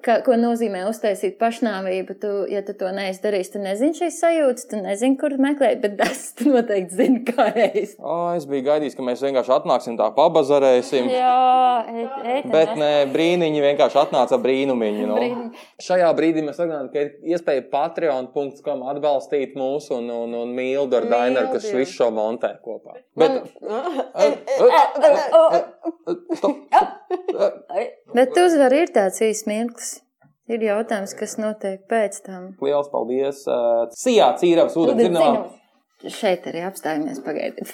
Kā, ko nozīmē uztaisīt pašnāvību? Tu, ja tu to neesi darījis, tu nezini šīs sajūtas, tu nezini, kur meklēt, bet es noteikti zinu, kā es. O, es biju gaidījis, ka mēs vienkārši atnāksim tā pabazarēsim. Jā, et, et, bet nē, brīniņi vienkārši atnāca brīnumiņi. No. Brīniņi. Šajā brīdī mēs redzam, ka ir iespēja patreon.com atbalstīt mūsu un, un, un Mildu ar Dainaru, kas visu šo montē kopā. Bet, bet uzvar ir tāds īsts mirklis. Ir jautājums, kas notiek pēc tam. Lielas paldies! Uh, Sijā cīravas ūdens dzirnavā. Šeit arī apstājamies pagaidiet.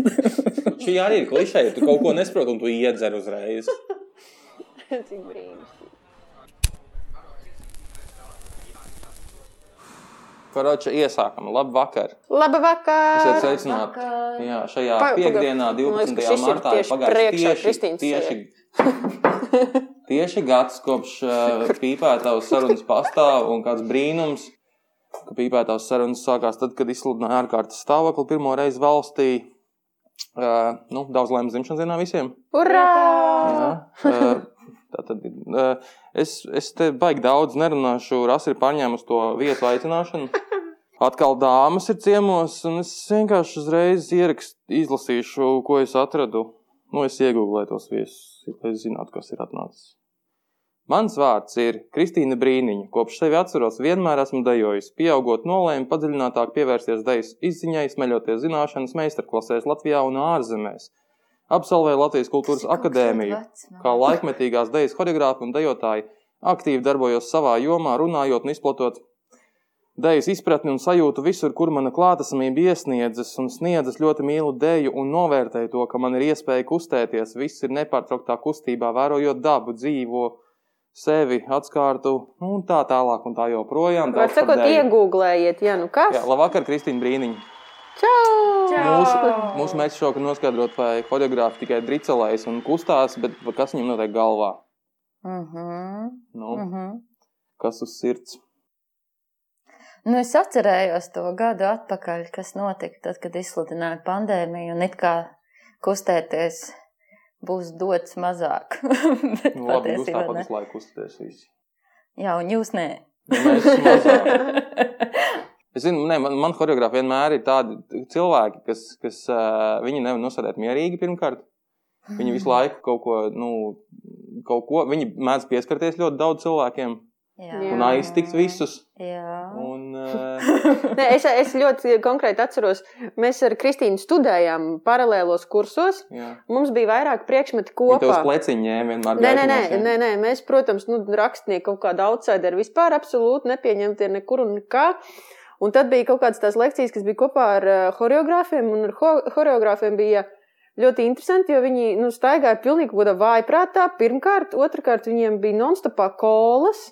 Šī arī ir klišē, ja tu kaut ko nesaproti un tu iedzer uzreiz. Cik brīnišķīgi. Karoča, iesākam. Labu vakar. Labu vakar. Esiet sveicināti. Jā, šajā pa, piekdienā, 12. Liekas, martā, ir pagājis tieši, tieši, tieši gads kopš uh, pīpētavas sarunas pastāv un kāds brīnums, ka pīpētavas sarunas sākās tad, kad izsludināja ārkārtas stāvokli pirmo reizi valstī. Uh, nu, daudz laimes dzimšanas dienā visiem. Urā! Jā, uh, tātad, uh, es, es te baigi daudz nerunāšu, Rasa ir pārņēmusi to vietu aicināšanu. Atkal dāmas ir ciemos, un es vienkārši uzreiz ierakstu, izlasīšu, ko es atradu. Nu, es iegūlēju tos viesus, lai zinātu, kas ir atnācis. Mans vārds ir Kristīna Brīniņa. Kopš sevi atceros, vienmēr esmu dejojis. Pieaugot nolēmu padziļinātāk pievērsties dejas izziņai, smeļoties zināšanas meistarklasēs Latvijā un ārzemēs. Absolvēju Latvijas kultūras akadēmiju, kā laikmetīgās dejas horeogrāfi un dejotāji, aktīvi darbojos savā jomā, runājot un izplatot dejas izpratni un sajūtu visur, kur mana klātesamība iesniedzas un sniedzas ļoti mīlu deju un novērtēju to, ka man ir iespēja kustēties, viss ir nepārtrauktā kustībā, vērojot dabu, dzīvo, sevi, atskārtu, nu, un tā tālāk, un tā joprojām. Var sakot, iegūglējiet, ja nu kas. Jā, labvakar, Kristīna Brīniņa. Čau! Čau! Mūsu, mūsu mērķis šovakar noskaidrot, vai horeogrāfi tikai dricelējas un kustās, bet kas viņam notiek galvā? Uh mhm. -huh. nu, uh -huh. Kas uz sirds? Nu, es atcerējos to gadu atpakaļ, kas notika tad, kad izsludināja pandēmiju un it kā kustēties būs dots mazāk. Bet, nu, labi, jūs tāpat visu laiku uzstāties visi. Jā, un jūs nē. Es zinu, ne, man, man horeogrāfi vienmēr ir tādi cilvēki, kas, kas uh, viņi nevar nosēdēt mierīgi pirmkārt. Viņi visu laiku kaut ko, nu, kaut ko, viņi mēdz pieskarties ļoti daudz cilvēkiem. Jā. un aiztikt visus. Jā. Un. Nē, es, es ļoti konkrēti atceros, mēs ar Kristīnu studējām paralēlos kursos. Jā. Mums bija vairāk priekšmeti kopā. Jūs pleciņi ņēmāt vienmēr. Nē, nē, nē, nē, nē, mēs, protams, nu, rakstnieki kaut kāda outsideri vispār absolūti nepieņemti nekur un nekā. Un tad bija kaut kādas tās lekcijas, kas bija kopā ar uh, horeogrāfiem, un ar ho horeogrāfiem bija ļoti interesanti, jo viņi nu, staigāja pilnīgi kādā vājprātā. Pirmkārt, otrkārt, viņiem bija nonstopā kolas.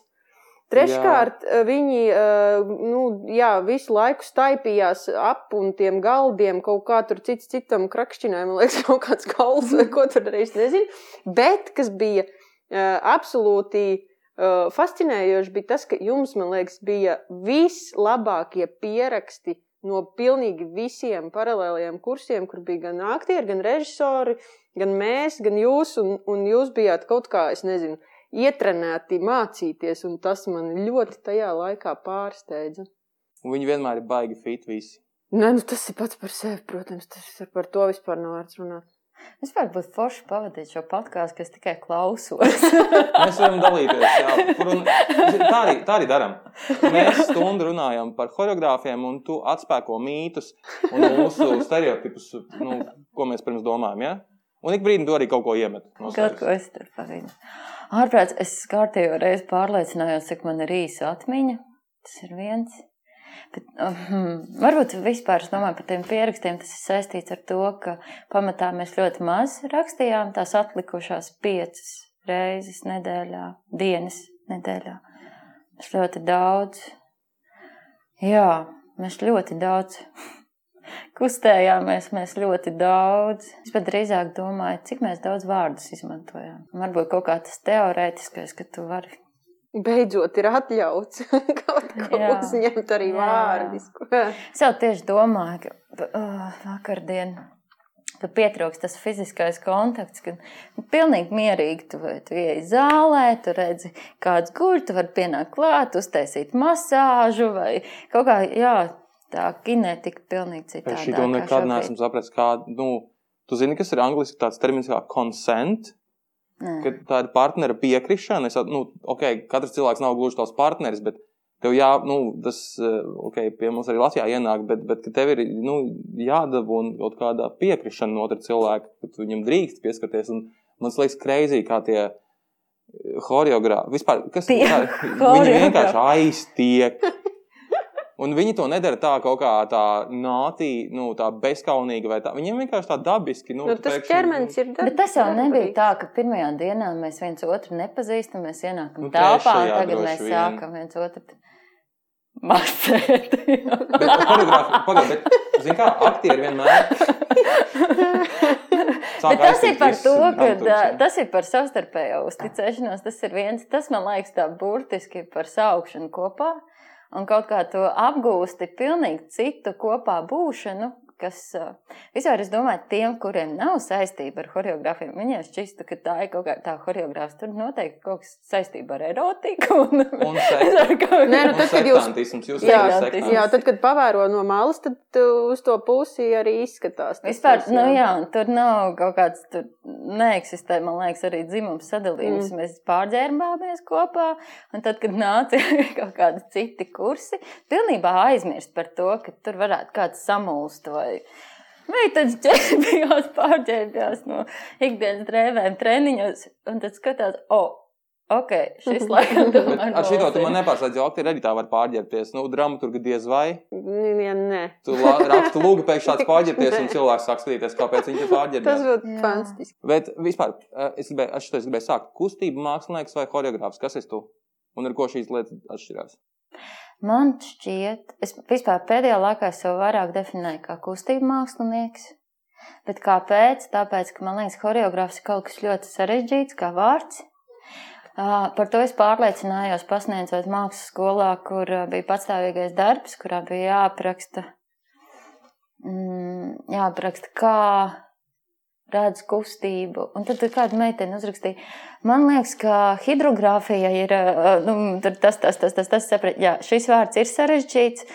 Treškārt, jā. Eh, viņi eh, nu, jā, visu laiku staipījās ap un tiem galdiem, kaut kā tur cits citam krakšķināja, man liekas, kaut kāds gals vai ko tur reiz nezinu. Bet, kas bija uh, absolūti fascinējoši, bija tas, ka jums, man liekas, bija vislabākie pieraksti no pilnīgi visiem paralēliem kursiem, kur bija gan aktieri, gan režisori, gan mēs, gan jūs, un, un jūs bijāt kaut kā, es nezinu, ietrenēti mācīties, un tas man ļoti tajā laikā pārsteidza. Un viņi vienmēr ir baigi fit visi. Nē, nu tas ir pats par sevi, protams, tas ir par to vispār nav vērts runāt. Es varu būt forši pavadīt šo podkāstu, kas tikai klausos. Mēs varam dalīties. Jā, un, tā arī, tā arī darām. Mēs stundu runājam par choreogrāfiem, un tu atspēko mītus un mūsu stereotipus, nu, ko mēs pirms domājam. Ja? Un ik brīdi tu arī kaut ko iemet. Kaut ko es tur pavīdu. Ārprāts, es kārtējo reizi pārliecinājos, cik man ir īsa atmiņa. Tas ir viens. Bet, um, varbūt vispār es domāju par tiem pierakstiem. Tas ir saistīts ar to, ka pamatā mēs ļoti maz rakstījām tās atlikušās piecas reizes nedēļā, dienas nedēļā. Mēs ļoti daudz, jā, mēs ļoti daudz kustējāmies mēs ļoti daudz. Es pat drīzāk domāju, cik daudz vārdus izmantojām. Varbūt kaut kā tas teorētiskais, ka tu vari. Beidzot, ir atļauts kaut ko jā, uzņemt arī vārdisku. es jau tieši domāju, ka uh, vakardien ka pietrūkst tas fiziskais kontakts, ka nu, pilnīgi mierīgi tu, tu ieej zālē, tu redzi, kāds guļ, tu vari pienākt klāt, uztaisīt masāžu vai kaut kā, jā, tā kinetika pilnīgi citādi. Es šito nekad neesmu sapratis, kā, nu, tu zini, kas ir angliski tāds termins kā consent, Ka tā ir partnera piekrišana. Es, nu, okay, katrs cilvēks nav gluži tavs partneris, bet tev jā, nu, tas eh, okay, pie mums arī Latvijā ienāk, bet, bet tev ir nu, jādabūna kaut kāda piekrišana no otra cilvēka, ka tu viņam drīkst pieskarties. Un man liekas, kreizī, kā tie choreogrāfi. Vispār, kas ir? Viņi vienkārši aiztiek. Un viņi to nedara tā, kaut kā tā nātī, nu, tā bezskaunīgi vai tā. Viņiem vienkārši tā dabiski. Nu, nu, tas pēkšņi, ķermenis ir dabis. Bet tas jau nebija tā, ka pirmajā dienā mēs viens otru nepazīstam, mēs ienākam nu, telpā un tagad mēs vien. sākam viens otru. Masēt. Pagaid, bet, zin kā, aktieri vienmēr. Tas ir par to, ka tas ir par savstarpējo uzticēšanos. Tas ir viens, tas man liekas tā burtiski par saukšanu kopā un kaut kā to apgūsti pilnīgi citu kopā būšanu, kas vispār, es domāju, tiem, kuriem nav saistība ar choreogrāfiem, viņiem šķistu, ka tā ir kaut kā tā choreogrāfs. Tur noteikti kaut kas saistība ar erotiku. Un, un Nē, nu, tad, kad jūs, jūs jā, jā, tad, kad pavēro no malas, tad uz to pusi arī izskatās. Vispār, tas, nu jā, un tur nav kaut kāds, tur neeksistē, man liekas, arī dzimums sadalījums. Mm. Mēs pārģērbāmies kopā, un tad, kad nāca kaut kādi citi kursi, pilnībā aizmirst par to, ka tur varētu kāds samulst vai vai meitenes ķērbjās, pārģērbjās no ikdienas drēvēm treniņos, un tad skatās, o, oh, Ok, šis laikam tomēr. Ar šito tu man nepārslēdz, jo aktieri arī tā var pārģērbties. Nu, dramaturgi diez vai. Ja, nē. Tu raksti lūgu pēc šāds pārģērbties, un cilvēks sāk skatīties, kāpēc viņš ir pārģērbies. Tas būtu fantastiski. Bet vispār, eh, es gribēju, es šito es gribēju sākt. Kustība mākslinieks vai horeogrāfs? Kas esi tu? Un ar ko šīs lietas atšķirās? Man šķiet, es vispār pēdējā laikā sev vairāk definēju kā kustību mākslinieks. Bet kāpēc? Tāpēc, ka man liekas, choreogrāfs ir kaut kas ļoti sarežģīts, kā vārds. Par to es pārliecinājos pasniedzot mākslas skolā, kur bija patstāvīgais darbs, kurā bija jāapraksta, mm, jāapraksta kā redz kustību. Un tad kāda meitene uzrakstīja, man liekas, ka hidrogrāfija ir nu, tas, tas, tas, tas, tas saprat, jā, šis vārds ir sarežģīts.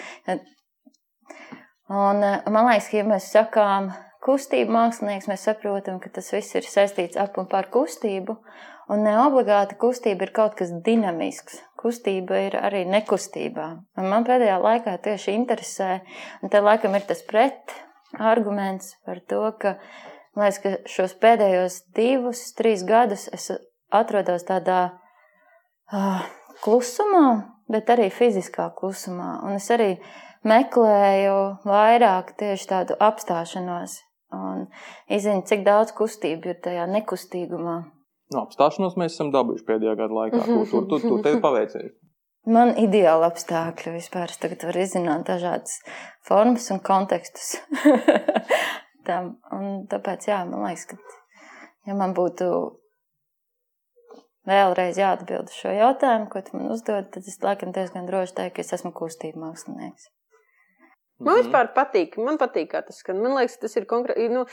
Un man liekas, ka ja mēs sakām kustību mākslinieks, mēs saprotam, ka tas viss ir saistīts ap un par kustību. Un ne obligāti kustība ir kaut kas dinamisks. Kustība ir arī nekustībā. Un man pēdējā laikā tieši interesē, un te laikam ir tas pret arguments par to, ka uh, Man liekas, ka šos pēdējos divus, trīs gadus es atrodos tādā uh, klusumā, bet arī fiziskā klusumā. Un es arī meklēju vairāk tieši tādu apstāšanos un izzinu, cik daudz kustību ir tajā nekustīgumā. No nu, apstāšanos mēs esam dabūjuši pēdējā gada laikā. Tur, tur, tur, tur tev paveicies. Man ir ideāli apstākļi vispār. Es tagad varu izzināt dažādas formas un kontekstus. tam. Un tāpēc, jā, man liekas, ka, ja man būtu vēlreiz jāatbild uz šo jautājumu, ko tu man uzdod, tad es laikam diezgan droši teiktu, ka es esmu kustība mākslinieks. Man vispār patīk, man patīk, kā tas skan. Man liekas, tas ir konkrēti. Nu,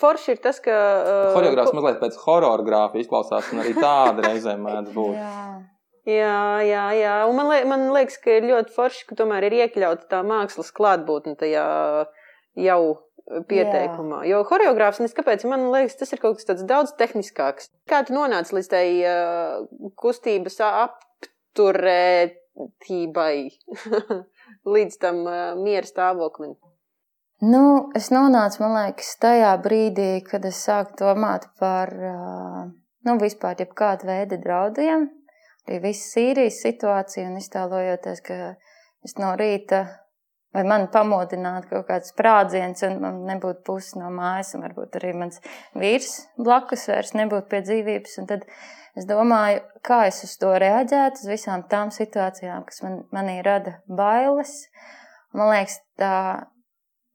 forši ir tas, ka. Uh, Horeogrāfs ko... mazliet pēc hororgrāfa izklausās, un arī tāda reizē mēdz būt. jā. Jā, jā, jā. Un man, liek, man liekas, ka ir ļoti forši, ka tomēr ir iekļauta tā mākslas klātbūtne tajā jau pieteikumā. Jā. Jo choreogrāfs, kāpēc, man liekas, tas ir kaut kas tāds daudz tehniskāks. Kā tu nonāci līdz tai uh, kustības apturētībai, līdz tam uh, miera stāvoklim? Nu, es nonācu, man liekas, tajā brīdī, kad es sāku domāt par, uh, nu, vispār jebkādu veidu draudiem, arī visu Sīrijas situāciju un iztēlojoties, ka es no rīta vai man pamodinātu kaut kāds sprādziens, un man nebūtu pusi no mājas, un varbūt arī mans vīrs blakus vairs nebūtu pie dzīvības. Un tad es domāju, kā es uz to reaģētu, uz visām tām situācijām, kas man, manī rada bailes. Man liekas, tā,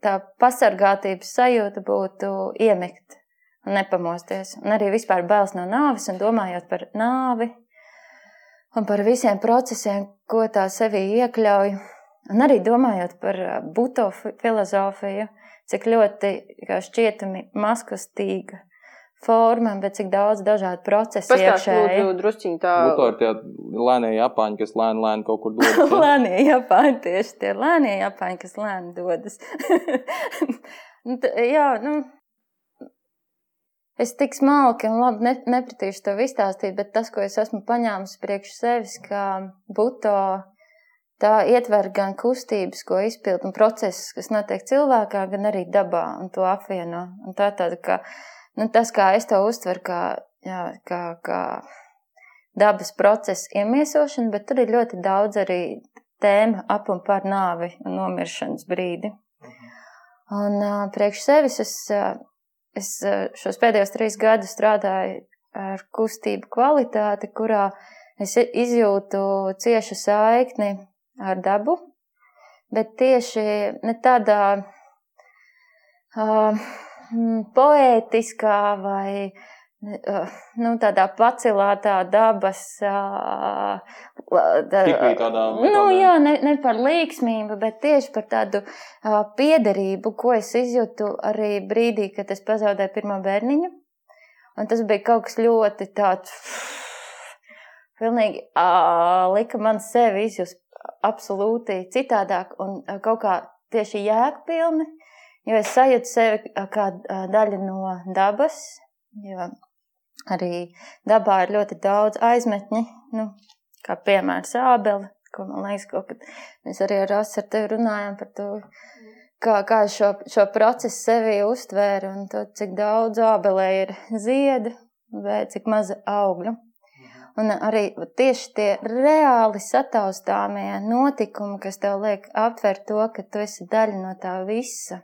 tā pasargātības sajūta būtu iemigt un nepamosties. Un arī vispār bailes no nāves, un domājot par nāvi un par visiem procesiem, ko tā sevī iekļauj Un arī domājot par buto filozofiju, cik ļoti šķietami maskustīga forma, bet cik daudz dažādu procesu iekšēji. Drusciņ tā. Buto ir tie lēnie japāņi, kas lēni, lēni kaut kur dodas. lēnie japāņi, tieši tie lēnie japāņi, kas lēni dodas. Nu, jā, nu, es tik smalki un labi ne, nepratīšu to izstāstīt, bet tas, ko es esmu paņēmis priekš sevis, ka buto tā ietver gan kustības, ko izpild un procesus, kas notiek cilvēkā, gan arī dabā un to apvieno. Un tā tāda, ka nu, tas, kā es to uztveru, kā, jā, kā, kā dabas procesa iemiesošana, bet tur ir ļoti daudz arī tēma ap un par nāvi un nomiršanas brīdi. Mhm. Un uh, priekš sevis es, uh, es uh, šos pēdējos trīs gadus strādāju ar kustību kvalitāti, kurā es izjūtu ciešu saikni ar dabu, bet tieši ne tādā uh, poētiskā vai uh, nu, tādā pacilātā dabas. Uh, tā, tādā, nu, jā, ne, ne par līksmību, bet tieši par tādu uh, piederību, ko es izjūtu arī brīdī, kad es pazaudēju pirmo bērniņu. Un tas bija kaut kas ļoti tāds, pilnīgi uh, lika man sevi izjust absolūti citādāk un kaut kā tieši jēgpilni. Jo es sajūtu sevi kā daļa no dabas, jo arī dabā ir ļoti daudz aizmetņi, nu, kā piemērs ābeli, ko man liekas, ko, kad mēs arī ar Asu ar tevi runājam par to, kā, kā šo, šo procesu sevī uztvēru un to, cik daudz ābelē ir ziedu vai cik maza augļu. Un arī tieši tie reāli sataustāmie notikumi, kas tev liek aptvert to, ka tu esi daļa no tā visa.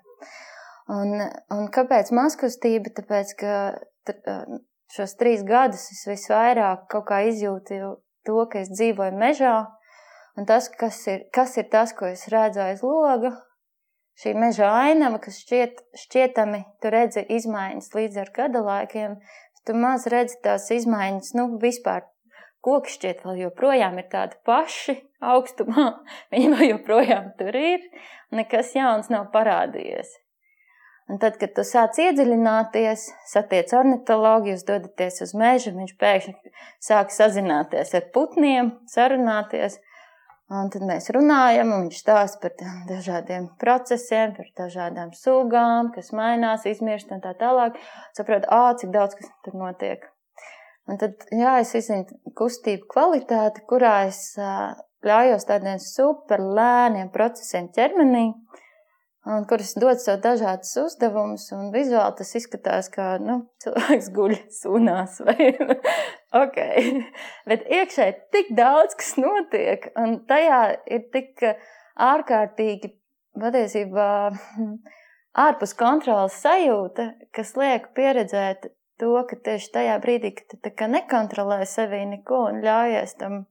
Un, un kāpēc mazkustība? Tāpēc, ka šos trīs gadus es visvairāk kaut kā izjūtu to, ka es dzīvoju mežā, un tas, kas ir, kas ir tas, ko es redzu aiz loga, šī meža ainava, kas šķiet, šķietami tu redzi izmaiņas līdz ar gada laikiem, tu maz redzi tās izmaiņas, nu, vispār koki šķiet vēl joprojām ir tādi paši augstumā, viņi vēl joprojām tur ir, nekas jauns nav parādījies. Un tad, kad tu sāc iedziļināties, satiec ornitologu, jūs dodaties uz mežu, viņš pēkšņi sāk sazināties ar putniem, sarunāties. Un tad mēs runājam, un viņš stāsta par dažādiem procesiem, par dažādām sugām, kas mainās, izmirst un tā tālāk. Saprotu, ā, cik daudz kas tur notiek. Un tad, jā, es izzinu kustību kvalitāti, kurā es ļaujos tādiem super lēniem procesiem ķermenī, un kuras dod sev dažādas uzdevumus, un vizuāli tas izskatās kā nu, cilvēks guļ sunās. Vai, ok, bet iekšēji tik daudz kas notiek, un tajā ir tik ārkārtīgi patiesībā ārpus kontrolas sajūta, kas liek pieredzēt to, ka tieši tajā brīdī, kad tu nekontrolē sevi neko un ļaujies tam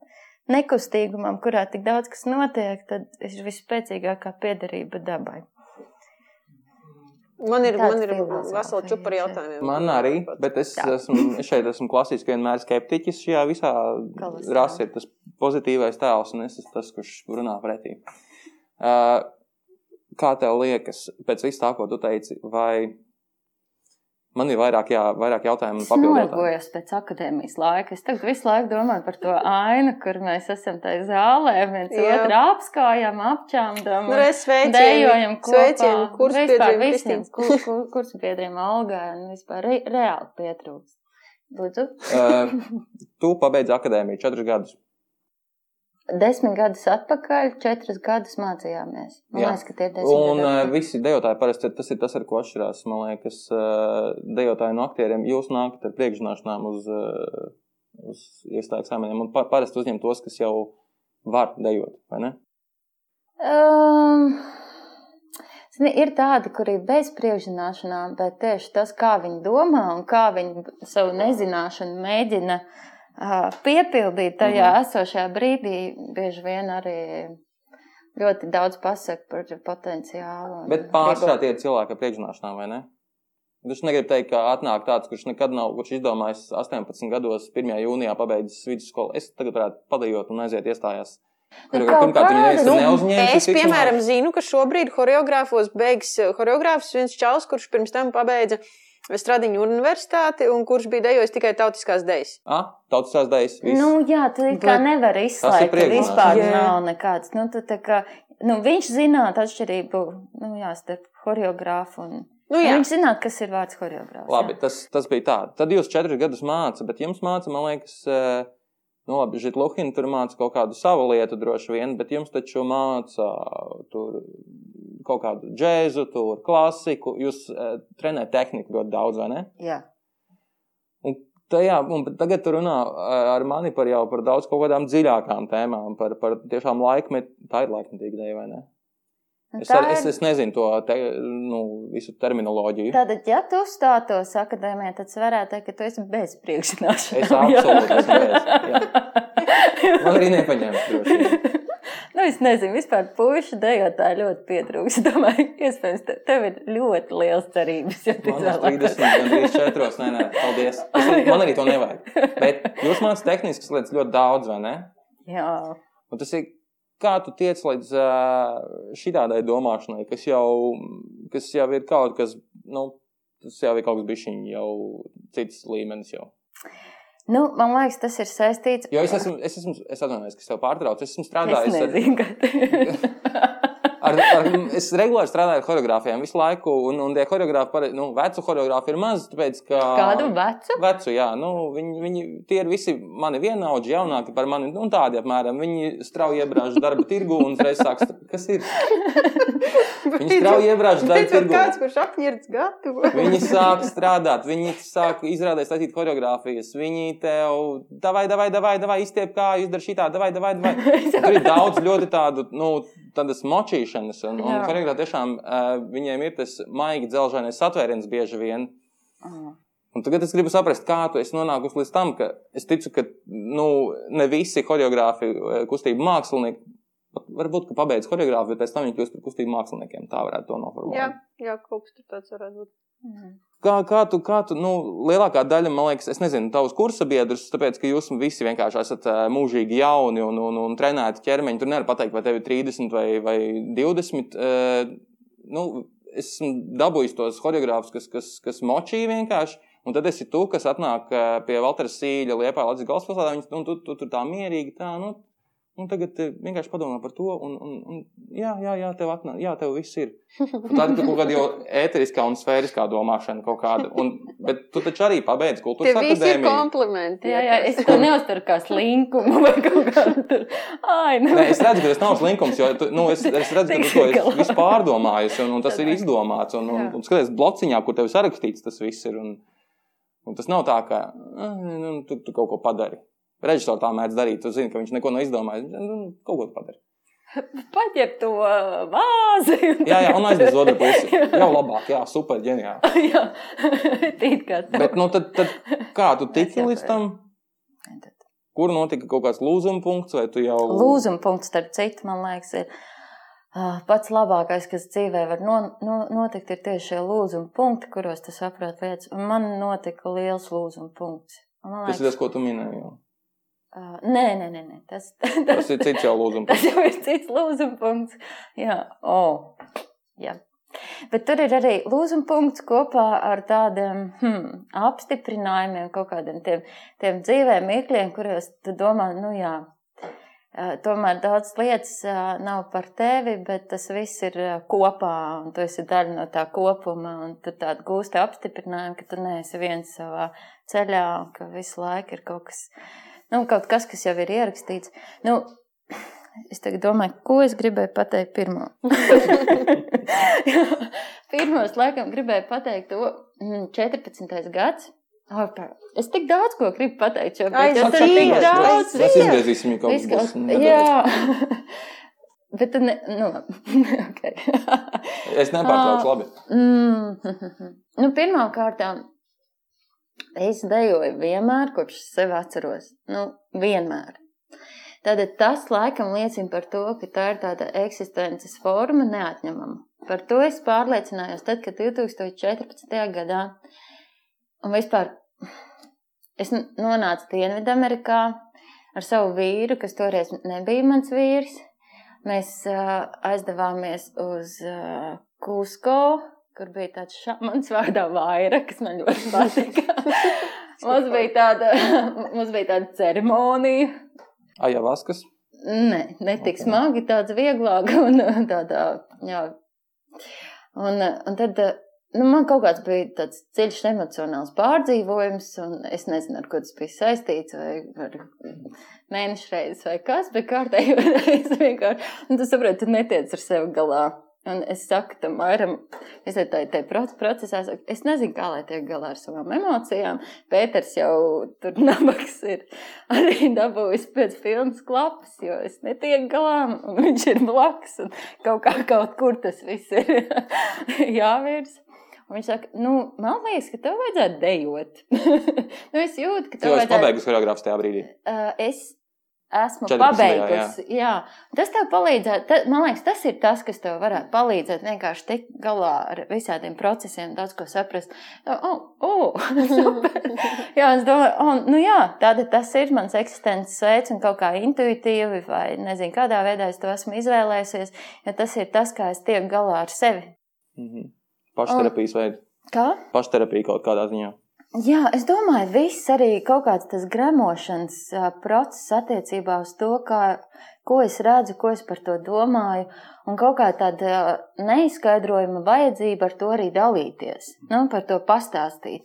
nekustīgumam, kurā tik daudz kas notiek, tad ir vispēcīgākā piederība dabai. Man ir, man ir vesela čupa ar jautājumiem. Man arī, bet es, Jā. esmu, es šeit esmu klasiski vienmēr skeptiķis. Šajā visā rasē ir tas pozitīvais tēls, un es esmu tas, kurš runā pretī. Uh, kā tev liekas, pēc visu tā, ko tu teici, vai Man ir vairāk, jā, vairāk jautājumu. Es nolgojos pēc akadēmijas laika. Es tagad visu laiku domāju par to ainu, kur mēs esam tajā zālē, viens otru apskājam, apčāmdam, nu, dējojam kopā. Sveicienu kursbiedriem, visiem kur, kur, kursbiedriem Olgai un vispār re, reāli pietrūks. Lūdzu. uh, tu pabeidzi akadēmiju četrus gadus. Desmit gadus atpakaļ, četrus gadus mācījāmies. Man Jā. liekas, ka tie ir desmit un, gadi. Uh, visi dejotāji parasti tas ir tas, ar ko atšķirās. Man liekas, uh, dejotāji no aktieriem, jūs nākat ar priekšzināšanām uz, uh, uz iestāju eksāmeniem un pa, parasti uzņem tos, kas jau var dejot, vai ne? Um, ir tādi, kuri ir bez priekšzināšanām, bet tieši tas, kā viņi domā un kā viņi savu nezināšanu mēģina uh, piepildīt tajā mm. esošajā brīdī, bieži vien arī ļoti daudz pasaka par potenciālu. Bet pārsvarā tie ir cilvēki ar priekšzināšanām, vai ne? Viņš negrib teikt, ka atnāk tāds, kurš nekad nav, kurš izdomājis 18 gados, 1. jūnijā pabeidzis vidusskolu. Es tagad varētu padējot un aiziet iestājās Nu, Kur- kaut Pirmkārt, viņi neesam Nu, neuzņēmušies. Es, piemēram, zinu, ka šobrīd choreogrāfos beigs eh, choreogrāfs viens čels, kurš pirms tam pabeidza Stradiņu universitāti un kurš bija dejojis tikai tautiskās dejas. Ah, tautiskās daļas. Nu, jā, tu kā nevari izslēgt, priekšzinājums. vispār Jā. nav nekāds. Nu, tu kā, nu, viņš zinātu atšķirību, nu, jā, starp horeogrāfu un... Nu, jā. viņš zinātu, kas ir vārds horeogrāfs. Labi, jā. tas, tas bija tā. Tad jūs četrus gadus mācāt, bet jums māca, man liekas, eh, nu, labi, Žitluhina tur māca kaut kādu savu lietu droši vien, bet jums taču māca tur kaut kādu džēzu, tur klasiku. Jūs uh, trenējat tehniku ļoti daudz, vai ne? Jā. Un tajā, un tagad tu runā eh, ar mani par jau par daudz kaut kādām dziļākām tēmām, par, par tiešām laikmetu, tā ir laikmetīga dēļ, vai ne? Nu, Es, ar, es, es nezinu to te, nu, visu terminoloģiju. Tātad, ja tu stātos akadēmijā, tad varētu teikt, ka tu esi bez priekšzināšanām. Es absolūti esmu bez, jā. Man arī droši vien. Nu, es nezinu, vispār puiši dejotāji ļoti pietrūks. Domāju, iespējams, te- tev ir ļoti liels cerības. Ja Man izvēlētos. 30, gandrīz 4. Nē, nē, paldies. Es, man arī to nevajag. Bet jūs mācāt tehniskas lietas ļoti daudz, vai ne? Jā. Un tas ir, kā tu tiec līdz šādai domāšanai, kas jau, kas jau ir kaut kas, nu, tas jau ir kaut kas bišķiņ, jau cits līmenis jau. Nu, man liekas, tas ir saistīts. Jo es esmu, es esmu, es atvainojos, ka es tev pārtraucu, es esmu Es strādājis ar, nezinu, kad. ar, ar, es regulāri strādāju ar choreogrāfiem visu laiku, un, un tie choreogrāfi, nu, vecu choreogrāfi ir maz, tāpēc, ka... Kādu vecu? Vecu, jā, nu, viņi, viņi tie ir visi mani vienaudži, jaunāki par mani, nu, tādi apmēram. Viņi strauji iebrāž darba tirgu un uzreiz sāk, st- kas ir? Viņi strauji iebrāž darba tirgu. kāds, kurš apņirts gatavo. Viņi sāk strādāt, viņi sāk izrādīt, lasīt choreogrāfijas. Viņi tev, davai, davai, davai, davai izstiep kā, izdara šitā, davai, davai, davai. Un Tur ir daudz ļoti tādu, nu, tādas močīšanas. Un, un choreogrāfi tiešām uh, viņiem ir tas maigi dzelžainais satvēriens bieži vien. Un tagad es gribu saprast, kā tu esi nonākusi līdz tam, ka es ticu, ka nu, ne visi choreogrāfi, kustību mākslinieki, varbūt, ka pabeidz choreogrāfiju, bet pēc tam viņi kļūst par kustību māksliniekiem. Tā varētu to noformulēt. Jā, jā, kaut kas tāds varētu būt. Kā, kā tu, kā tu, nu, lielākā daļa, man liekas, es nezinu, tavus kursabiedrus, tāpēc, ka jūs visi vienkārši esat mūžīgi jauni un, un, un trenēti ķermeņi. Tur nevar pateikt, vai tev ir 30 vai, vai 20. ā, Nu, es esmu dabūjis tos choreogrāfus, kas, kas, kas močī vienkārši. Un tad esi tu, kas atnāk pie Valtera Sīļa, liepā Latvijas galvaspilsētā. Viņš, nu, tu, tu, tu tā mierīgi, tā, nu, un tagad ā, vienkārši padomā par to. Un, un, un jā, jā, jā, tev atnāk, jā, tev viss ir. Un Tā ir kaut kāda jau ēteriskā un sfēriskā domāšana kaut kāda. Un, bet tu taču arī pabeidz kultūras visi ir akadēmiju. komplimenti. Jā, jā, es to neuzturu kā slinkumu vai kaut kādu tur. Ai, nu. Nē, es redzu, ka tas nav slinkums, jo tu, nu, es, es redzu, ka tu to esi visu pārdomājis, un, un tas ir izdomāts. Un, un, un skaties, blociņā, kur tev ir sarakstīts, tas viss ir. Un, un tas nav tā, ka "Ah, nu, tu, tu kaut ko padari. Režisors tā mēdz darīt. Tu zini, ka viņš neko nav izdomājis. Nu, kaut ko padari. Paņem to vāzi. Jā, jā, un aizies uz otru pusi. Jau labāk, jā, super, ģeniāli. jā, tīt kā tev. Bet, nu, tad, tad kā tu tiki līdz tam? Kur notika kaut kāds lūzuma punkts, vai tu jau. Lūzuma punkts, starp citu, man liekas, ir pats labākais, kas dzīvē var no, no, notikt, ir tieši šie lūzuma punkti, kuros tu saproti lietas. Un man notika liels lūzuma punkts. Un Man Tas ir tas, ko tu minēji. jau. Ā, nē, nē, nē, nē, tas, tas, Tas ir cits jau lūzuma tas jau ir cits lūzuma punkts. Jā, oh, jā. Bet tur ir arī lūzuma punkts kopā ar tādiem hmm, apstiprinājumiem, kaut kādiem tiem, tiem dzīvēm mirkļiem, kuros tu domā, nu jā, tomēr daudz lietas nav par tevi, bet tas viss ir kopā, un tu esi daļa no tā kopuma, un tu tādu gūsti apstiprinājumu, ka tu neesi viens savā ceļā, un ka visu laiku ir kaut kas, nu, kaut kas, kas jau ir ierakstīts. Nu, Es domāju, ko es gribēju pateikt pirmo. Pirmā, es laikam gribēju pateikt to mm, 14. gads. Ārpā. Es tik daudz ko gribu pateikt, jo Ai, tas saka, ir tik mēs- daudz. Mēs visu. izgriezīsim viņu kaut kas- veidā. Jā. Bet tu ne, nu, okay. Es nepārtraukšu, labi. Mm. Nu, Pirmkārt, es dejoju vienmēr, kopš es sevi atceros. Nu, vienmēr. Tad tas laikam liecina par to, ka tā ir tāda eksistences forma neatņemama. Par to es pārliecinājos tad, kad 2014. gadā un vispār es nonācu Dienvidamerikā ar savu vīru, kas toreiz nebija mans vīrs. Mēs uh, aizdevāmies uz uh, Kusko, kur bija tāds šāmans vārdā vaira, kas man ļoti patika. mums, bija tāda, mums bija tāda ceremonija. Ajavaskas? Nē, ne tik okay. smagi, tāds vieglāk un tādā, jā. Un, un tad nu, man kaut kāds bija tāds dziļš emocionāls pārdzīvojums, un es nezinu, ar ko tas bija saistīts, vai ar mēnešu reizes vai kas, bet kārtējo reizi vienkārši, un tu saproti, tu netiec ar sevi galā. Un es saku tam vairam, es tādu tā procesā, saku, es nezinu, kā lai tiek galā ar savām emocijām. Pēters jau tur nabaks ir arī dabūjis pēc filmas klapas, jo es netieku galā, un viņš ir blakus, un kaut kā kaut kur tas viss ir jāvirs. Un viņš saka, nu, man liekas, ka tev vajadzētu dejot. nu, es jūtu, ka tev Jūs vajadzētu. pabeigusi choreogrāfiju tajā brīdī. Uh, es esmu 14. pabeigusi. Jā. jā, tas tev palīdzētu. Ta, man liekas, tas ir tas, kas tev varētu palīdzēt vienkārši tikt galā ar visādiem procesiem, daudz ko saprast. Oh, oh, jā, es domāju, oh, nu jā, tāda tas ir mans eksistences veids un kaut kā intuitīvi vai nezinu, kādā veidā es to esmu izvēlējusies, ja tas ir tas, kā es tieku galā ar sevi. Mm -hmm. Pašterapijas veids. Kā? Pašterapija kaut kādā ziņā. Jā, es domāju, viss arī kaut kāds tas gremošanas process attiecībā uz to, kā, ko es redzu, ko es par to domāju, un kaut kā tāda neizskaidrojama vajadzība ar to arī dalīties, nu, par to pastāstīt.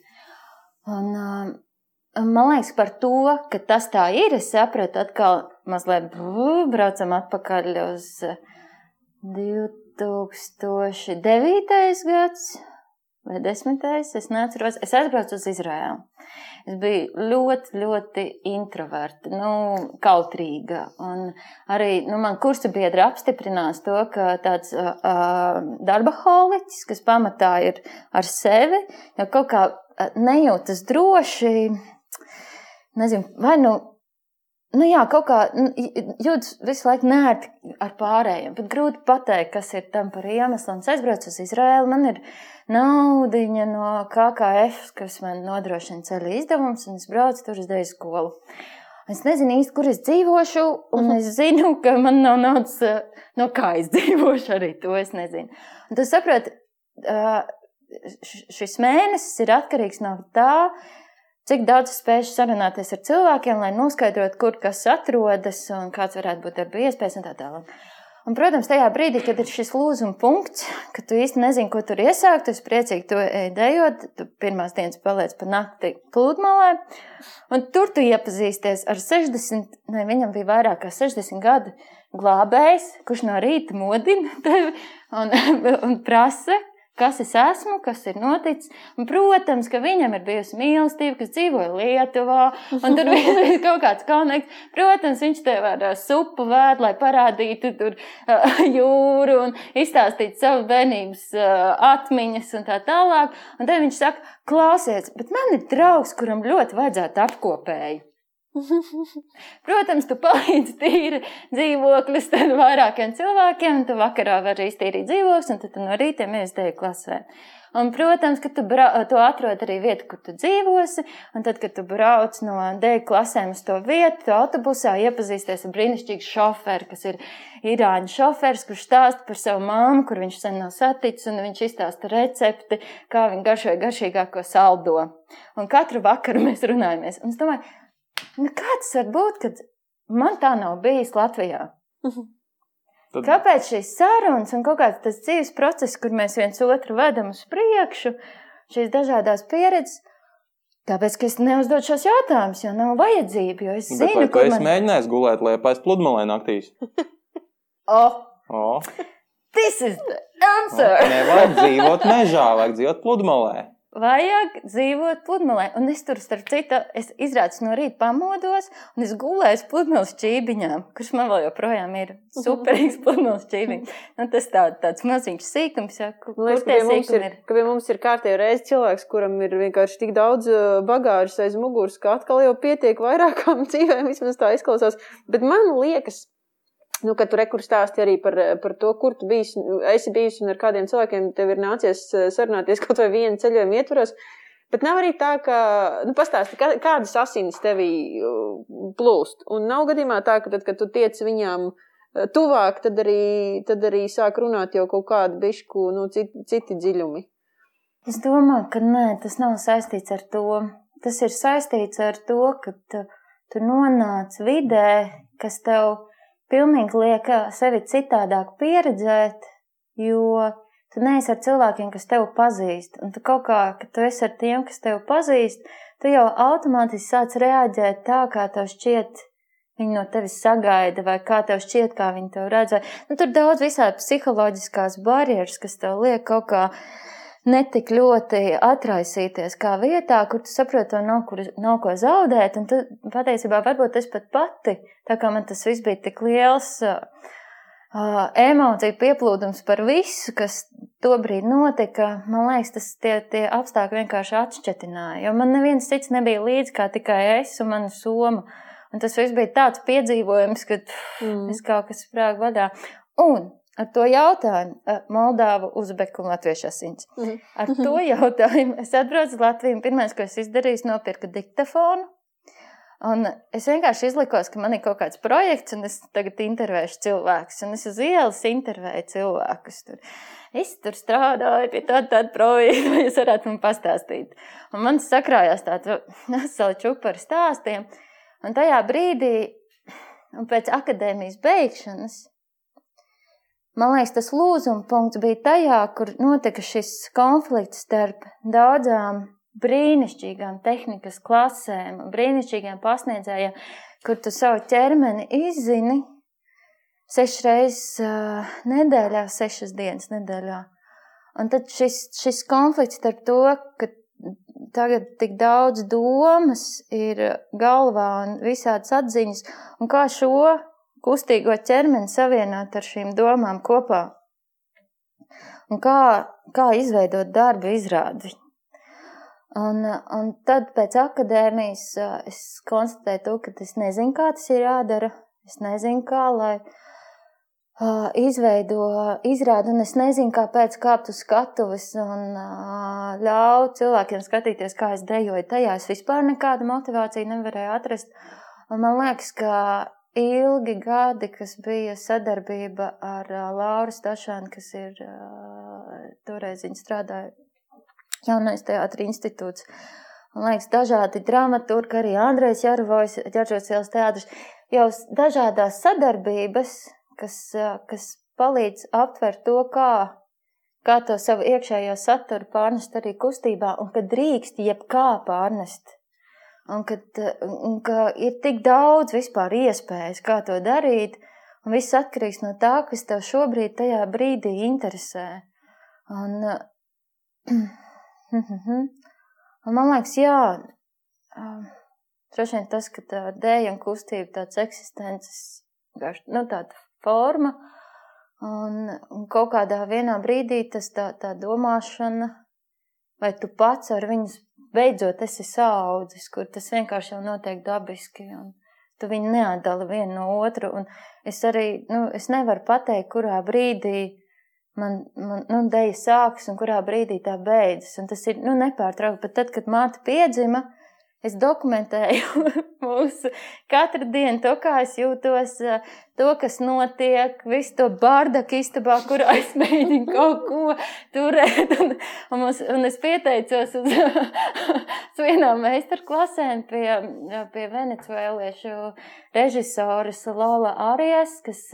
Un, man liekas, par to, ka tas tā ir, es sapratu atkal mazliet braucam atpakaļ uz 2009. gads vai desmitais, es neatceros. Es aizbraucu uz Izraēlu. Es biju ļoti, ļoti introverta, nu, kautrīga. Un arī nu, man kursa biedra apstiprinās to, ka tāds uh, darba holiķis, kas pamatā ir ar sevi, jau kaut kā nejūtas droši, nezinu, vai nu Nu jā, kaut kā jūtas visu laiku nērti ar pārējiem. Pat grūti pateikt, kas ir tam par iemeslu. Un es aizbraucu uz Izraēlu. Man ir naudiņa no KKF, kas man nodrošina ceļu izdevumus, un es braucu tur uz dēļu skolu. Es nezinu īsti, kur es dzīvošu, un mhm. es zinu, ka man nav naudas, no kā es dzīvošu. Arī to es nezinu. Un tu saproti, šis mēnesis ir atkarīgs no tā, cik daudz spējuši sarunāties ar cilvēkiem, lai noskaidrotu, kur kas atrodas un kāds varētu būt darba iespējas un tā tālāk. Un, protams, tajā brīdī, kad ir šis lūzuma punkts, kad tu īsti nezini, ko tur iesākt, tu esi priecīgi to ejot, tu pirmās dienas paliec pa nakti plūdmalē, un tur tu iepazīsties ar 60, ne, viņam bija vairāk kā 60 gadu glābējs, kurš no rīta modina tevi un, un prasa, kas es esmu, kas ir noticis. Un, protams, ka viņam ir bijusi mīlestība, kas dzīvoja Lietuvā, un tur bija kaut kāds konekts. Protams, viņš tev ar supu vēd, lai parādītu tur uh, jūru un izstāstītu savu bērnības uh, atmiņas un tā tālāk. Un tad viņš saka, klausies, bet man ir draugs, kuram ļoti vajadzētu apkopēju. Protams, tu palīdzi tīri dzīvokļus vairākiem cilvēkiem, un tu vakarā vari iztīrīt dzīvokļus, un tad no rīta mēs dēļ klasē. Un, protams, ka tu, brau, tu atrod arī vietu, kur tu dzīvosi, un tad, kad tu brauc no dēļ klasēm uz to vietu, tu autobusā iepazīsties ar brīnišķīgu šoferu, kas ir īrāņu šofers, kurš stāsta par savu māmu, kur viņš sen nav saticis, un viņš izstāsta recepti, kā viņa garšoja garšīgāko saldo. Un katru vakaru mēs runājamies. Un es domāju, Nu, kā tas var būt, kad man tā nav bijis Latvijā? Tad... Kāpēc šīs sarunas un kaut kāds tas dzīves process, kur mēs viens otru vedam uz priekšu, šīs dažādas pieredzes? Tāpēc, ka es neuzdodu šos jautājumus, jo nav vajadzība. Jo es zinu, ka es man... mēģināju gulēt liepais pludmalē naktīs. oh. Oh. This is the answer! Oh, nevajag dzīvot mežā, vajag dzīvot pludmalē vajag dzīvot pludmalē. Un es tur, starp citu, es izrādījos no rīta pamodos, un es gulēju pludmales čībiņām, kurš man vēl joprojām ir superīgs pludmales čībiņš. Nu, tas tā, tāds maziņš sīkums, ja, kur Liekas, tie sīkumi ir. Ka pie mums ir kārtējo reizi cilvēks, kuram ir vienkārši tik daudz bagāžas aiz muguras, ka atkal jau pietiek vairākām dzīvēm, vismaz tā izklausās. Bet man liekas, Nu, kad tu rekur stāsti arī par, par to, kur tu biji, esi bijis un ar kādiem cilvēkiem tev ir nācies sarunāties kaut vai vienu ceļojumu ietvaros, Bet nav arī tā, ka, nu, pastāsti, kā, kādas asinis tevī plūst. Un nav gadījumā tā, ka tad, kad tu tiec viņām uh, tuvāk, tad arī, tad arī sāk runāt jau kaut kādu bišku, nu, citi, citi dziļumi. Es domāju, ka nē, tas nav saistīts ar to. Tas ir saistīts ar to, ka tu, tu nonāc vidē, kas tev pilnīgi liek sevi citādāk pieredzēt, jo Tu neesi ar cilvēkiem, kas tevi pazīst, un tu kaut kā, kad tu esi ar tiem, kas tevi pazīst, tu jau automātiski sāc reaģēt tā, kā tev šķiet, viņi no tevis sagaida, vai kā tev šķiet, kā viņi tev redz. Nu, tur daudz visādi psiholoģiskās barjeras, kas tev liek kaut kā netik ļoti atraisīties kā vietā, kur tu saproti, ka nav, kur, nav ko zaudēt, un tu patiesībā varbūt es pat pati, tā kā man tas viss bija tik liels. Uh, emociju pieplūdums par visu, kas tobrīd notika, man liekas, tas tie, tie apstākļi vienkārši atšķetināja. Jo man neviens cits nebija līdzi kā tikai es un mana soma. Un tas viss bija tāds piedzīvojums, ka mm. es kaut kas sprāgu vadā. Un ar to jautājumu Moldāvu, Uzbeku un Latviešu asins. Mm. Ar to jautājumu es atbraucu uz Latviju. Pirmais, ko es izdarīju, nopirku diktafonu Un es vienkārši izlikos, ka man ir kaut kāds projekts, un es tagad intervēšu cilvēkus. Un es uz ielas intervēju cilvēkus. Tur. Es tur strādāju pie tāda, tāda projekta, vai jūs varētu man pastāstīt. Un man sakrājās tāds veseli čupari stāstiem. Un tajā brīdī, un pēc akadēmijas beigšanas, man liekas, tas lūzuma punkts bija tajā, kur notika šis konflikts starp daudzām brīnišķīgām tehnikas klasēm, brīnišķīgiem pasniedzējiem, kur tu savu ķermeni izzini sešas reizes nedēļā, sešas dienas nedēļā. Un tad šis, šis konflikts starp to, ka tagad tik daudz domas ir galvā un visādas atziņas, un kā šo kustīgo ķermeni savienot ar šīm domām kopā. Un kā, kā izveidot darbu izrādi. Un, un tad pēc akadēmijas es konstatēju to, ka es nezinu, kā tas ir jādara. Es nezinu, kā lai uh, izveido izrādi, un es nezinu, kāpēc kāpt uz skatuves un uh, ļaut cilvēkiem skatīties, kā es dejoju tajā. Es vispār nekādu motivāciju nevarēju atrast. Un man liekas, ka ilgi gadi, kas bija sadarbība ar uh, Lauru Stašānu, kas ir uh, toreiz viņa strādāja Jaunais teātris institūts. Man liekas, dažādi dramaturgi, arī Andrejs Jarvojas, Ģeržos ielas teātris, jau dažādās sadarbības, kas, kas palīdz aptvert to, kā, kā to savu iekšējo saturu pārnest arī kustībā, un ka drīkst jebkā pārnest. Un, kad, un ka ir tik daudz vispār iespējas, kā to darīt, un viss atkarīgs no tā, kas tev šobrīd tajā brīdī interesē. Un. Un man liekas, jā, droši vien tas, ka tā dēļa un kustība tāds eksistences, nu, tāda forma, un, un kaut kādā vienā brīdī tas tā, tā domāšana, vai tu pats ar viņus beidzot esi saudzis, kur tas vienkārši jau notiek dabiski, un tu viņu neatdala vienu no otru, un es arī, nu, es nevaru pateikt, kurā brīdī man, man nu, dēļa sākas un kurā brīdī tā beidzas. Un tas ir nu, nepārtraukti. Bet tad, kad māte piedzima, es dokumentēju mūsu katru dienu, to, kā es jūtos, to, kas notiek, visu to bārdaku istabā, kurā es mēģinu kaut ko turēt. Un, un, mums, un es pieteicos uz, uz vienām meistarklasēm pie, pie venecuēliešu režisoras Lola Arijas, kas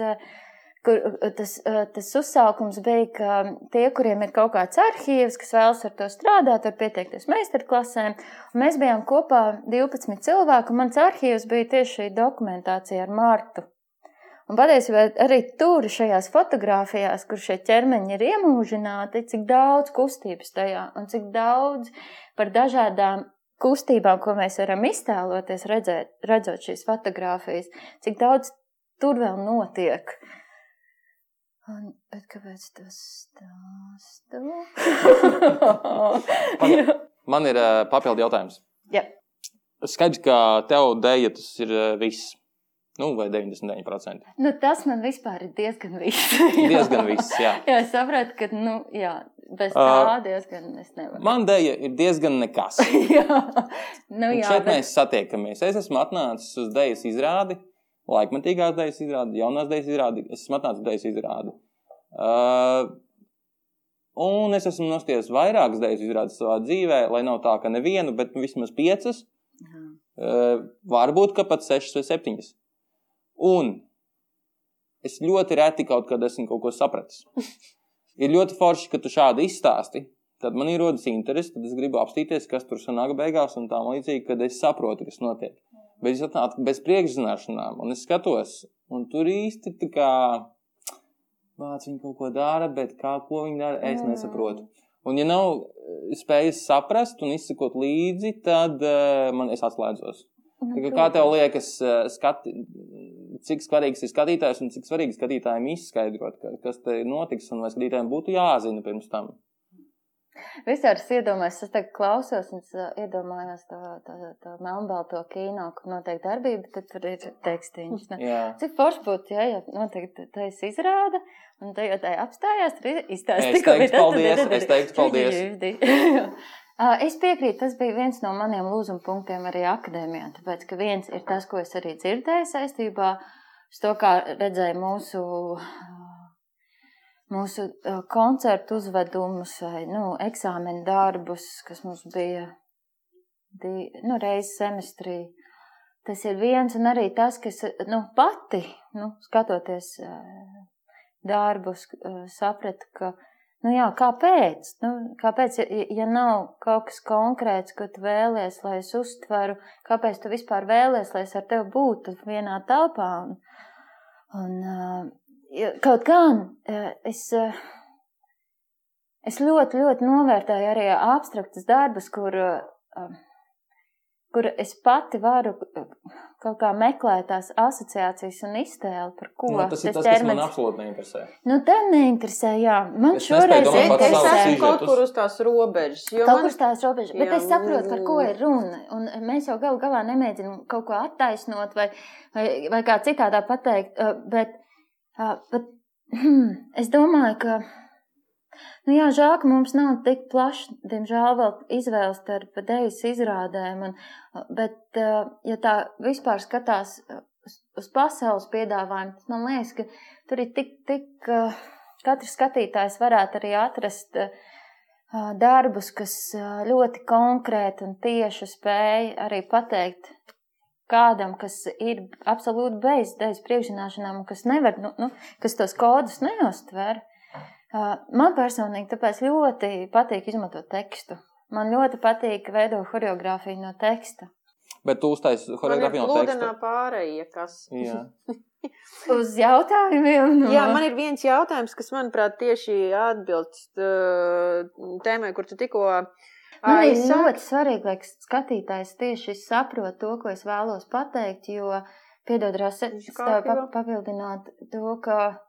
kur uh, tas, uh, tas uzsaukums bija, ka tie, kuriem ir kaut kāds arhīvs, kas vēlas ar to strādāt, var pieteikties meistarklasēm. Mēs bijām kopā 12 cilvēki, un mans arhīvs bija tieši šī dokumentācija ar Martu. Un patiesībā arī tur, šajās fotografijās, kur šie ķermeņi ir iemūžināti, cik daudz kustības tajā un cik daudz par dažādām kustībām, ko mēs varam iztēloties, redzēt, redzot šīs fotogrāfijas, cik daudz tur vēl notiek. Un, bet kāpēc tas stāstu? man, man ir uh, papildu jautājums. Jā. Skaidrs, ka tev dēļ tas ir uh, viss. Nu, vai 99%? Nu, tas man vispār ir diezgan viss. diezgan viss, jā. jā, es saprotu, ka, nu, jā, bez tā diezgan es nevaru. Man dēļa ir diezgan nekas. jā, nu Un jā, šeit bet mēs satiekamies. Es esmu atnācis uz dēļas izrādi, laikmatīgās dēļas izrādi, jaunās dēļas izrādi. Es esmu atnācis uz dēļas izrādi. Uh, un es esmu nosties vairākas dēļas izrādes savā dzīvē, lai nav tā, ka nevienu, bet vismaz piecas. Jā. Uh, varbūt pat sešas vai septiņas. Un es ļoti reti kaut kad esmu kaut ko sapratis. ir ļoti forši, ka tu šādi izstāsti. Tad man ir rodas interesi, tad es gribu apstīties, kas tur sanāk beigās, un tā līdzīgi, kad es saprotu, kas notiek. Bet es atnācu bez priekšzināšanām, un es skatos, un tur īsti tā kā vāc viņi kaut ko dara, bet kā, ko viņi dara, es Mm. nesaprotu. Un ja nav eh, spējas saprast un izsekot līdzi, tad uh, man es atslēdzos. Tā kā, kā tev liekas, eh, skati, cik svarīgs ir skatītājs un cik svarīgi skatītājiem izskaidrot, ka, kas te notiks un vai skatītājiem būtu jāzina pirms tam? Vispār es iedomājos, es tagad klausos, un es iedomājos to, to, to melnbalto kino, kur notiek darbība, tad tur ir tekstīns. Ne? Jā. Cik forši būtu, ja, ja noteikti ir izrāda, un jau tā apstājās, tur izstāsta Es teiktu paldies, es teiktu paldies. Ā, Es piekrītu, tas bija viens no maniem lūzuma punktiem arī akadēmijā. Tāpēc, ka viens ir tas, ko es arī dzirdēju saistībā ar to, kā redzēju mūsu, mūsu koncertu uzvedumus vai nu, eksāmenu darbus, kas mums bija di, nu, reizes semestrī. Tas ir viens, un arī tas, kas nu, pati, nu, skatoties darbus, sapratu, ka Nu jā, kāpēc? Nu, kāpēc, ja, ja nav kaut kas konkrēts, ko tu vēlies, lai es uztveru, kāpēc tu vispār vēlies, lai es ar tevi būtu vienā telpā? Un, un, kaut gan uh, es, uh, es ļoti, ļoti novērtēju arī abstraktus darbus, kur, uh, kur es pati varu kaut kā meklēt tās asociācijas un iztēli, par ko Nu, tas ir tas, kas man absolūti neinteresē. Nu, tev neinteresē, jā. Man Es šoreiz nespēju domāt Es, kaut kur uz tās robežas. Jo Kaut man, kur tās robežas, bet Jā, es saprotu, par ko mm. ir runa. Un mēs jau galu galā nemēģinām kaut ko attaisnot vai, vai, vai kā citādā pateikt. uh, Bet, uh, bet hmm, es domāju, ka. Nu jā, žēl, ka mums nav tik plašs, diemžēl, vēl izvēles starp dēļas izrādēm. Un, bet, ja tā vispār skatās uz, uz pasaules piedāvājumu, tad man liekas, ka tur ir tik, tik katrs skatītājs varētu arī atrast darbus, kas ļoti konkrēti un tieši spēj arī pateikt kādam, kas ir absolūti bez dēļas priekšzināšanām, kas nevar, nu, nu, kas tos kodus neuztver. Ā, Man personīgi tāpēc ļoti patīk izmantot tekstu. Man ļoti patīk veidot choreogrāfiju no teksta. Bet tu ir choreogrāfiju no teksta. pārējie, kas. Jā. Uz jautājumiem. No... Jā, man ir viens jautājums, kas, manuprāt, tieši atbilst uh, tēmai, kur tu tikko Man ir aizsāki. ļoti svarīgi, lai skatītājs tieši saprot to, ko es vēlos pateikt, jo, piedod, Rasa, es tev pa- papildināt to, ka,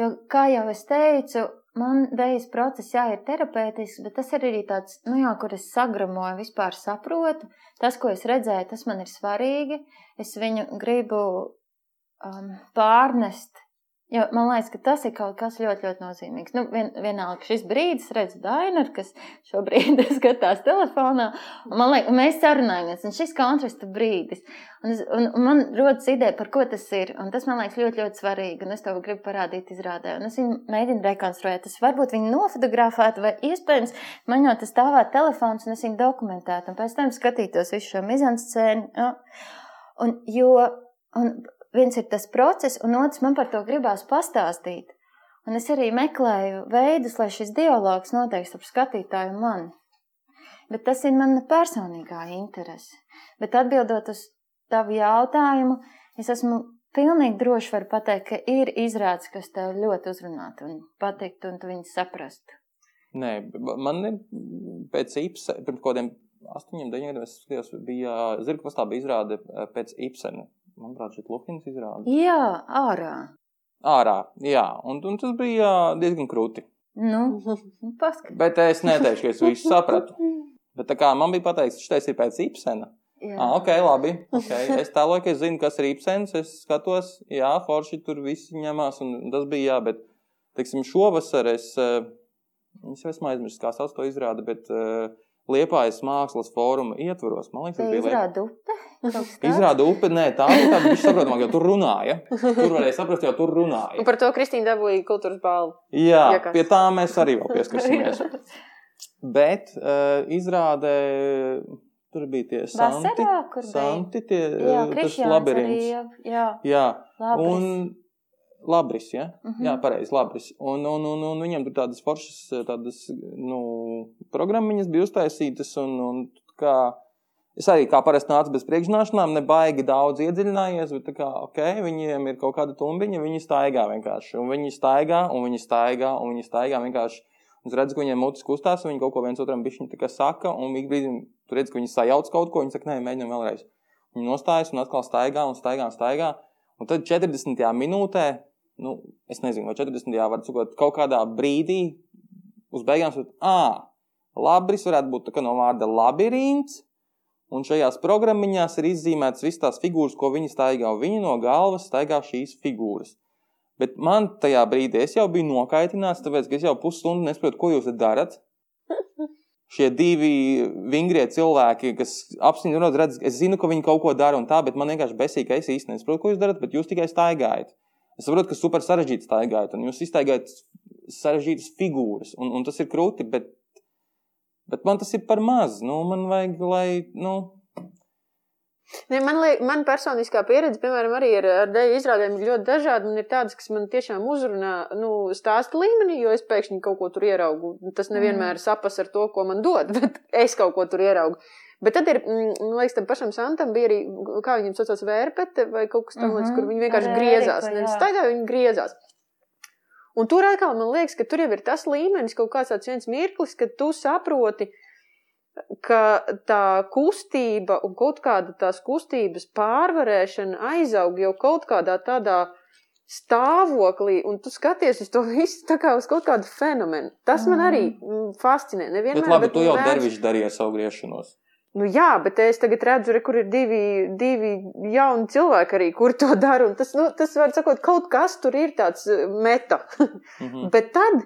jo, kā jau es teicu, man dēļas process, jā, ir terapeitisks, bet tas ir arī tāds, nu jā, kur es sagramoju, vispār saprotu. Tas, ko es redzēju, tas man ir svarīgi. Es viņu gribu um, pārnest. Jo man liekas, ka tas ir kaut kas ļoti, ļoti nozīmīgs. Nu, vien, vienalga, šis brīdis, redzu, Dainu, kas šobrīd skatās telefonā, un man liekas, mēs sarunājamies, un šis kontrasta brīdis. Un, es, un, un man rodas ideja, par ko tas ir, un tas man liekas ļoti, ļoti svarīgi, un es to gribu parādīt izrādē. Un es viņu mēģinu rekonstruēt. Tas varbūt viņu nofotografētu, vai iespējams man jau tas stāvētu telefons, un es viņu dokumentētu, un pēc tam skatītos visu šo mizanscēnu. Ja? Un, jo, un viens ir tas process, un otrs man par to gribās pastāstīt. Un es arī meklēju veidus, lai šis dialogs notiek starp skatītāju un mani. Bet tas ir mana personīgā interese. Bet atbildot uz tavu jautājumu, es esmu pilnīgi droši varu pateikt, ka ir izrādes, kas tev ļoti uzrunātu un patiktu, un tu viņus saprastu. Nē, man ir pēc Ibsena, pirms kaut kādiem astoņiem, deviņiem gadiem, es skatījos, bija Zirga pastāv bija izrāde eh, pēc Ibsena. Manuprāt, šī Luhins izrāde. Jā, ārā. Ārā, jā, un, un tas bija diezgan krūti. Nu, paskat. Bet es neteikšu, ka es visu sapratu. Bet tā kā man bija pateikts, šis ir pēc Ibsena. Jā. Ah, ok, labi. Okay. Es tālāk, es zinu, kas ir Ibsens. Es skatos, jā, forši tur viss ņemās. Un tas bija, jā, bet, teiksim, šovasar es, Es jau esmu aizmirsis, kā sauc to izrādi, bet uh, Liepājas mākslas fóruma ietvaros. Man liekas, tas bija Izrāda upe. Izrāda upe, nē, tā ir tāda viņš saprotamāk, jo tur runāja. Tur varēja saprast, jo tur runāja. Un par to Kristīna dabūja kultūras balvu. Jā, Ja kas. pie tā mēs arī vēl pieskarsimies. Bet uh, izrādē tur bija tie santi. Vasarā, kur bija? Santi, tie, Jā, uh, tas arī, labirints. jā, jā, Jā, labris. un labris, ja? Mhm. Jā, pareizi, labris. Un, un, un, un viņam tur tādas foršas, tādas, nu, programmiņas bija uztaisītas, un, un kā, es arī kā parasti nācu bez priekšzināšanām, nebaigi daudz iedziļinājies, bet kā, ok, viņiem ir kaut kāda tumbiņa, viņi staigā vienkārši, un viņi staigā, un viņi staigā, un viņi staigā vienkārši. Un redzu, ka viņiem mutes kustās, un viņi kaut ko viens otram bišķiņi saka, un ik brīdi tu redz, ka viņi sajauc kaut ko, viņi saka, nē, mēģinam vēlreiz. Viņi nostājas un atkal staigā un staigā un staigā. Un tad 40. minūtē, nu, es nezinu, vai 40. var sakot, kaut kādā brīdī uz beigām sakot, ah, labris varētu būt no vārda labirints. Un šajās programmiņās ir izzīmētas visas tās figūras, ko viņi staigā. Viņi no galvas staigā šīs figūras. Bet man tajā brīdī es jau biju nokaitināts, tāpēc es jau pusstundu nesaprotu, ko jūs darat. Šie divi vingrie cilvēki, kas apziņā redz, es zinu, ka viņi kaut ko dara un tā, bet man vienkārši besīk, ka es īsti nesaprotu, ko jūs darat, bet jūs tikai staigājat. Es saprotu, ka super sarežģīti staigājat, un jūs izstaigājat sarežģītas figūras, un, un tas ir krūti, bet, bet man tas ir par maz. Nu, man vajag, lai, nu, Ne, man, liek, man personiskā pieredze, piemēram, arī ar, ar dēļu izrādēm ir ļoti dažāda. Un ir tādas, kas man tiešām uzrunā nu, stāsta līmenī, jo es pēkšņi kaut ko tur ieraugu. Tas nevienmēr sapas ar to, ko man dod, bet es kaut ko tur ieraugu. Bet tad ir, mm, man liekas, tam pašam Santam bija arī, kā viņam saucās, vērpete vai kaut kas tamlīdzīgs, Mhm. kur viņi vienkārši Ar griezās. Nevis staigāja, viņi griezās. Un tur atkal man liekas, ka tur jau ir tas līmenis, kaut kāds tāds viens mirklis, kad tu saproti, ka tā kustība un kaut kāda tās kustības pārvarēšana aizaug jau kaut kādā tādā stāvoklī, un tu skaties uz to visu tā kā uz kaut kādu fenomenu. Tas man arī mm, fascinē. Nevienmēr, bet labi, tu jau dervišķi darīji ar savu griešanos. Nu, jā, bet es tagad redzu, re, kur ir divi, divi jauni cilvēki arī, kur to dara. un Tas, nu, tas var sakot, kaut kas tur ir tāds eh, meta. Mhm. Bet tad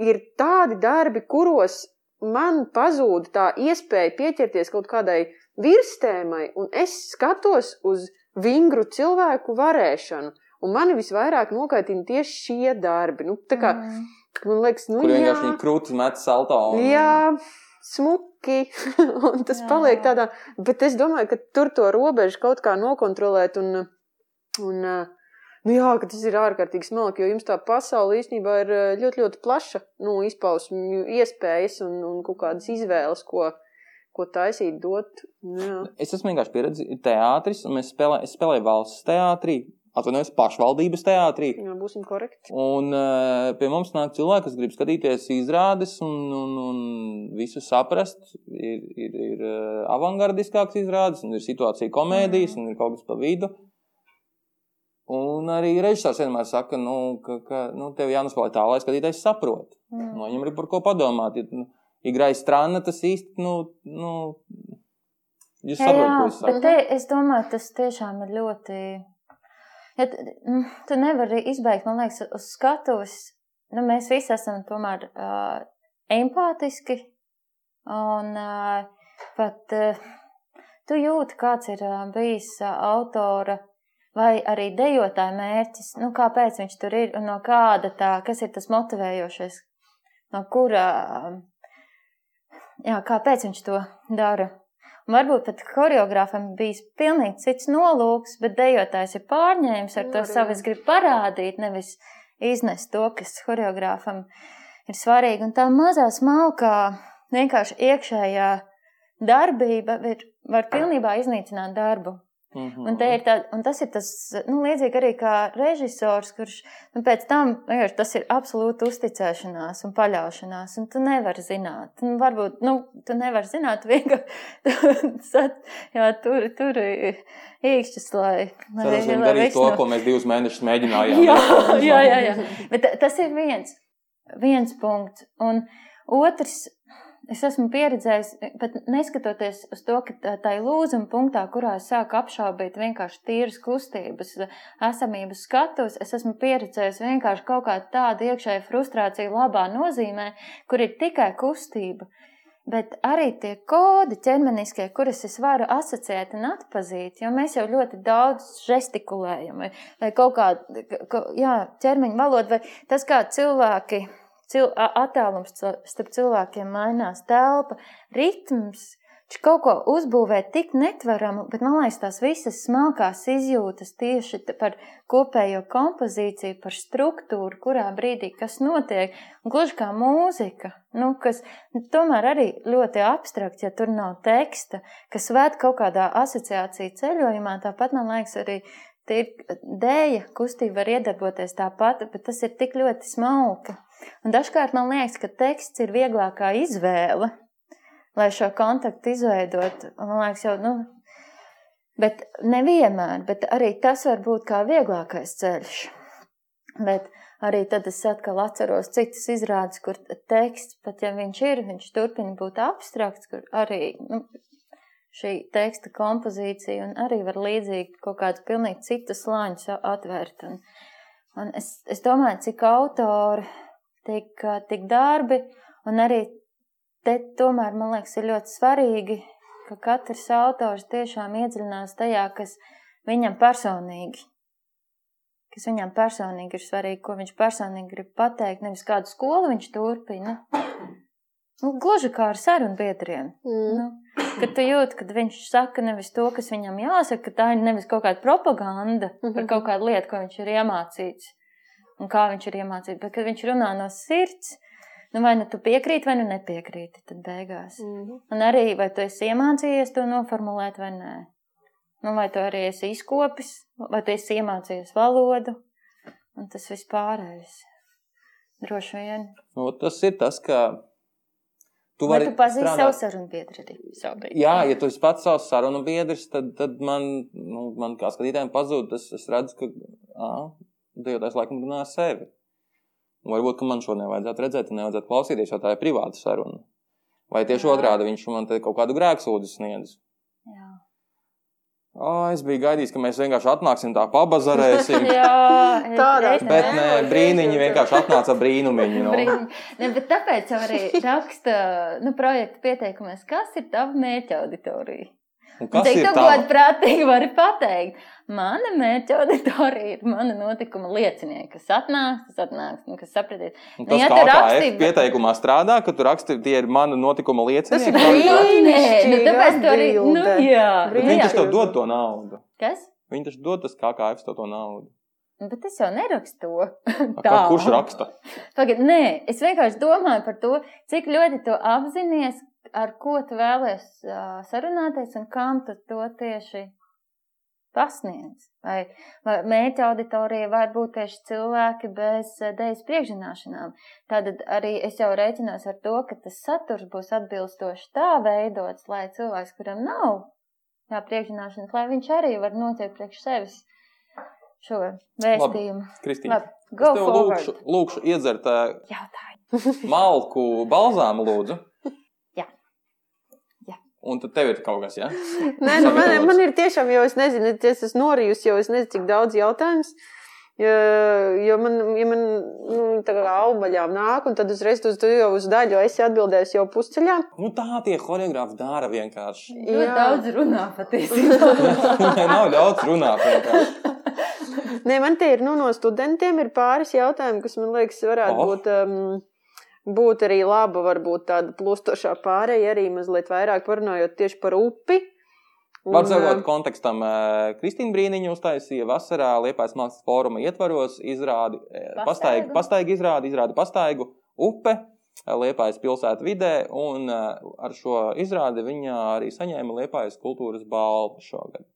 ir tādi darbi, kuros man pazūd tā iespēja pieķerties kaut kādai virstēmai, un es skatos uz vingru cilvēku varēšanu. Un mani visvairāk nokaitina tieši šie darbi. Nu, tā kā, Mm. man liekas, nu, Kur jā, vienkārši viņi krūtis met salto. Un... jā, smuki, un tas Jā. paliek tādā. Bet es domāju, ka tur to robežu kaut kā nokontrolēt un, un nu jā, ka tas ir ārkārtīgi smalki, jo jums tā pasaule īstenībā ir eh, ļoti, ļoti plaša, nu, izpausmju iespējas un, un kaut kādas izvēles, ko, ko taisīt, dot. Nu, Jā. Es esmu vienkārši pieredzējis teātris, un mēs spēlē, es spēlēju valsts teātrī, atvainojos pašvaldības teātrī. Jā, būsim korekti. Un uh, pie mums nāk cilvēki, kas grib skatīties izrādes un, un, un visu saprast. Ir, ir, ir uh, avangardiskāks izrādes, un ir situācija komēdijas, un ir kaut kas pa vidu. Un arī režisors vienmēr saka, nu, ka, ka nu, tev jānospēlē tā, lai skatītājs saprot. Mm. Nu, viņam ir par ko padomāt. Ja, nu, Igrai strāna tas īsti, nu, nu jūs saprotat, ko es saku. bet te, es domāju, tas tiešām ir ļoti. Ja, tu, tu nevari izbeigt, man liekas, uz skatuves. Nu, mēs visi esam tomēr uh, empātiski. Un uh, pat uh, tu jūti, kāds ir uh, bijis uh, autora vai arī dejotāja mērķis. Nu, kāpēc viņš tur ir un no kāda tā, kas ir tas motivējošais, no kura. Uh, jā, kāpēc viņš to dara. Un varbūt pat choreogrāfam bija pilnīgi cits nolūks, bet dejotājs ir pārņēmis ar to savu. Es gribu parādīt, nevis iznest to, kas choreogrāfam ir svarīgi. Un tā mazā smalkā, vienkārši iekšējā darbība ir, var pilnībā iznīcināt darbu. Mhm. Un, te ir tā, un tas ir tas, nu, līdzīgi arī kā režisors, kurš nu, pēc tam vienkārši tas ir absolūti uzticēšanās un paļaušanās. Un tu nevari zināt. Un varbūt, nu, tu nevari zināt, vienkārši tur, tur īkšķis, lai. darīs viss to, ko mēs divus mēnešus mēģinājām. jā, jā, jā, jā. Bet ta- tas ir viens, viens punkts. Un otrs, es esmu pieredzējis, pat neskatoties uz to, ka tā- ir lūzuma punktā, kurā es sāku apšaubīt vienkārši tīras kustības, esamības skatus, es esmu pieredzējis vienkārši kaut kādu tādu iekšēju frustrāciju labā nozīmē, kur ir tikai kustība. Bet arī tie kodi ķermeniskie, kurus es varu asociēt un atpazīt, jo mēs jau ļoti daudz žestikulējam, vai, kaut kāda ķermeņa valoda, vai tas, kā cilvēki, cil, attālums starp cilvēkiem mainās, telpa, ritms. Viņš kaut ko uzbūvē tik netvaramu, bet man liekas, tās visas smalkās izjūtas tieši par kopējo kompozīciju, par struktūru, kurā brīdī kas notiek. Gluži kā mūzika, nu, kas tomēr arī ļoti abstrakts, ja tur nav teksta, kas ved kaut kādā asociāciju ceļojumā. Tāpat man liekas, arī ir dēļa kustība var iedarboties tāpat, bet tas ir tik ļoti smalka. Un dažkārt man liekas, ka teksts ir vieglākā izvēle, lai šo kontaktu izveidot. Man liekas, jau, nu, bet nevienmēr, bet arī tas var būt kā vieglākais ceļš. Bet arī tad es atkal atceros citas izrādes, kur teksts, pat ja viņš ir, viņš turpina būt abstrakts, kur arī nu, šī teksta kompozīcija un arī var līdzīgi kaut kādus pilnīgi citus slāņus atvērt. Un, un es, es domāju, cik autori, tik, tik darbi un arī te tomēr, man liekas, ir ļoti svarīgi, ka katrs autors tiešām iedziļinās tajā, kas viņam personīgi kas viņam personīgi ir svarīgi, ko viņš personīgi grib pateikt, nevis kādu skolu viņš turpina. Nu, gluži kā ar sarunu biedriem. Mm. Nu, kad tu jūti, ka viņš saka nevis to, kas viņam jāsaka, ka tā ir nevis kaut kāda propaganda par kaut kādu lietu, ko viņš ir iemācīts un kā viņš ir iemācīts, bet kad viņš runā no sirds, nu vai nu tu piekrīti, vai nu nepiekrīti, tad beigās. Mm. Un arī, vai tu esi iemācījies to noformulēt vai nē. Nu, vai tu arī esi izkopis, vai tu esi iemācījies valodu, un tas viss pārējais. Droši vien. Nu, tas ir tas, ka tu vari tu pazīsti strādāt- savu sarunu biedru arī? Jā, ja tu esi pats savs sarunu biedrs, tad, tad man, nu, man kā skatītājiem pazūd, tas es redzu, ka ā, dejotājs laikam runā ar sevi. Un varbūt, ka man šo nevajadzētu redzēt, un nevajadzētu klausīties, jo tā ir privāta saruna. Vai tieši Jā. otrādi viņš man te kaut kādu grēksūdu sniedz. Jā. O, es biju gaidījis, ka mēs vienkārši atnāksim tā pabazarēsim. Jā, Tādā es- Bet nē, brīniņi vienkārši atnāca brīnumiņi. Nu. Brīniņ. Ne, bet tāpēc arī raksta nu, projekta pieteikumos, kas ir tava mērķa auditorija. Cik tu tā? kaut prātīgi vari pateikt? Mana mērķa auditorija ir mana notikuma liecinieki, kas atnāks, kas atnāks, un kas sapratīs. Un Nu, tas ja kā raksti- pieteikumā strādā, ka tu raksti, tie ir mana notikuma Tas ir liecinieki. brīnišķīgi. Nu, nē, nu, tāpēc tu arī, nu, jā. Nu, viņi taču tev dod to naudu. Kas? Viņi taču dod tas kā kā F to naudu. Bet es jau nerakstu to. Kurš raksta? Tagad, nē, es vienkārši domāju par to, cik ļoti tu apzinājies, ar ko tu vēlies uh, sarunāties un kam tu to tieši pasniedz. Vai, vai mērķa auditorija var būt tieši cilvēki bez uh, dēļas priekšzināšanām. Tad arī es jau rēķinos ar to, ka tas saturs būs atbilstoši tā veidots, lai cilvēks, kuram nav jā, priekšzināšanas, lai viņš arī var noteikt priekš sevis šo vēstījumu. Kristīna. Labi, Es tev forward. lūkšu, lūkšu iedzert Jautājumu. malku balzāmu, lūdzu. Jā. Jā. Un tad tev ir kaut kas, jā? Nē, nu, man, man ir tiešām, jo es nezinu, es esmu norijus, jo es nezinu, cik daudz jautājumus. Jo, jo man, ja man nu, tā kā augaļām nāk, un tad uzreiz tu, tu jau uz daļu esi atbildējis jau pusceļā. Nu tā tie horeogrāfi dara vienkārši. Ļoti Jā. daudz runā patiesībā. Viņai nav ļauts runāt vienkārši. Nē, man te ir nu, no studentiem ir pāris jautājumi, kas man liekas, varētu oh. būt, um, būt arī laba, varbūt tāda plūstošā pārēja, arī mazliet vairāk parunājot tieši par upi. Var sakot, um, kontekstam ā, Kristīna Brīniņa uztaisīja vasarā Liepājas mākslas fóruma ietvaros izrādi, ā, Pastaigu. pastaigu, pastaigu izrādi, izrādi pastaigu upe Liepājas pilsētu vidē, un ar šo izrādi viņa arī saņēma Liepājas kultūras balvu šogad.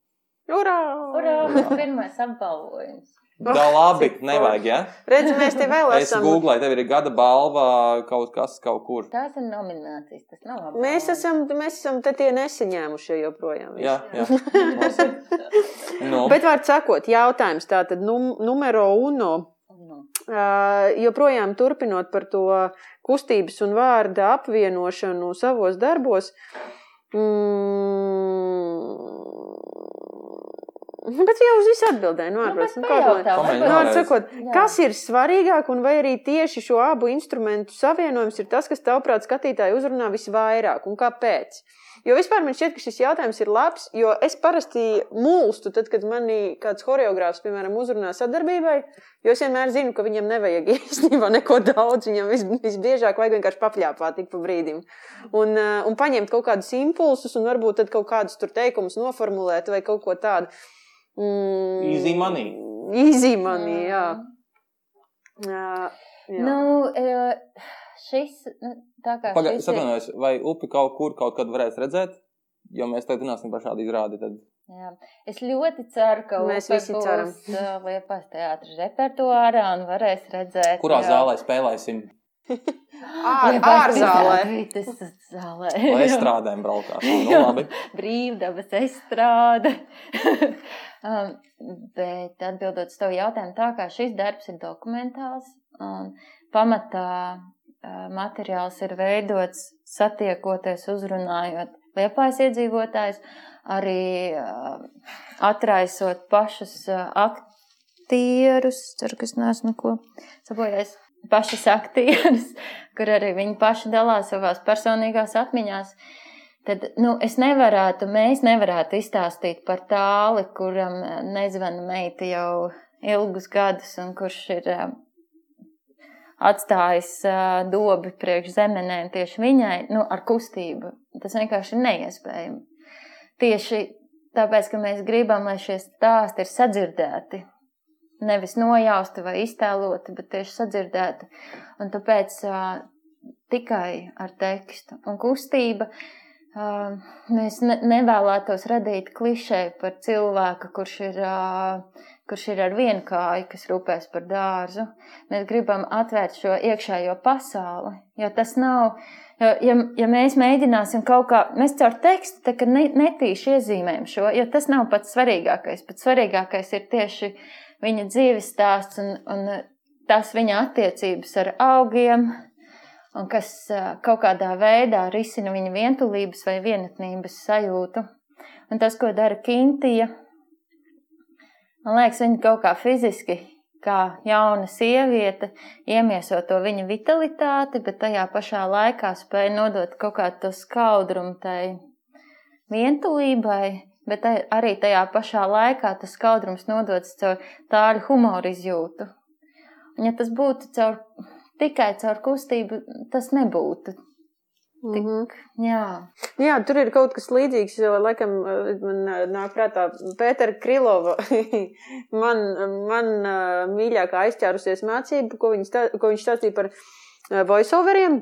Urā! Urā, pirmais apbalvojums. Da labi, nevajag, ja? Redz, mēs te vēl Es esam. googlēju, tev ir gada balva kaut kas kaut kur. Tās ir nominācijas, tas nav apbalvojums. Mēs esam, mēs esam te tie nesaņēmušie joprojām. Jā, jā. Nu, Bet, vārds sakot, jautājums tātad num, numero uno. Uh, joprojām turpinot par to kustības un vārda apvienošanu savos darbos. Mm, bet jau uz visu atbildēju, nu, ārpus, nu, kā. Pamēģini Nu, sakot, kas ir svarīgāk, un vai arī tieši šo abu instrumentu savienojums ir tas, kas, tavuprāt, skatītāju uzrunā visvairāk, un kāpēc? Jo vispār man šķiet, ka šis jautājums ir labs, jo es parasti mūlstu, tad, kad manī kāds choreogrāfs, piemēram, uzrunā sadarbībai, jo es vienmēr zinu, ka viņam nevajag īstenībā neko daudz, viņam vis, visbiežāk vajag vienkārši papļāpāt tik pa brīdim. Un, uh, un paņemt kaut kādus impulsus, un varbūt tad kaut kādus tur teikumus noformulēt vai kaut ko tādu. Mm, Easy money. Easy money, jā. jā, jā. Nu, eh, šis, nu, tā kā Pagaidiet, šis ir- atvainojos, vai upi kaut kur kaut kad varēs redzēt? Jo mēs tagad runāsim par šādu izrādi. Tad... Jā. Es ļoti ceru, ka Mēs visi ceram. uh, Liepājas teātris repertuārā un varēs redzēt. Kurā jā. zālē spēlēsim? Ār, ārzālē. teātris zālē. Lai strādājam, braukāt. Nu, labi. Brīvdabas estrāde. um, bet atbildot uz tavu jautājumu, tā kā šis darbs ir dokumentāls un pamatā uh, materiāls ir veidots satiekoties, uzrunājot liepājas iedzīvotājus, arī uh, atraisot pašus uh, aktierus, ceru, ka es neesmu neko sabojājis. Pašas aktierus, kur arī viņi paši dalās savās personīgās atmiņās. Tad nu, es nevarētu, mēs nevarētu izstāstīt par tāli, kuram eh, nezvana meita jau ilgus gadus, un kurš ir eh, atstājis eh, dobi priekš zemenēm tieši viņai, nu, ar kustību. Tas vienkārši ir neiespējami. Tieši tāpēc, ka mēs gribam, lai šie stāsti ir sadzirdēti. Nevis nojausti vai iztēloti, bet tieši sadzirdēti. Un tāpēc uh, tikai ar tekstu un kustību uh, mēs ne, nevēlētos radīt klišeju par cilvēku, kurš ir, uh, kurš ir ar vienu kāju, kas rūpēs par dārzu. Mēs gribam atvērt šo iekšējo pasauli, jo tas nav. Jo, ja, ja mēs mēģināsim kaut kā, mēs caur tekstu ne, netīši iezīmējam šo, jo tas nav pats svarīgākais. Pats svarīgākais ir tieši viņa dzīves stāsts un, un tas viņa attiecības ar augiem, un kas kaut kādā veidā risina viņa vientulības vai vienatnības sajūtu. Un tas, ko dara Kintija, man liekas, viņa kaut kā fiziski, kā jauna sieviete, iemieso to viņa vitalitāti, bet tajā pašā laikā spēja nodot kaut kādu to skaudrumu tai vientulībai, bet arī tajā pašā laikā tas skaudrums nodots caur tādu humoru izjūtu. Un, ja tas būtu caur, tikai caur kustību, tas nebūtu. Tik, Mhm. jā, Jā, tur ir kaut kas līdzīgs. jo, Laikam, man nāk prātā Pētera Krilova. man, man mīļākā aizķērusies mācība, ko, stā, ko viņš stāstīja par voiceoveriem.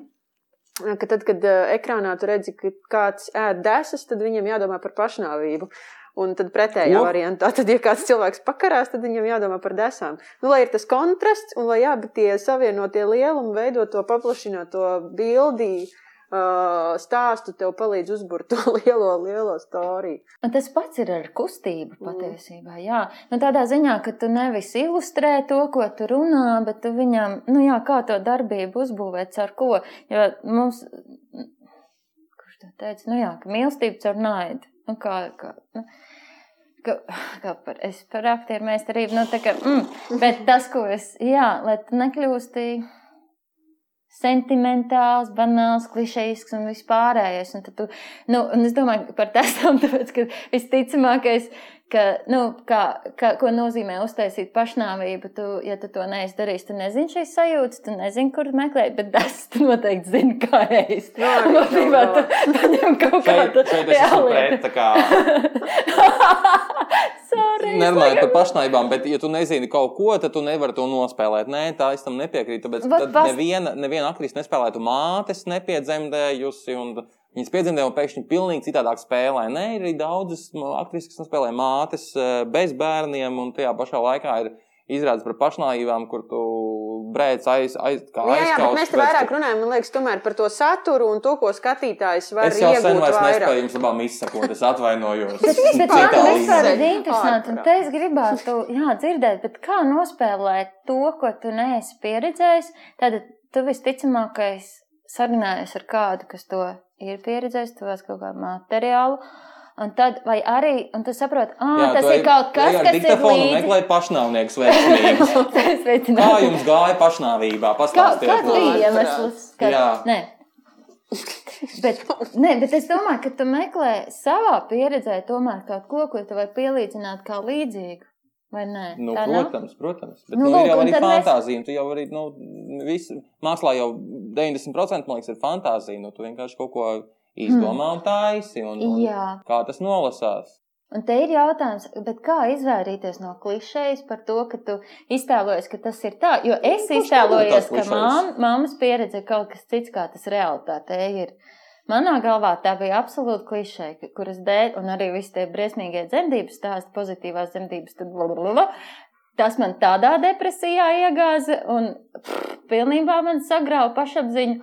Ka tad, kad ekrānā tu redzi, ka kāds ēd desas, tad viņam jādomā par pašnāvību. Un tad pretējā Ko? variantā, tad, ja kāds cilvēks pakarās, tad viņam jādomā par desām. Nu, lai ir tas kontrasts, un lai abi tie savienotie lielumi veido to paplašināto bildi, uh, stāstu tev palīdz uzburt to lielo, lielo storiju. Un tas pats ir ar kustību Mm. patiesībā. Jā, nu, tādā ziņā, ka tu nevis ilustrē to, ko tu runā, bet tu viņam, nu, jā, kā to darbību uzbūvēt, ar ko. Jo mums, kurš to teica, nu, jā, ka mīlestība caur naidu. Nu, kā, kā, nu, ka, kā par, es par aktieru meistarību, nu, tā kā, mm, bet tas, ko es, jā, lai tu nekļūsti sentimentāls, banāls, klišejisks un vispārējais. Un tu, nu, un es domāju par testām, tāpēc, ka visticamākais, ka, nu, kā, kā, ko nozīmē uztaisīt pašnāvību, tu, ja tu to neesi darījis, tu nezini šīs sajūtas, tu nezini, kur meklēt, bet tas tu noteikti zini, kā ēst. Nu, arī Būtībā tu paņem kaut kādu tā kā nerunājot par pašnībām, bet, ja tu nezini kaut ko, tad tu nevari to nospēlēt. Nē, tā es tam nepiekrītu. Tāpēc Vat tad pas- neviena, neviena aktrise nespēlētu mātes, nepiedzemdējusi. Un viņas piedzemdēja un pēkšņi pilnīgi citādāk spēlē. Nē, ir arī daudzas aktrises, kas spēlē mātes eh, bez bērniem, un tajā pašā laikā ir izrādes par pašnāvībām, kur tu brēc aiz, aiz, kā Jā, jā, bet mēs te vairāk tam. runājam, man liekas, tomēr par to saturu un to, ko skatītājs var Es jau sen iegūt vairs nespēju vairāk. jums labām izsakot, es atvainojos. Bet, bet man vispār ir interesanti, un te es gribētu jā, dzirdēt, bet kā nospēlēt to, ko tu neesi pieredzējis. Tad tu visticamākais sarunājies ar kādu, kas to ir pieredzējis, tu vēl kaut kādu materiālu. Un tad, vai arī, un tu saproti, ah, Jā, tas ir kaut kas, kas ir diktafonu līdzi. meklēji pašnāvniekus veiksmīgus. Kā jums gāja pašnāvībā? Kā, Pastāstiet, kāds bija iemesls? Ka, Jā. Nē. Bet, nē, bet es domāju, ka tu meklē savā pieredzē tomēr kaut ko, ko tu vari pielīdzināt kā līdzīgu. Vai nē? Nu, Tā nav? protams, protams. Bet Nu, nu, lūk, ir jau arī mēs- fantāzija. un Tu jau arī, nu, visu, mākslā jau 90% man liekas, ir fantāzija. Nu, tu vienkārši kaut ko izdomā un taisi. Un, un Jā. kā tas nolasās? Un te ir jautājums, bet kā izvairīties no klišejas par to, ka tu iztēlojies, ka tas ir tā? Jo es Kurš iztēlojos, ka mammas pieredze ir kaut kas cits, kā tas realitāte ir. Manā galvā tā bija absolūti klišeja, kuras dēļ, un arī visi tie briesmīgie dzemdības stāsti, pozitīvās dzemdības, tad blablabla. Tas man tādā depresijā iegāza, un pff, pilnībā man sagrauja pašapziņu,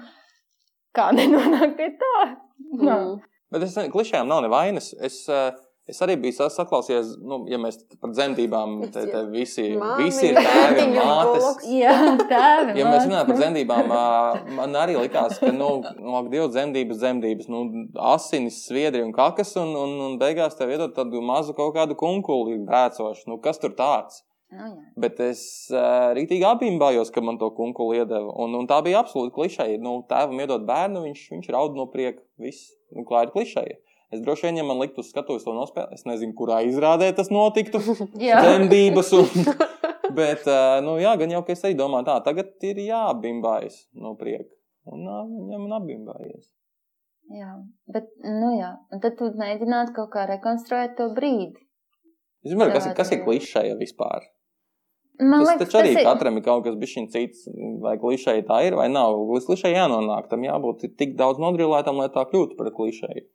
kā nenonākt pie tā. Nav. Mm. Bet es nezinu, klišējām nav nevainas. Es, eh, es arī biju saklausījies, nu, ja mēs par dzemdībām, te, te visi, Māmiņa, visi ir tēvi un mātes. Jā, tā Ja mēs runājam par dzemdībām, man arī likās, ka, nu, nu ak, Dievs, dzemdības, dzemdības, nu, asinis, sviedri un kakas, un, un, un beigās tev iedod tādu mazu kaut kādu kunkuli brēcošu. Nu, kas tur tāds? Nu, jā. Bet es uh, rītīgi apbimbājos, ka man to kunkuli iedeva. Un, un tā bija absolūti klišeja. Nu, tēvam iedod bērnu, viņš, viņš raud no prieka. Viss, nu, klāja ir klišeja. Es droši vien, ja man liktu uz skatuves to nospēlēt, es nezinu, kurā izrādē tas notiktu. Jā. Dzemdības. Un, bet, nu, jā, gan jau, ka es arī domāju, tā, tagad ir jābimbājas no prieka. Un viņam man apbimbājies. Jā, bet, nu jā, un tad tu mēģinātu kaut kā rekonstruēt to brīdi. Es domāju, kas, ir- kas ir jā. klišeja vispār? Man Tas liekas, taču arī tas ir- katram ir kaut kas cits, vai klišeja tā ir vai nav. Līdz klišeja jānonāk, tam jābūt tik daudz nodrillētam, lai tā kļūtu par klišeju.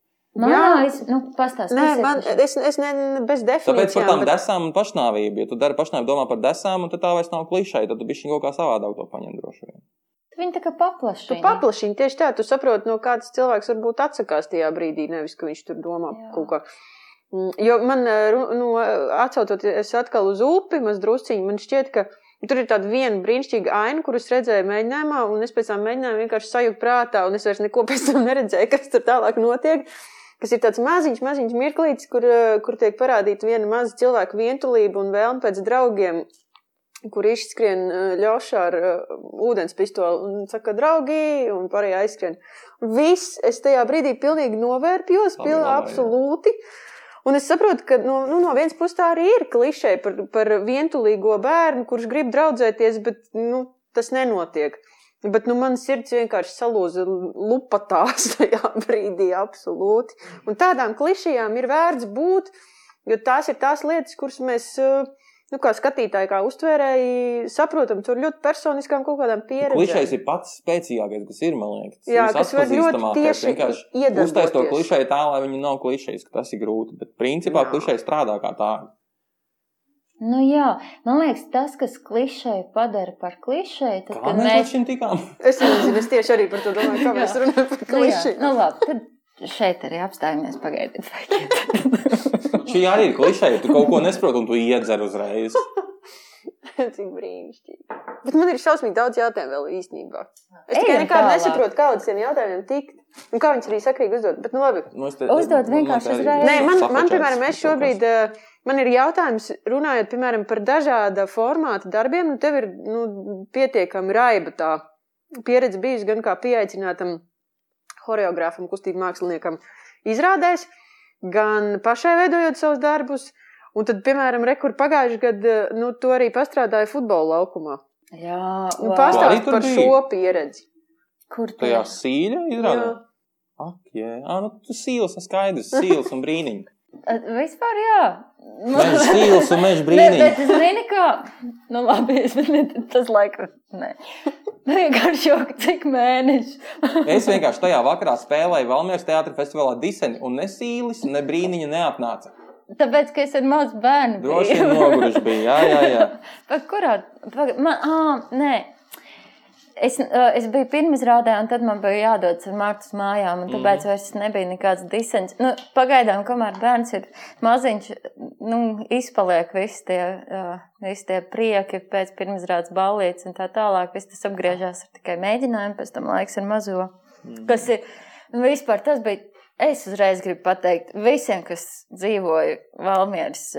Iz... nu, pastāst, Nē, kas ir man, klišeja? es, es ne, bez Tāpēc par definīcijām. tām bet- desām un pašnāvību. Ja tu dari pašnāvību, domā par desām, un tad tā vairs nav klišeja, tad tu bišķiņ kaut kā savādāk to paņem droši vien. Viņi tā kā Tu paplašina. paplašini tieši tā, tu saproti, no kāds cilvēks varbūt atsakās tajā brīdī, nevis ka viņš tur domā Jā. kaut kā. Mm, Jo man, eh, nu, atcaucoties atkal uz upi, maz drusciņi, man šķiet, ka tur ir tāda viena brīnišķīga aina, kuras redzēju mēģinājumā, un es pēc tam mēģināju vienkārši sajūt prātā, un es vairs neko pēc tam neredzēju, kas tur tālāk notiek. Kas ir tāds maziņš, maziņš mirklītis, kur, eh, kur tiek parādīta viena maza cilvēka vientulība un vēlme pēc draugiem, kur izskrien eh, ļaušā ar uh, ūdens pistoli un saka, draugi, un pārējie aizskrien. Viss, es tajā brīdī pilnīgi novērpjos, pilnīgi jā. absolūti. Un es saprotu, ka no, nu, no vienas puses tā arī ir klišē par, par vientulīgo bērnu, kurš grib draudzēties, bet nu, tas nenotiek. Bet nu, man sirds vienkārši salūza lupatās tajā brīdī, absolūti. Un tādām klišajām ir vērts būt, jo tās ir tās lietas, kuras mēs, eh, nu, kā skatītāji, kā uztvērēji, saprotam caur ļoti personiskām kaut kādām pieredzēm. Klišejs ir pats spēcīgākais, kas ir, man liekas. Jā, Tas kas var ļoti tieši iedarboties. Uztais to klišeju tā, lai viņi nav klišejs, ka tas ir grūti. Bet principā Jā. klišeja strādā kā tā. Nu jā, man liekas, tas, kas klišeju padara par klišeju, tad, Kā kad mēs mēs... šim tikām? Es nezinu, es tieši arī par to domāju, kā mēs runājam par Nu jā, nu labi, tad šeit arī apstājamies pagaidiet. Šī arī ir klišeja. Tu kaut ko nesaproti un tu iedzer uzreiz. Cik brīnišķīgi. Bet man ir šausmīgi daudz jautājumu vēl īstenībā. Es tikai Ejam nekādu tālāk. nesaprotu, kā līdz tiem jautājumiem tikt. Un kā viņus arī sakrīgi uzdot. Bet, nu labi. Nu, te- Uzdod man vienkārši uzreiz. Nē, man, man piemēram, es šobrīd, eh, man ir jautājums, runājot, piemēram, par dažāda formāta darbiem, nu, tev ir, nu, pietiekami raiba tā pieredze bijusi gan kā pieaicinātam horeogrāfam, kustību māksliniekam izrādēs, gan pašai veidojot savus darbus. Un tad, piemēram, rekur pagājušajā gadā, nu, to arī pastrādāja futbola laukumā. Jā, Un wow. arī pastāst tur par šo pieredzi. kur Tajā tieši? sīļā izrādās. Ak, jā, ah, nu, tu sīls, skaidrs, sīls un brīniņš. Vispār jā. Meža sīls un meža Ne, bet brīniņš. zini, kā? Nu, labi, es nezinu, tas laikam. Nē. Nu, vienkārši jau cik mēneši. Es vienkārši tajā vakarā spēlēju Valmieras teātra festivālā Diseni, un ne sīlis, ne brīniņa neatnāca. tāpēc, ka es ar mazu bērnu biju. Droši vien noguruši bija. Jā, jā, jā. Pa kurā? Pa, man, ah, nē. Es, es biju pirmizrādē, un tad man bija jādodas ar Martu uz mājām, un tāpēc mm. vairs nebija nekāds disens. Nu, pagaidām, kamēr bērns ir maziņš, nu, izpaliek visi tie, uh, visi tie prieki pēc pirmizrādes ballītes un tā tālāk. Viss tas apgriežās ar tikai mēģinājumu, pēc tam laiks ar mazo. Mm. Kas ir, nu, vispār tas bija Es uzreiz gribu pateikt visiem, kas dzīvoja Valmieras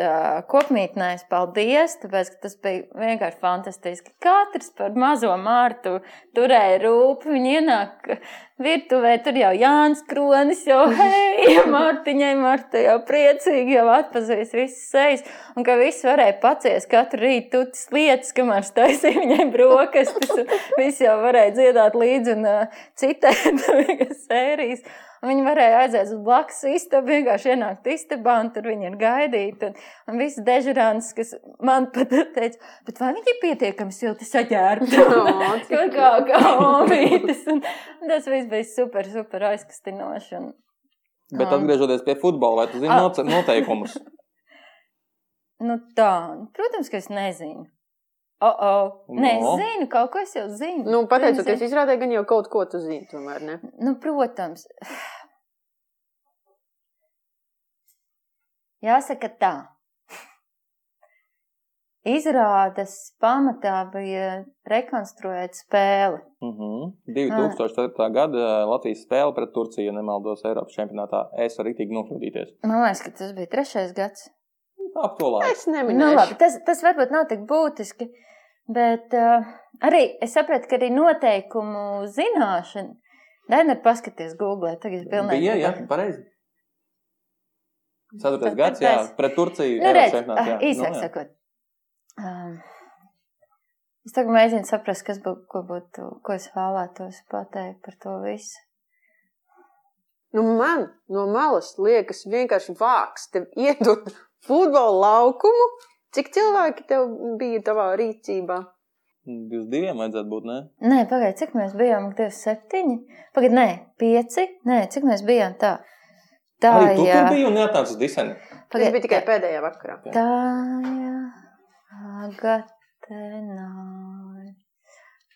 kopmītnēs, paldies, tāpēc, ka tas bija vienkārši fantastiski. Katrs par mazo mārtu turēja rūpi, viņi ienāk virtuvē, tur jau Jānis Kronis, jau hei, Mārtiņai, Marta jau priecīgi, jau atpazīs visas sejas, un ka visi varēja paciest katru rītu tutas lietas, kamēr staisīja viņai brokastis, un visi jau varēja dziedāt līdzi un uh, citēt sērijas. Viņi varēja aiziet uz blakus istabu, vienkārši ienākt istabā, un tur viņi ir gaidīti. Un, un viss dežurants, kas man pat teica, bet vai viņi ir pietiekami silti saģērbti? kā kā, kā omītes. Un, tas viss bija super, super aizkastinoši. Un, bet atgriežoties pie futbola, vai tu zini noteikumus? nu tā, protams, ka es nezinu. Oh, oh. Nē, es zinu, kaut ko es jau zinu. Nu, pateicoties izrādē, gan jau kaut ko tu zini, tomēr, ne? Nu, protams. Jāsaka tā. Izrādes pamatā bija rekonstruēt spēli. Mm -hmm. 2004. gada Latvijas spēle pret Turciju, nemaldos Eiropas čempionātā. Es varu rītīgi nokļūdīties. Man liekas, ka tas bija trešais gads. Ap to laiku. Es neminēju. Nu, labi, tas, tas varbūt nav tik būtiski. Bet uh, arī es sapratu, ka arī noteikumu zināšana. Daina, paskaties, Google. Tagad ir pilnīgi. Jā, jā, pareizi. Ceturtais gads, jā, pret Turciju. Nu, redz, ah, īsāk nu, sakot. Um, es tagad mēģinu saprast, kas būtu, ko būtu, ko es vēlētos pateikt par to visu. Nu, man no malas liekas vienkārši vāks tev iedot futbola laukumu Cik cilvēki tev bija tavā rīcībā? 22 vajadzētu būt, ne? Nē, pagaidi, cik mēs bijām? 27? Pagaidi, nē, 5? Nē, cik mēs bijām tā? Tā, Arī tu jā. tur biji un neatnāc uz diseni. Pagaidi, bija tikai pēdējā vakarā. Tā, jā, Agatenāj,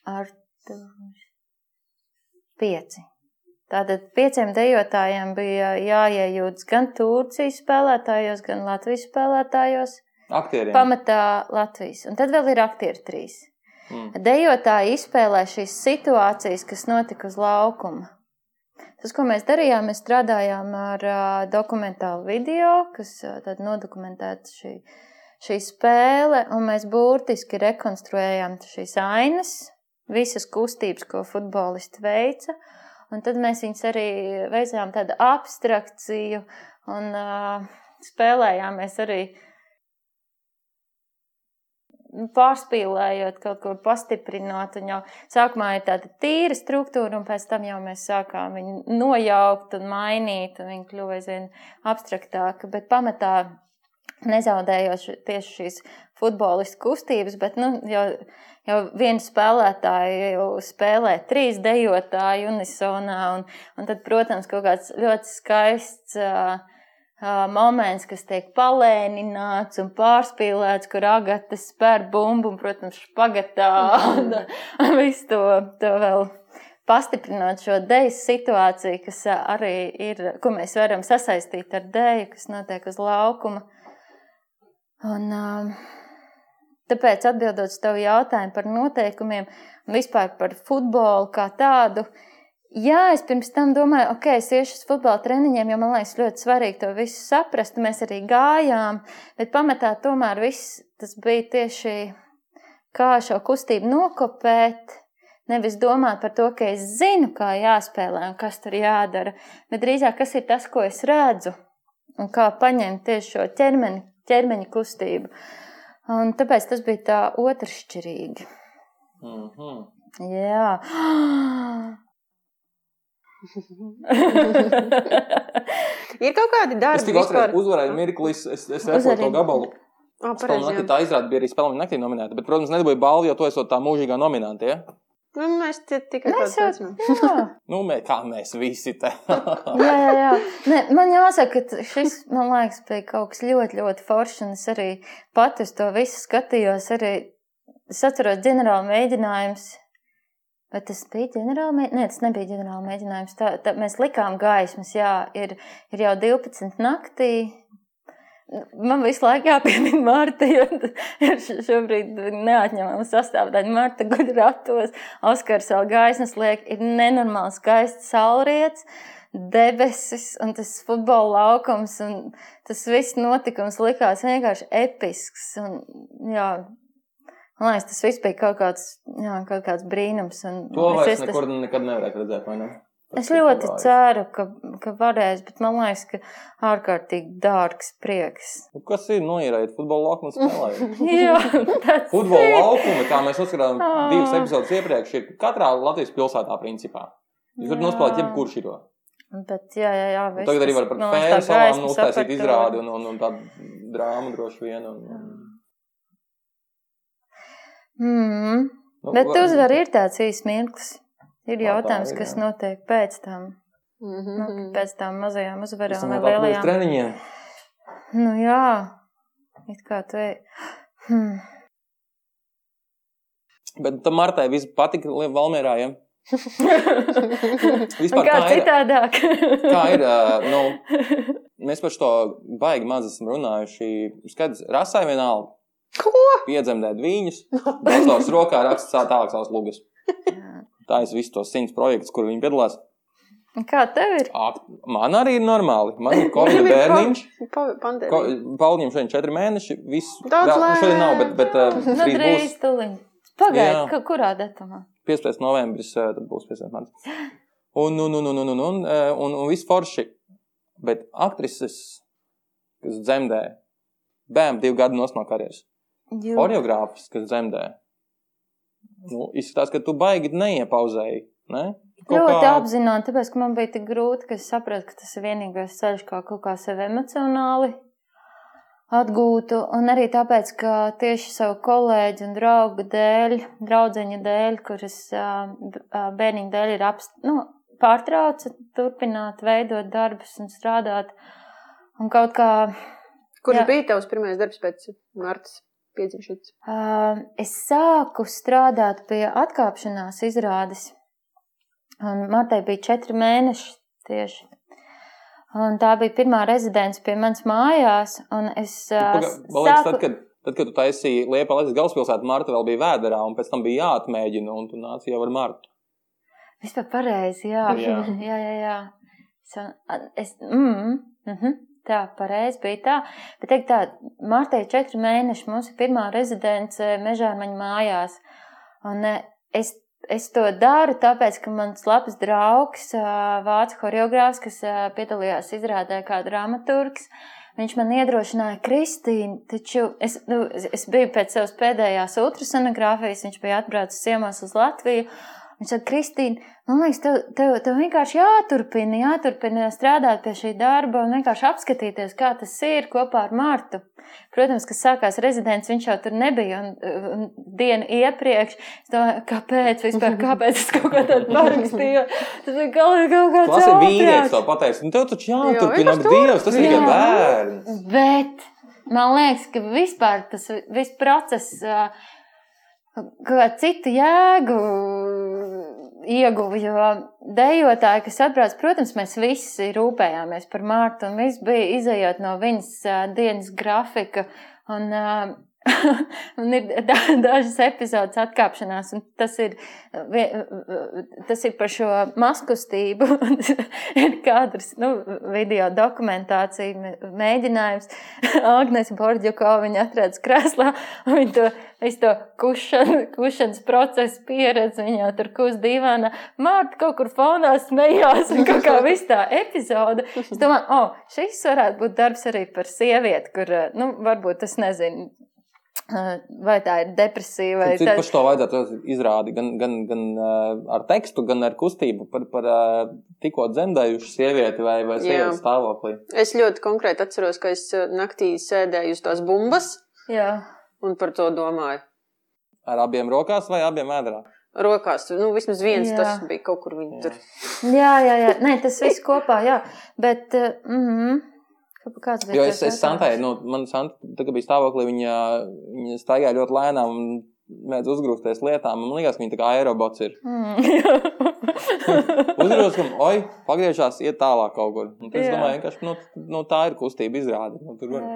Artūrs, 5. Tātad pieciem dejotājiem bija jāiejūtas gan Turcijas spēlētājos, gan Latvijas spēlētājos. Aktieriem. Pamatā Latvijas. Un tad vēl ir aktieri trīs. Mm. Dejotāji izspēlē šīs situācijas, kas notika uz laukuma. Tas, ko mēs darījām, mēs strādājām ar uh, dokumentālu video, kas uh, nodokumentēta šī, šī spēle, un mēs burtiski rekonstruējām šīs ainas, visas kustības, ko futbolisti veica. Un tad mēs viņus arī veicām tādu abstrakciju un uh, spēlējāmies arī uh, pārspīlējot, kaut ko pastiprinot. Un jau sākumā ir tāda tīra struktūra, un pēc tam jau mēs sākām viņu nojaukt un mainīt, un viņa kļuva aizvien abstraktāka. Bet pamatā nezaudējot tieši šīs futbolistu kustības, bet nu, jau, jau viens spēlētājs jau spēlē trīs dejotāju unisonā, un, un tad, protams, kaut kāds ļoti skaists. Uh, moments, kas tiek palēnināts un pārspīlēts, kur agatas spēr bumbu un, protams, špagatā un, un visu to, to vēl pastiprinot šo dēļu situāciju, kas arī ir, ko mēs varam sasaistīt ar dēļu, kas notiek uz laukuma. Un, tāpēc atbildot uz tavu jautājumu par noteikumiem un vispār par futbolu kā tādu, uh, Jā, es pirms tam domāju, ok, es iešu uz futbola treniņiem, jo man liekas ļoti svarīgi to visu saprast. Mēs arī gājām, bet pamatā tomēr viss tas bija tieši kā šo kustību nokopēt. Nevis domāt par to, ka es zinu, kā jāspēlē un kas tur jādara, bet drīzāk kas ir tas, ko es redzu un kā paņemt tieši šo ķermeni, ķermeņa kustību. Un tāpēc tas bija tā otršķirīgi. Mm -hmm. Jā. ir kaut kādi darbi, kas manā skatījumā uzvarēja mirklis. Es, es repoju to gabalu. Oh, pareizi, naktī, tā izrāda bija arī spēlēm naktī nominēta, bet, protams, nedabūja balvu, jo to esot tā mūžīgā nominante. Ja? Nu, mēs te tikai esam. jā. Nu, mē, kā mēs visi te. Jā, jā, jā. Ne, man jāsaka, ka šis, man liekas, bija kaut kas ļoti, ļoti foršs. Es arī pati uz to visu skatījos. Arī es atceros ģenerāla mēģinājums. Bet tas bija ģenerāla mēģinājums? Nē, tas nebija ģenerāla mēģinājums. Tā, tā, mēs likām gaismas, jā, ir, ir jau 12 naktī. Man visu laiku jāpiemina Marta, jo šobrīd neatņemama sastāvdaļa. Marta guļ ratos, Oskars vēl gaismas liek, ir nenormāli skaists saulriets, debesis un tas futbola laukums. Tas viss notikums likās vienkārši episks. Un, jā, man liekas, tas viss bija kaut kāds, jā, kaut kāds brīnums. To es vairs es- nekur nekad nevarētu redzēt, vai ne? Tas Es ir ļoti pagājis. ceru, ka, ka varēs, bet man liekas, ka ārkārtīgi dārgs prieks. Nu, Kas ir noierēt futbola laukumu spēlēt? Jā, tas Futbola ir. laukuma, kā mēs uzskatām, Ā. divas epizodes iepriekš, ir katrā Latvijas pilsētā, principā. Jūs varat nospēlēt jebkuru šito. Bet, jā, jā, jā. Viss Tagad arī tas, var par fēnu salām uztaisīt izrādi un, un, un tādu drāmu droši vien. Un, un, Mm. nu, Bet var- uzvar ir tāds īsts mirklis. Ir Tā tā jautājums, ir, kas jā. notiek pēc tam, Mhm. nu, pēc tām mazajām uzvarām ir vai no tā lielajām. treniņiem. Nu jā, it kā tu ej. Hmm. Bet tam Martai viss patika Li- Valmierā, ja? Vispār kā kā ir? citādāk? Kā ir, nu, mēs par to baigi maz esam runājuši. Skaidrs, rasai vienalga. Ko? Piedzemdēt viņus, dators rokā rakstīt tālāk savas lugas. Tā es visu tos simts projektus, kur viņi piedalās. Kā tev ir? Ak, Man arī ir normāli. Man ir Covid bērniņš. Pa- Ko, Pandēmija. Pauļņiem šodien četri mēneši. Viss. Daudz vēl- nu, šodien nav, bet, bet uh, drīz būs tuliņ. Pagaid, kurā datumā? 15. novembris, uh, tad būs 15. marts. Un, un, un, un, un, un, un, uh, un, un viss forši. Bet aktrises, kas dzemdē, bērnu divu gadu nosmā karjeras. Jo. Choreogrāfs, kas dzemdē. Nu, izskatās, ka tu baigi neiepauzēji. Ne? Ļoti kā- apzināti, tāpēc, ka man bija tik grūti, ka es sapratu, ka tas ir vienīgais ceļš, kā kaut kā sevi emocionāli atgūtu. Un arī tāpēc, ka tieši savu kolēģu un draugu dēļ, draudzeņu dēļ, kuras ā, b- ā, bērniņu dēļ ir apst, nu, pārtrauca turpināt, veidot darbus un strādāt. Un kaut kā Kurš Jā. bija tavs pirmais darbs pēc Martas piedzimšanas? Uh, es sāku strādāt pie atkāpšanās izrādes. Un Martai bija četri mēneši tieši. Un tā bija pirmā rezidents pie manas mājās. un Es uh, Paga- liekas, tad, kad, tad, kad tu taisīji Liepā Latvijas galvaspilsētu, Marta vēl bija vēderā, un pēc tam bija jāatmēģina, un tu nāci jau ar Martu. Vispār pareizi, jā. Jā. jā, jā, jā. Es, mm, mm -hmm, tā, pareizi bija tā. Bet teikt tā, Martai četri mēneši, mums ir pirmā rezidence Mežārmaņa mājās. Un eh, es, es to daru tāpēc, ka mans labs draugs, ā, vācu horeogrāfs, kas ā, piedalījās izrādē kā dramaturgs, Viņš man iedrošināja, Kristīna, taču es, nu, es biju pēc savas pēdējās ultrasonogrāfijas, viņš bija atbraucis ciemos uz Latviju. Viņš saka, Kristīna, man liekas, tev, tev, tev vienkārši jāturpina, jāturpina strādāt pie šī darba un vienkārši apskatīties, kā tas ir kopā ar Martu. Protams, kad sākās rezidents, viņš jau tur nebija. Un, un dienu iepriekš es domāju, kāpēc vispār, kāpēc es kaut ko tādu parakstīju. Tas bija kaut, kaut kāds Tas ir vīrietis, to pateiks. Nu, tev taču jāturpina ak, Dievs, tas ir tikai bērns. Bet man liekas, ka vispār tas viss process kā citu jēgu ieguva. Jo dejotāji, kas atbrauc, protams, mēs visi rūpējāmies par Mārtu, un viss bija izējot no viņas dienas grafika. Un, un ir da- dažas epizodes atkāpšanās, un tas ir, tas ir par šo maskustību. ir kadrs, nu, video dokumentācija, mē- mēģinājums. Agnēs Borģuko viņa atrodas krēslā, un viņa to, to kušana, kušanas procesu pieredzi, viņa tur kus divāna. Mārta kaut kur fonā smējās, un kaut kā viss tā epizode. Es domāju, o, oh, šis varētu būt darbs arī par sievieti, kur, nu, varbūt es nezinu, vai tā ir depresija vai tā. paši to vajadzētu izrādīt gan, gan, gan ar tekstu, gan ar kustību par, par tikko dzemdējušu sievieti vai, vai Jā. sievietes stāvoklī. Es ļoti konkrēti atceros, ka es naktī sēdēju uz tās bumbas Jā. un par to domāju. Ar abiem rokās vai abiem vēdrā? rokās. Nu, vismaz viens Jā. tas bija kaut kur viņa tur. Jā, jā, jā. Nē, tas viss kopā, jā. Bet, uh, mm, kāds bija Jo es, es Santai, nu, man Santa, bija stāvoklī, viņa, viņa staigāja ļoti lēnām un mēdz uzgrūsties lietām. Man liekas, ka viņa tā kā aerobots ir. Mm, Uzgrūst, ka, oi, pagriežās, iet tālāk kaut kur. Un tad es Jā. domāju, vienkārši, nu, nu, tā ir kustība izrāde. Nu, tur var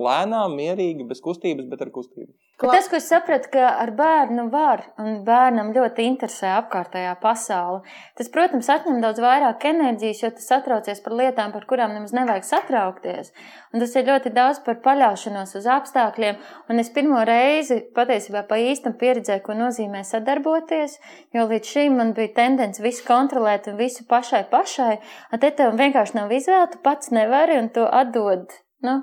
lēnām, mierīgi, bez kustības, bet ar kustību. Bet Tas, ko es sapratu, ka ar bērnu var, un bērnam ļoti interesē apkārtējā pasaule, tas, protams, atņem daudz vairāk enerģijas, jo tas satraucies par lietām, par kurām nemaz nevajag satraukties. Un tas ir ļoti daudz par paļaušanos uz apstākļiem. Un es pirmo reizi patiesībā pa īstam pieredzēju, ko nozīmē sadarboties, jo līdz šim man bija tendence visu kontrolēt un visu pašai pašai. Un te tev vienkārši nav izvēle, tu pats nevari un to atdod. Nu,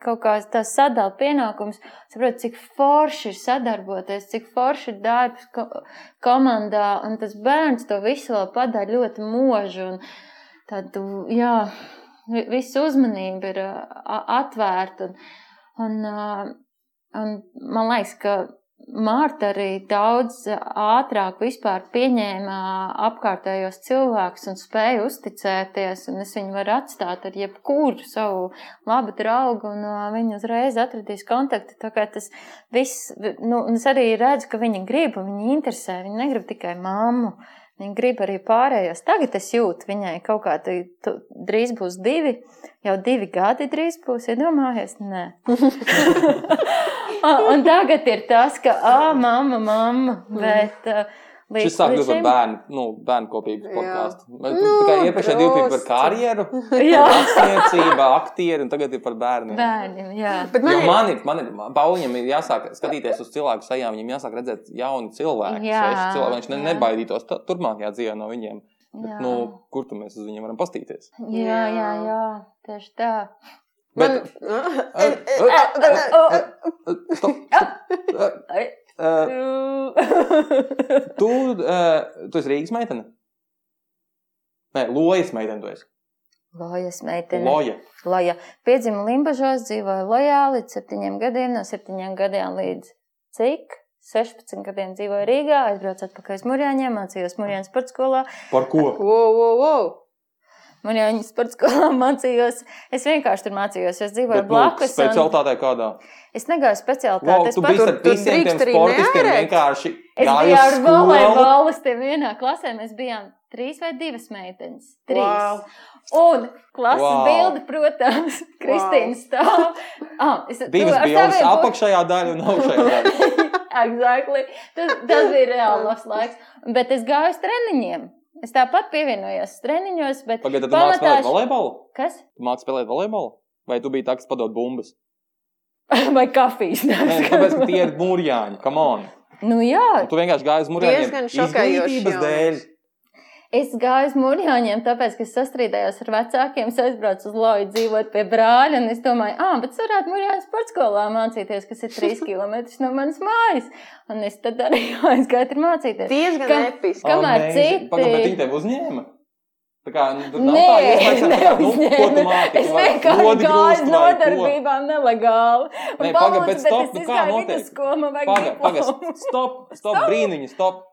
kaut kā tas sadala pienākums, saprotu, cik forši ir sadarboties, cik forši ir darbs ko komandā, un tas bērns to visu vēl padara ļoti mūžu, un tādu, jā, vi- visu uzmanību ir a- atvērta, un, un, un man liekas, ka Mārta arī daudz ātrāk vispār pieņēma apkārtējos cilvēkus un spēja uzticēties, un es viņu varu atstāt ar jebkuru savu labu draugu, un uh, viņi uzreiz atradīs kontaktu. Tas viss, nu, es arī redzu, ka viņi grib, viņi interesē, viņi negrib tikai mammu. Viņa grib arī pārējos. Tagad es jūtu, viņai kaut kā tā, tu, drīz būs divi, jau divi gadi drīz būs. Iedomājies, nē. Un tagad ir tas, ka, ah, mamma, mamma. Bet, uh, līdz, Šis sāk kļūt par bērnu, nu, bērnu kopības podkāstu. Nu, Tikai iepriekšējā divi bija par karjeru, Jā. rakstniecība, aktieri, un tagad ir par bērniem. Bērniem, jā. Bet Jo man ir, man ir, man ir, Pauliņam ir jāsāk skatīties uz cilvēku sejām, viņam jāsāk redzēt jauni cilvēki. Jā, sveši cilvēki, viņš ne, nebaidītos turpmākajā dzīvē no viņiem. Bet, nu, kur tu mēs uz viņiem varam pastīties? jā, jā, jā, tieši tā. man, Bet. Ai. Uh, tu, uh, tu esi Rīgas meitene? Nē, Lojas meitene tu esi. Lojas meitene. Loja. Loja. Piedzima Limbažos, dzīvoja Lojā līdz septiņiem gadiem, no septiņiem gadiem līdz cik? 16 gadiem dzīvoju Rīgā, aizbraucu atpakaļ uz Mūrjāņiem, mācījos Mūrjāņu sporta skolā. Par ko? wow, wow, wow. Mūrjāņu sporta skolā mācījos. Es vienkārši tur mācījos, es dzīvoju Bet, nu, blakus. un specialitātē kādā? Es negāju specialitāti. Wow, es pat- tur- drīkst arī vienkārši Es biju ar volejbolistiem vienā klasē. Mēs bijām trīs vai divas meitenes. Trīs. Wow. Un klases Wow. wow. bilde, protams, Kristīna stāv. Ah, es, Divas bija pu- apakšējā daļa un augšējā daļa. exactly. tas, tas bija reāli labs laiks. Bet es gāju uz treniņiem. Es tāpat pievienojos treniņos, bet Pagaidā, tu māki spēlēt pamatā- volejbolu? Kas? Tu māki spēlēt volejbolu? Vai tu biji tā, kas padod bumbas? Vai kafijas? Nē, tāpēc, ka tie ir mūrjāņi, come on. Nu jā, Un tu vienkārši gāji uz mūrjāņiem. Diezgan šokējoši izglītības jautājums. dēļ. Es gāju uz mūrjāņiem, tāpēc, ka es sastrīdējos ar vecākiem, es aizbraucu uz Loju dzīvot pie brāļa, un es domāju, ah, bet es varētu mūrjāņu sporta skolā mācīties, kas ir trīs km no manas mājas. Un es tad arī aizgāju tur mācīties. Diezgan Kam- episki. Kamēr Amazing. citi- Pagaid, bet viņi tevi uzņēma? Tā kā, nu, nav Nē, tā iespējas, ka, tā kā, nu? Es vienkārši gāju uz nodarbībām nelegāli. Nē, pagaid, palūdzu, bet stop, es nu kā notiek? vidusskolu, man vajag Pagaid, pagaid, diplomu. stop, stop, brīniņi, stop.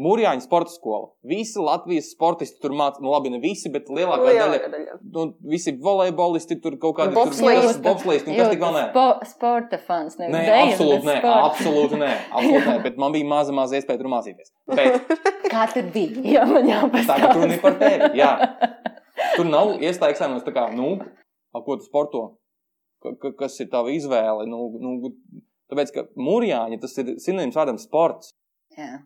Jā. Mūrjāņu sporta skola. Visi Latvijas sportisti tur mācās, nu labi, ne visi, bet lielākā daļa. Daļa. Nu, visi volejbolisti tur kaut kādi Bobslejisti. bobslejisti. un Kas tik vēl nē? Spo, sporta fans. nevis Nē, dejas, absolūti nē, absolūti nē, absolūti nē, bet man bija maza, maza iespēja tur mācīties. Bet Kā tur bija? Jā, man jāpastāsta. tagad runa ir par tevi, jā. Tur nav iestājas tā kā, nu, a, ko tu sporto? Ka- Kas ir tava izvēle? Nu, nu, tāpēc, ka mūrjāņi tas ir sinonīms vārdam sports. Jā.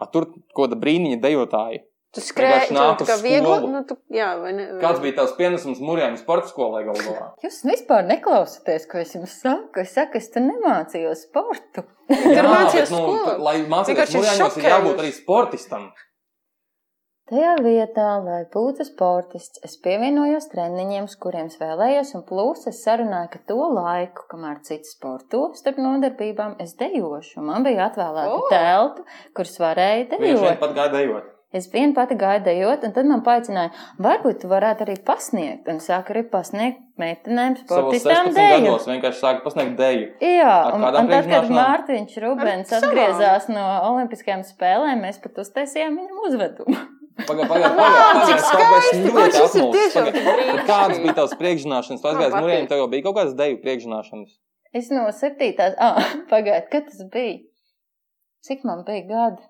A, tur kaut kāda brīniņa dejotāja. Tu skrēji, tu uz kā viegli, nu, tu, jā, vai ne? vai- Kāds bija tavs pienesums mūrjāņu sporta skolai galu galā? Jūs vispār neklausāties, ko es jums saku. Es saku, es tur nemācījos sportu. Tur mācījos bet, nu, skolā. Lai mācītos mūrjāņos, ir jābūt arī sportistam. Tajā vietā, lai būtu sportists, es pievienojos treniņiem, kuriem es vēlējos, un plus es sarunāju, ka to laiku, kamēr cits sporto starp nodarbībām, es dejošu. Man bija atvēlēta oh. telpa, kuras varēja Viņš vien dejot. pat gāja dejot. Es vienu pati gāju dejot, un tad man paaicināja, varbūt tu varētu arī pasniegt. Un sāku arī pasniegt meitenēm, sportistām 16 deju. gados vienkārši sāka pasniegt deju. Jā, un, un tad, kad? Mārtiņš Rubens atgriezās no Olimpiskajām spēlēm, mēs pat uztaisījām viņam uzvedumu. Pagaid, pagaid, pagaid, pagaid, Pagaid. tik Tad brīnišķīgi. Kādas bija tavas priekšzināšanas? Tu aizgāji uz Man muriem, patīk. tev jau bija kaut kādas deju priekšzināšanas. Es no septītās, ah, pagaidiet, kad tas bija? Cik man bija gadi?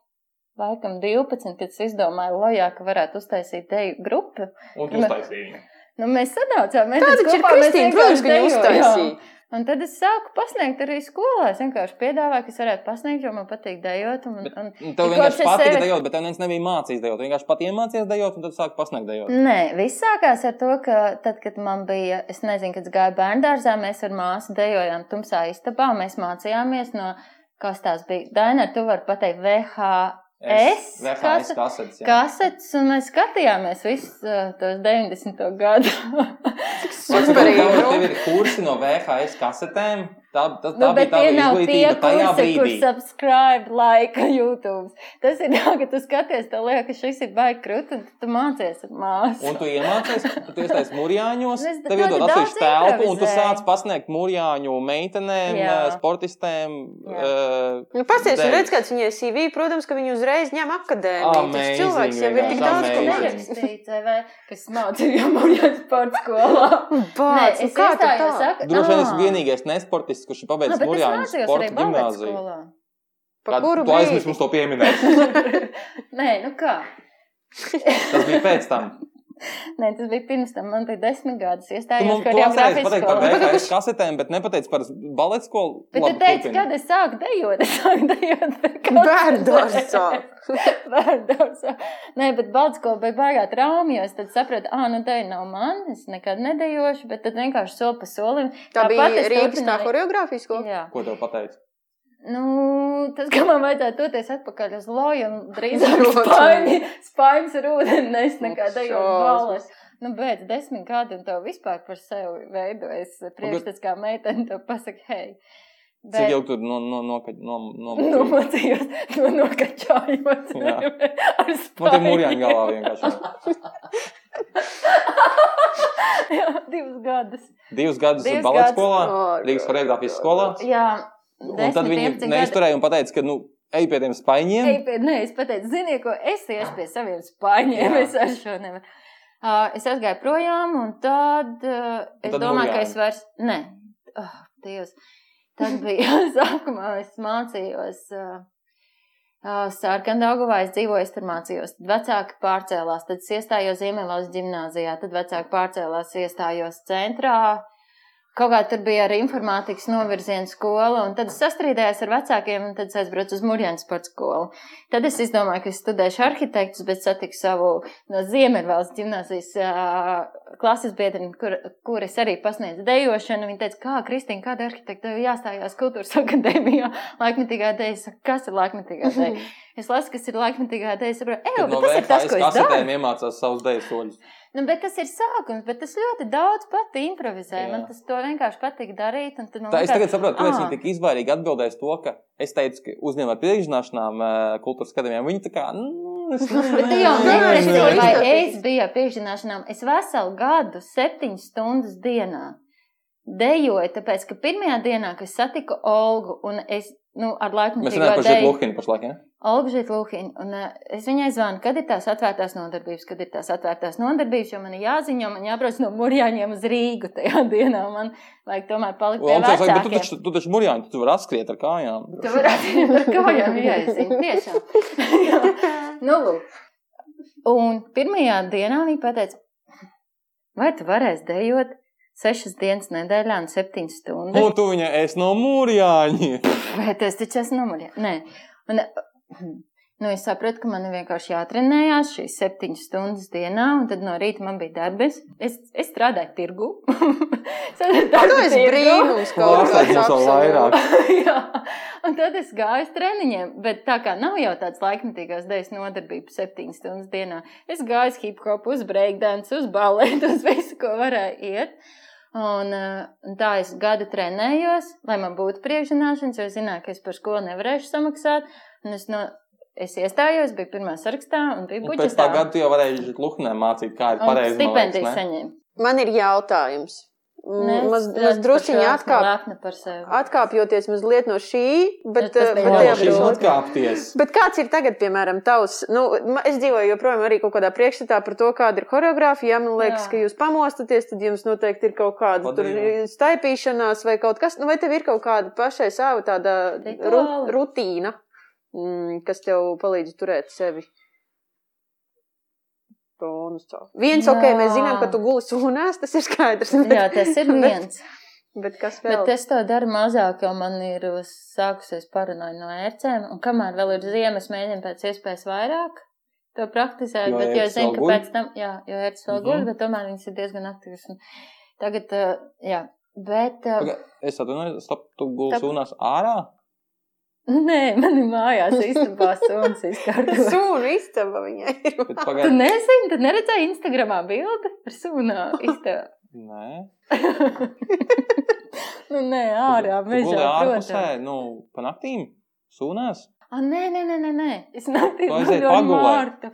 Laikam 12, kad es izdomāju, lojā, ka varētu uztaisīt deju grupu. Un tu uztaisīji. Nu, mēs sanācām, mēs Tā taču ir Kristīna, protams, ka viņa uztaisīja. Un tad es sāku pasniegt arī skolā. Es vienkārši piedāvāju, ka es varētu pasniegt, jo man patīk dejot. Un, Bet- un, Tev vienkārši patika sevi- dejot, bet tev neviens nebija mācījis. Tu vienkārši pati iemācījies dejot, un tad sāki pasniegt dejot. Nē, viss sākās ar to, ka tad, kad man bija, es nezinu, kad es gāju bērngārzā, mēs ar māsu dejojām tumsā istabā. Mēs mācījāmies no, kas tās bija. Daina, tu vari pateikt VHS. Es? VHS Kas- kasetes. jā. Kasetes, un mēs skatījāmies visus uh, tos 90. gadus. Superīgi, tev ir kursi no VHS kasetēm? Tā, tā, tā Nu, bija tie izglītība tajā kursi, kur brīdī. subscribe, like, YouTube. Tas ir tā, ka tu skaties, tev liekas, ka šis ir baigi krūti, un tu mācies ar māsu. Un tu iemācies, ka tu iestājies mūrjāņos, Es tev ļoti iedod atsevišķu telpu, un tu sāc pasniegt mūrjāņu meitenēm, Jā. eh, sportistēm. Jā. eh, Nu, Pasties, un redz, kāds viņai CV, protams, ka viņi uzreiz ņem akadēmiju. Tas cilvēks jau ir tik daudz ko nerakstīts, vai kas mācījām mūžā sporta skolā. Bāc, nu es kā tā? Droši vien Ā. esi vienīgais nesportists, kurš ir pabeidzis mūrjāņu sporta gimnāziju. skolā. Pa Kā- kuru Tu aizmirsti brīdi? mums to pieminēt. Nē, nu kā? Tas bija pēc tam. Nē, tas bija pirms tam. Man bija desmit. Tu Iestājos mums tu atceries choreogrāfijas pateikt par skolā. Kasetēm, bet nepateici par baleta skolu. Bet tu teici, kad es sāku dejot, es sāku dejot. Bērndārzā. Bērndārzā. Nē, bet Baltskola bija baigā trauma, jo es tad sapratu, ah, nu te nav man, es nekad nedejošu, bet tad vienkārši soli pa solim. Tā Tāpat bija es Rīgas tā horeogrāfijas skola. Jā. Ko tev pateici? Nu, tas, ka man vajadzētu doties atpakaļ uz loju un drīzāk Ļoti. spaiņi, spaiņas ar ūdeni, nes nekā dejot balas. Nu, bet desmit gadi un tev vispār par sevi veidojas priekšstats kā meitene, tev pasaka, hei. Cik ilgi tur no, no, no, no, no, no, Nomocījos, no nokačājos. Jā. Ar Man te spaiņu. mūrjāņu galvā vienkārši. Jā, divus gadus. Divus gadus Divus baleta gadus. skolā. Rīgas horeogrāfijas skolā. Jā. Un tad viņi neizturēja un pateica, ka, nu, ej pie tiem spaiņiem. Ej, pie, nē, es pateicu, ziniet, ko es iešu pie saviem spaiņiem. Jā. Es ar šo nevaru. Uh, es aizgāju projām, un tad uh, es tad domāju, ka es vairs. Nē, oh, Dievs. Tad bija sākumā, es mācījos. Uh, Uh, Sārkandāguvā es dzīvoju, es tur mācījos. Tad vecāki pārcēlās, tad es iestājos Ziemeļvalsts gimnāzijā, tad vecāki pārcēlās, iestājos centrā. Kaut kā tur bija arī informātikas novirziena skola, un tad es sastrīdējos ar vecākiem, un tad es aizbraucu uz Mūrjānu sporta skolu. Tad es izdomāju, ka es studēšu arhitektus, bet satiku savu no Ziemeļvalsts gimnāzijas uh, klases biedrini, kur, kur es arī pasniedzu dejošanu. Viņa teica, kā Kristīna, kāda arhitekta tev jāstājās kultūras akadēmijā, laikmetīgā deja. Kas ir laikmetīgā deja? Es lasu, kas ir laikmetīgā deja. Saprotu, ej, bet no tas ir tas, ko es daru. kasetēm iemācās savus deju soļus. Nu, bet tas ir sākums, bet es ļoti daudz pati improvizēju. Jā. Man tas to vienkārši patīk darīt. tad man Tā, es tagad saprotu, kāpēc "Ā, viņi tik izvairīgi atbildēs to, ka es teicu, ka uzņem ar priekšzināšanām eh, kultūras akadēmijām. Viņi tā kā, nu, es Bet tu jau neprasīji, nē, vai es biju priekšzināšanām. Es veselu gadu, septiņas stundas dienā dejoju, tāpēc, ka pirmajā dienā, kad satiku Olgu, un es, nu, ar laiku Mēs runājam par Žetu Luhinu pašlaik, ja? Olga Žitluhiņa, un uh, es viņai zvanu, kad ir tās atvērtās nodarbības, kad ir tās atvērtās nodarbības, jo man ir jāziņo, man jābrauc no Mūrjāņiem uz Rīgu tajā dienā, man vajag tomēr palikt pie tas saka, bet tu vecākiem. taču, tu taču murjāņi, tu vari atskriet ar kājām. Tu varētu ar kājām ieizīt, tiešām. Jā. nu, lūk. Un pirmajā dienā viņa pateica, vai tu varēsi dejot sešas dienas nedēļā un septiņas stundas? Un tu viņai esi no murjāņiem. Vai tas taču esmu numurē? Nē. Un, nu, es sapratu, ka man ir vienkārši jātrenējās šīs septiņas stundas dienā, un tad no rīta man bija darbs. Es, es strādāju tirgu. Tu esi brīnums kāds mums vēl vairāk. un tad es gāju uz treniņiem, bet tā kā nav jau tāds laikmatīgās dēļas nodarbības septiņas stundas dienā, es gāju uz hip hop, uz breakdance, uz balletu, uz visu, ko varēju iet. Un, un tā es gadu trenējos, lai man būtu priekšzināšanas, jo es zināju, ka es par skolu nevarēšu samaksāt. Un es no es iestājos, biju pirmā sarakstā un biju Un pēc tā gada tu jau varēji Luhnē mācīt, kā ir pareizi. stipendiju saņēmu. Man ir jautājums. Mm, Maz, es maz esmu drusciņi par šo atkāp, atkāpjoties mazliet no šī, bet, bet, Jā, no tajā šīs atkāpties? Bet kāds ir tagad, piemēram, tavs? Nu, es dzīvoju joprojām arī kaut kādā priekšstatā par to, kāda ir choreogrāfija. Man liekas, Jā. ka jūs pamostaties, tad jums noteikti ir kaut kāda tur Padīva. staipīšanās vai kaut kas. Nu, vai tev ir kaut kāda pašai sava tāda ru, Rituāli. rutīna, mm, kas tev palīdz turēt sevi? Tonus, tā. Viens, Jā. ok, mēs zinām, ka tu guli sunās, tas ir skaidrs. Bet, Jā, tas ir viens. bet kas vēl? Bet es to daru mazāk, jo man ir sākusies paranoja no ērcēm. Un kamēr vēl ir ziemas, mēģinu pēc iespējas vairāk to praktizēt. Jo bet, jo es zinu, ka pēc tam, jā, jo ērces vēl Mhm. guļ, bet tomēr viņas ir diezgan aktīvas. Un Tagad, uh, jā, bet. Uh, Paga- Es atvainojos, stop, tu gulsi Tāp- unās ārā? Nē, man ir mājās istabā suns izkārtots. Sūnu istaba viņai ir. Bet Tu pagaid, nezini, tu neredzēji Instagramā bildi par sunā istabā. nē. nu, nē, ārā, mežā, ārpusē, protams. nu, pa naktīm? Sūnās? A, nē, nē, nē, nē, nē. Es aizēji guļu ar pagulēt. Mārtu.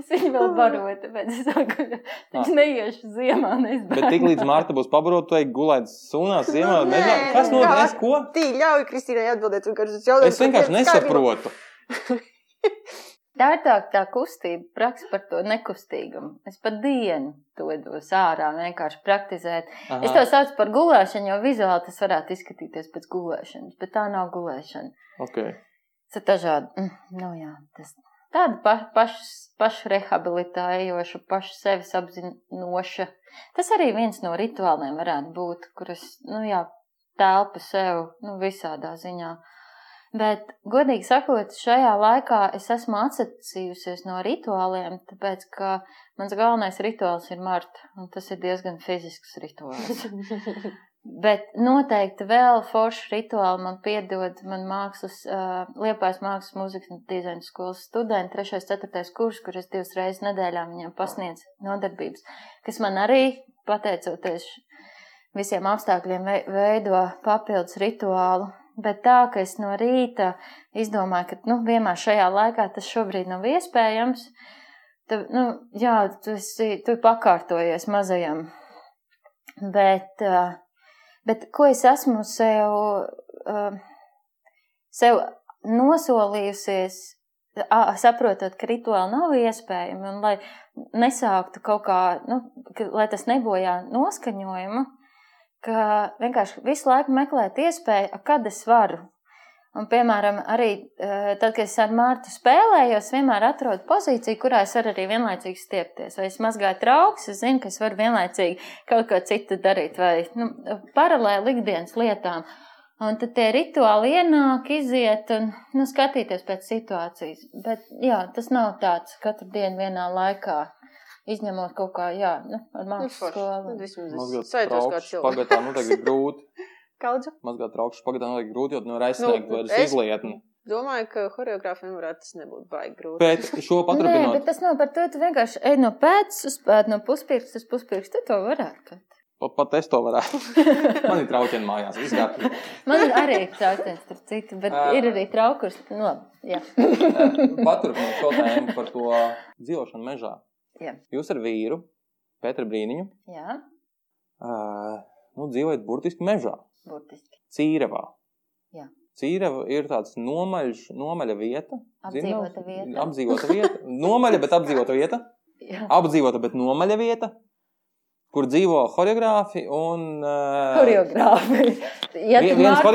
Es viņu, vēl baroju, tāpēc es saku, viņš neiešu ziemā, Bet nezinu. tik līdz Marta būs pabarot, tu ej gulēt sūnās ziemā. Nē, Mežā. Kas nē, notiek? ko? Tī, ļauj Kristīnai atbildēt, vienkārši es jautāju. Es vienkārši nesaprotu. Tā ir tā, kustība, praksa par to nekustīgumu. Es pat dienu to dos ārā, vienkārši praktizēt. Es to Aha, saucu par gulēšanu, jo vizuāli tas varētu izskatīties pēc gulēšanas, bet tā nav gulēšana. ok. Tas ir dažādi. Mm, nu, jā, tas tāda pa, pašas, pašu rehabilitējoša, pašu sevis apzinoša. Tas arī viens no rituāliem varētu būt, kuras, nu jā, telpa sev, nu, visādā ziņā. Bet, godīgi sakot, šajā laikā es esmu atsacījusies no rituāliem, tāpēc, ka mans galvenais rituāls ir Marta, un tas ir diezgan fizisks rituāls. Bet noteikti vēl foršu rituāli man piedod man mākslas, uh, Liepājas mākslas mūzikas un dizaina skolas studenti, 3. 4. kurs, kur es divas reizes nedēļā viņiem pasniedzu nodarbības, kas man arī, pateicoties visiem apstākļiem, vei- veido papildus rituālu. Bet tā, ka es no rīta izdomāju, ka nu, vienmēr šajā laikā tas šobrīd nav iespējams, tad, nu, jā, tu, esi, tu pakārtojies mazajam. Bet, bet ko es esmu sev, sev nosolījusies, saprotot, ka rituāli nav iespējami, un lai nesāktu kaut kā, nu, lai tas nebojā noskaņojumu, ka vienkārši visu laiku meklēt iespēju, kad es varu. Un, piemēram, arī eh, tad, kad es ar Mārtu spēlējos, vienmēr atrodu pozīciju, kurā es varu arī vienlaicīgi stiepties. Vai es mazgāju trauks, es zinu, ka es varu vienlaicīgi kaut ko citu darīt, vai nu, paralēli ikdienas lietām. Un tad tie rituāli ienāk, iziet un nu, skatīties pēc situācijas. Bet jā, tas nav tāds katru dienu vienā laikā. Izņemot kaut kā, jā, nu, ar Nu, mākslas skolu. Nu, Mazgāt cilvēks. pagatā noteikti ir grūti. Kaudzu? Mazgāt traukšus pagatā noteikti grūti, jo tu nevar aizsniegt Nu, vairs es- izlietni. Domāju, ka choreogrāfiem varētu tas nebūt baigi grūti. Bet šo Nē, paturpinot, bet tas nav par to. Tu vienkārši ej no pēdas uz pēdu, no puspirksta uz puspirkstu. Tu to varētu. pat, pat es to varētu. Man ir traucieni mājās, gatavs. Man arī ir trauciens, starp citu, bet Ā. ir arī traukurs. Nu, jā. Paturpinot šo tēmu par to dzīvošanu mežā. Jā. Jūs ar vīru, Pēteru Brīniņu, jā, uh, nu, dzīvojat burtiski mežā, burtiski. Cīrevā. Jā. Cīreva ir tāds nomaļš, nomaļa vieta. Apdzīvota vieta. Apdzīvota vieta. Nomaļa, bet apdzīvota vieta. Jā. Apdzīvota, bet nomaļa vieta, kur dzīvo choreogrāfi un uh, Choreogrāfi. Ja Vien- viens tad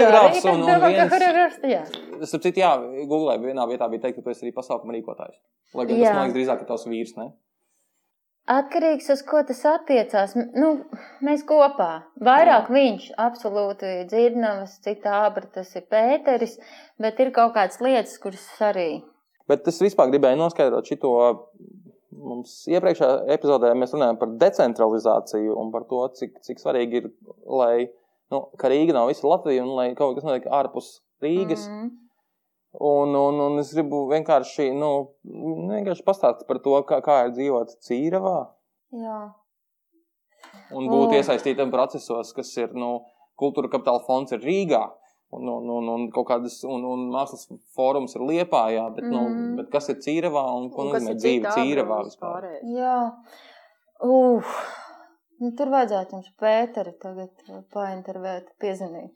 un- un viens- choreogrāfs, jā. Starp citu, jā, Google vienā vietā bija teikt, ka tu esi arī pasākuma rīkotājs. Lai gan tas, Jā. man liekas, drīzāk ir tavs vīrs, ne? Atkarīgs uz ko tas attiecās. Nu, mēs kopā. Vairāk viņš absolūti dzirdnavas, cita abra tas ir Pēteris, bet ir kaut kādas lietas, kuras arī. Bet es vispār gribēju noskaidrot šito. Mums iepriekšējā epizodē mēs runājām par decentralizāciju un par to, cik, cik svarīgi ir, lai nu, Rīga nav visa Latvija un lai kaut kas notiek ārpus Rīgas. Mm. Mm. Un, un, un es gribu vienkārši, nu, vienkārši pastāstīt par to, kā, kā ir dzīvot Cīravā Jā. un būt O. iesaistītam procesos, kas ir, nu, kultūra kapitāla fonds ir Rīgā. Un, un, un, un kaut kādas, un, un mākslas fórums ir liepājā, bet, mm. nu, Mhm. bet kas ir cīravā un ko nozīmē dzīve cīravā vispār? Jā, Uf. Nu, tur vajadzētu jums Pēteri tagad paintervēt, piezinīt.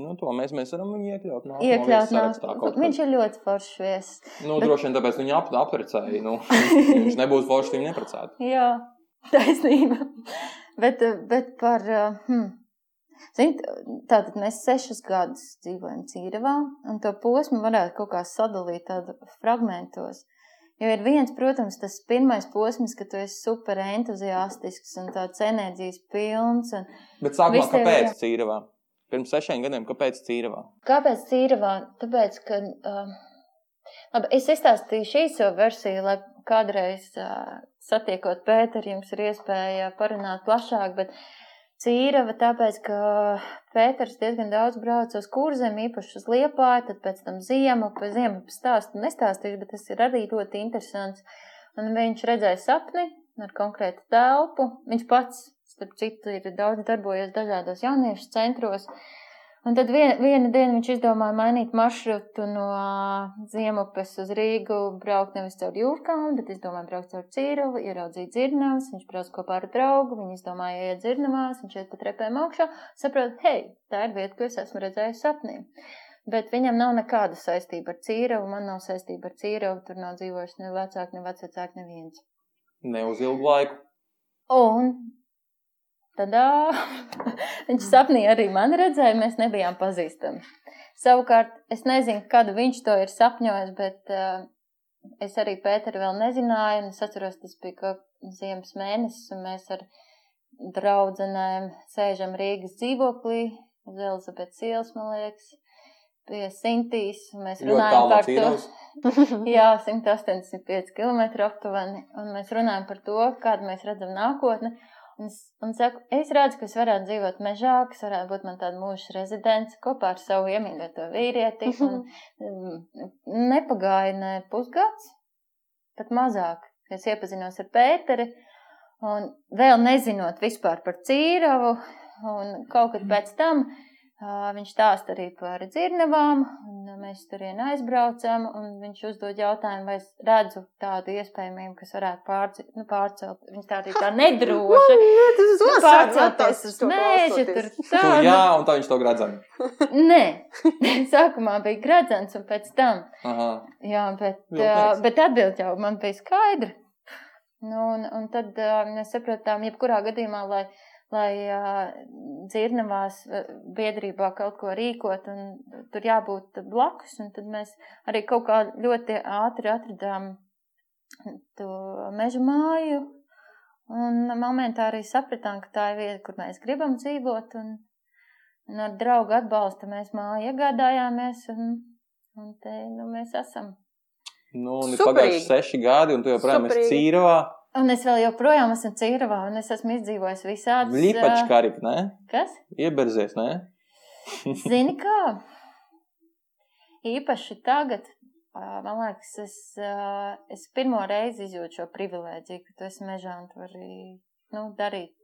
Nu, to mēs, mēs varam viņu iekļaut. Iekļaut nāk. sarakstā kaut kad. Viņš ir ļoti foršs viesis. Nu, bet- droši vien tāpēc viņu ap, aprecēja. Nu, viņš nebūtu forši, viņu neprecētu. Jā, taisnība. bet, bet par. eh, Hmm. Ziniet, tātad mēs sešus gadus dzīvojam Cīravā, un to posmu varētu kaut kā sadalīt tādu fragmentos. Jo ir viens, protams, tas pirmais posms, kad tu esi super entuziastisks un tāds enerģijas pilns. Un Bet sākumā, kāpēc jā. Pirms sešiem gadiem, kāpēc cīravā? Kāpēc Cīravā? Tāpēc, ka. Uh, labi, es izstāstīšu īso versiju, lai kādreiz uh, satiekot Pēteru, jums ir iespēja parunāt plašāk. Bet Cīrava, tāpēc, ka Pēters diezgan daudz brauca uz kurzem, īpaši uz Liepāju, tad pēc tam ziemu, pa ziemu stāstu nestāstīšu, bet tas ir arī ļoti interesants. Un viņš redzēja sapni ar konkrētu telpu. Viņš pats, starp citu, ir daudz darbojies dažādos jauniešu centros. Un tad vien, vienu dienu viņš izdomāja mainīt maršrutu no Ziemupes uz Rīgu, braukt nevis caur jūrkām, bet izdomāja braukt caur Cīruvu, ieraudzīt dzirnavas, viņš brauc kopā ar draugu, viņi izdomāja iet dzirnavās, viņš iet pa trepēm augšā, saprot, hei, tā ir vieta, ko es esmu redzējis sapnī. Bet viņam nav nekāda saistība ar Cīruvu, man nav saistība ar Cīruvu, tur nav dzīvojis ne vecāki, ne vecvecāki, neviens. Ne uz ilgu laiku. Un tādā viņš sapnī arī man redzēja, mēs nebijām pazīstami. Savukārt, es nezinu, kad viņš to ir sapņojis, bet uh, es arī Pēteru vēl nezināju. Es atceros, tas bija kaut ziemas mēnesis, un mēs ar draudzenēm sēžam Rīgas dzīvoklī, uz Elizabetes ielas, man liekas, pie Sintīs, mēs runājam par to. Cīravas. Jā, 185 km aptuveni. Un mēs runājam par to, kādu mēs redzam nākotni. Un un saku, es redzu, ka es varētu dzīvot mežā, kas varētu būt man tāda mūža rezidents kopā ar savu iemīļoto vīrieti. Un, mm, nepagāja ne pusgads, pat mazāk. Es iepazinos ar Pēteri un vēl nezinot vispār par Cīravu. Un kaut kad pēc tam ā, viņš stāsta arī par dzirnavām, un mēs turien aizbraucam, un viņš uzdod jautājumu, vai es redzu tādu iespējamību, kas varētu pārci, nu, pārcelt. Viņš tā arī tā nedroši. Tas Nu, pārcelties uz mēžu, tur Tu, tā. jā, un tā viņš to gradzēja. Nē, sākumā bija gradzens, un pēc tam. Aha. Jā, bet, uh, bet atbild jau man bija skaidra. Nu, un, un tad uh, mēs sapratām, jebkurā gadījumā, lai, lai dzirnavās biedrībā kaut ko rīkot, un tur jābūt blakus, un tad mēs arī kaut kā ļoti ātri atradām to meža māju, un momentā arī sapratām, ka tā ir vieta, kur mēs gribam dzīvot, un, un ar draugu atbalstu mēs māju iegādājāmies, un, un te nu, mēs esam. Nu, un ir pagājuši seši gadi, un tu joprojām esi Superīgi. Un es vēl joprojām esmu Cīravā, un es esmu izdzīvojis visādas. Lipačkarip, ne? ā, Kas? Ieberzies, ne? Zini kā? Īpaši tagad, man liekas, es, es pirmo reizi izjūtu šo privilēģiju, ka tu esi mežā un tu vari nu, darīt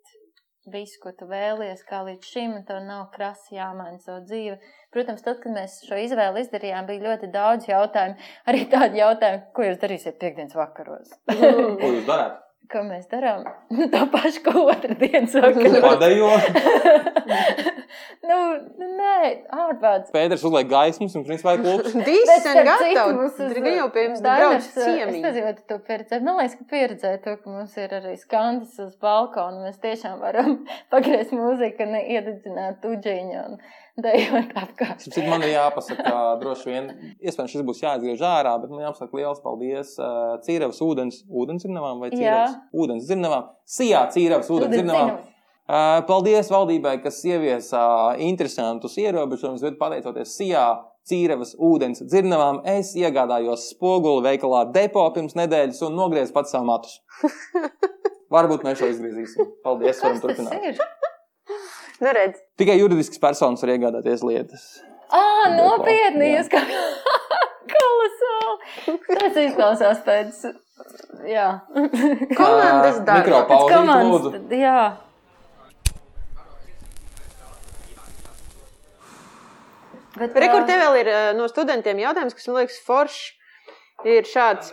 visu, ko tu vēlies, kā līdz šim, un tev nav krasi jāmaina savu dzīvi. Protams, tad, kad mēs šo izvēli izdarījām, bija ļoti daudz jautājumu. Arī tādi jautājumi, ko jūs darīsiet piekdienas vakaros. Ko jūs darāt? Ko mēs darām? Nu, tā paša, ko otrdienas vakaros. Padejo. nu, nē, ārprāts. Pēters uzliek gaismas un principā ir starp citu, gatavs. mums Gan jau pie Dainers, brauc Es ciemiņi. nezinu, vai tu to pieredzēji. Man liekas, ka pieredzēji to, ka mums ir arī skandas uz balkona. Mēs tiešām varam pagriezt mūziku un iededzināt uģiņu un dejot apkārt. Man ir jāpasaka, droši vien, iespējams, šis būs jāizgriež ārā, bet man jāpasaka liels paldies uh, Cīravas ūdens, ūdens zirnavām vai Cīravas? Ūdens zirnavām. Sijā Cīravas ūdens zirnavām. Uh, paldies valdībai, kas ieviesa uh, interesantus ierobežojumus, bet pateicoties Sijā Cīravas ūdens dzirnavām, es iegādājos spoguli veikalā depo pirms nedēļas un nogriezu pats savu matus. Varbūt mēs šo izgriezīsim. Paldies, varam turpināt. Nu, redz, Tikai juridisks personas var iegādāties lietas. Ā, nopietni! Jā. Jūs kā kolosāli! Tas izklausās pēc. Jā. Komandas. Mikropauzīt, Komandas, lūdzu. jā. Bet, Rekur, ā, tev vēl ir no studentiem jautājums, kas man liekas foršs. Ir šāds,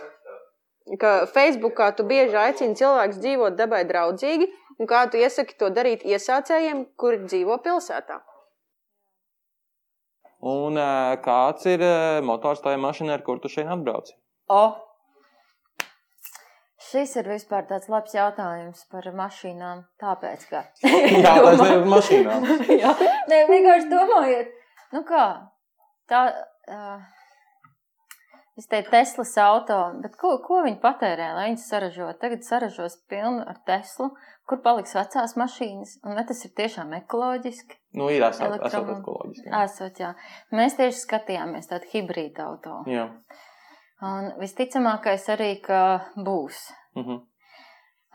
ka Facebookā tu bieži aicini cilvēkus dzīvot dabai draudzīgi, un kā tu iesaki to darīt iesācējiem, kuri dzīvo pilsētā. Un kāds ir motors tajā mašīnā, ar kur tu šeit atbrauc? O! Šis ir vispār tāds labs jautājums par mašīnām. Tāpēc, ka. Jā, tas ir uz mašīnām. Jā, Nē, vienkārši domājiet, nu kā, tā, uh, es teicu Teslas auto, bet ko, ko viņi patērē, lai viņas saražo? Tagad saražos pilnu ar Teslu, kur paliks vecās mašīnas, un vai tas ir tiešām ekoloģiski? Nu, ir esot, esot ekoloģiski. jā. Esot, jā. Mēs tieši skatījāmies tādu hibrīdu auto. Jā. Un visticamākais arī, ka būs. Mhm.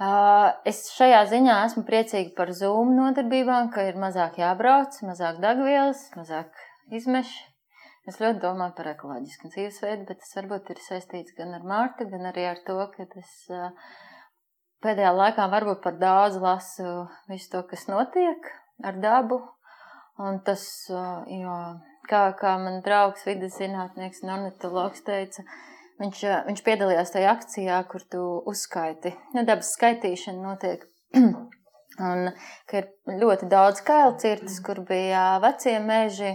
Uh, Es šajā ziņā esmu priecīga par Zoom nodarbībām, ka ir mazāk jābrauc, mazāk degvielas, mazāk izmeši. Es ļoti domāju par ekoloģisku dzīvesveidu, bet tas varbūt ir saistīts gan ar Mārtu, gan arī ar to, ka es uh, pēdējā laikā varbūt par daudz lasu visu to, kas notiek ar dabu. Un tas, uh, jo, kā, kā man draugs, vidas zinātnieks un ornitologs teica, Viņš, viņš piedalījās tajā akcijā, kur tu uzskaiti. Nu, dabas skaitīšana notiek. un ka ir ļoti daudz kailcirtas, kur bija vecie meži.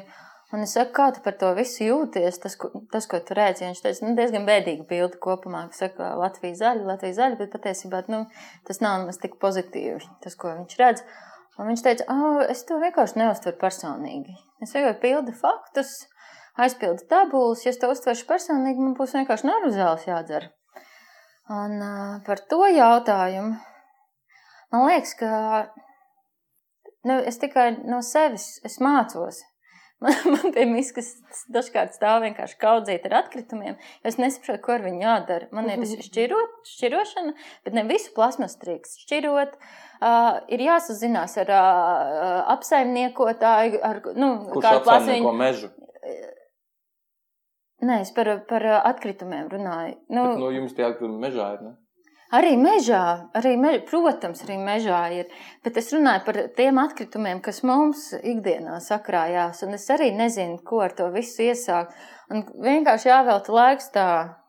Un es saku, kā tu par to visu jūties? Tas, ko, tas, ko tu redzi, viņš teica, nu, diezgan bēdīga bilde kopumā. ka Saka, Latvija zaļa, Latvija zaļa, bet patiesībā nu, tas nav nemaz tik pozitīvi, tas, ko viņš redz. Un viņš teica, ah, es to vienkārši neuztveru personīgi. Es vienkārši pildu faktus, aizpildu tabulas, ja es to uztveršu personīgi, man būs vienkārši nervozēls jādzer. Un uh, par to jautājumu man liekas, ka nu, es tikai no sevis mācos. Man, man pie miskas dažkārt stāv vienkārši kaudzīt ar atkritumiem, es nesaprotu, ko ar viņu jādara. Man ir šķirot, šķirošana, bet ne visu plasmas trīks šķirot. Uh, ir jāsazinās ar uh, apsaimniekotāju, ar, nu, kādu plasmu mežu? Nē, es par, par atkritumiem runāju. Nu, Bet, nu, jums tie atkritumi mežā ir, ne? Arī mežā, arī mežā, protams, arī mežā ir. Bet es runāju par tiem atkritumiem, kas mums ikdienā sakrājās. Un es arī nezinu, ko ar to visu iesākt. Un vienkārši jāvelta laiks tā,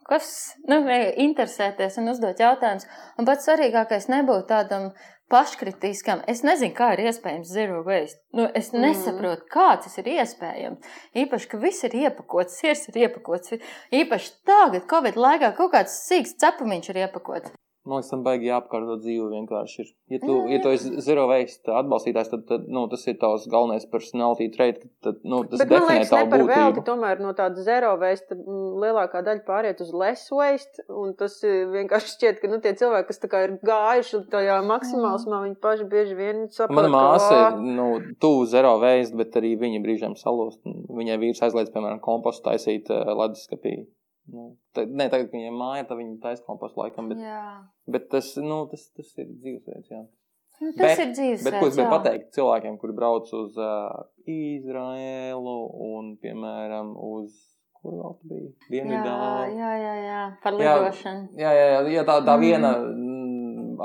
kas nu, interesēties un uzdot jautājumus. Un pats svarīgākais nebūtu tādam paškritiskam. Es nezinu, kā ir iespējams zero waste. Nu, es Mhm. nesaprotu, kā tas ir iespējams. Īpaši, ka viss ir iepakots, sirds ir iepakots. Īpaši tagad, Covid laikā, kaut kāds sīks cepumiņš ir iepakots. Man liekas, tam baigi jāapkārto dzīve vienkārši. Ir. Ja tu, ja tu esi zero waste atbalstītājs, tad, tad nu, tas ir tavs galvenais personality trait. ka Tad, nu, tas Bet man liekas, ne par velti būtību. tomēr no tāda zero waste mm, lielākā daļa pāriet uz less waste. Un tas eh, vienkārši šķiet, ka nu, tie cilvēki, kas tā kā ir gājuši tajā maksimālismā, viņi paši bieži vien saprot, Mana ka, māsa "Ā, ir nu, tuvu zero waste, bet arī viņa brīžiem salūst. Viņai vīrs aizliedz, piemēram, kompostu taisīt uh, leduskapī. Nu, tā, ne, tagad, kad viņai māja, tad viņa taisa kompostu laikam, bet, Jā. bet tas, nu, tas, tas ir dzīvesveids. jā. Nu, tas Bet- ir dzīves. Bet ko es gribēju pateikt cilvēkiem, kuri brauc uz uh, Izraēlu un, piemēram, uz kur vēl tu biji? Jā, Dienvidā. jā, jā, jā, par Jā. lidošanu. Jā, jā, jā, jā tā, tā Mm. viena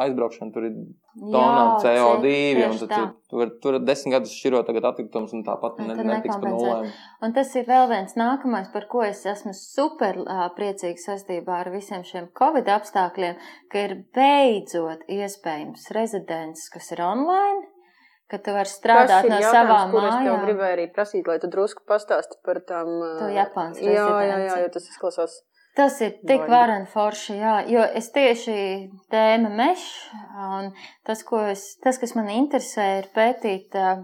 aizbraukšana tur ir tona Jā, CO2, tieši un tad tā. tu, tu vari tur desmit gadus šķirot tagad atkritumus, un tāpat ne, netiks pa nulēm. Un tas ir vēl viens nākamais, par ko es esmu super ā, priecīgs saistībā ar visiem šiem covid apstākļiem, ka ir beidzot iespējams rezidents, kas ir online, ka tu vari strādāt no savām kur es mājām. gribēju arī prasīt, lai tu drusku pastāsti par tām. To ā, Japānas Jā, jā, jā, rezidenci. jo tas izklausās. Tas ir tik vareni forši, jā, jo es tieši tēma mežs, un tas, es, tas, kas man interesē, ir pētīt uh,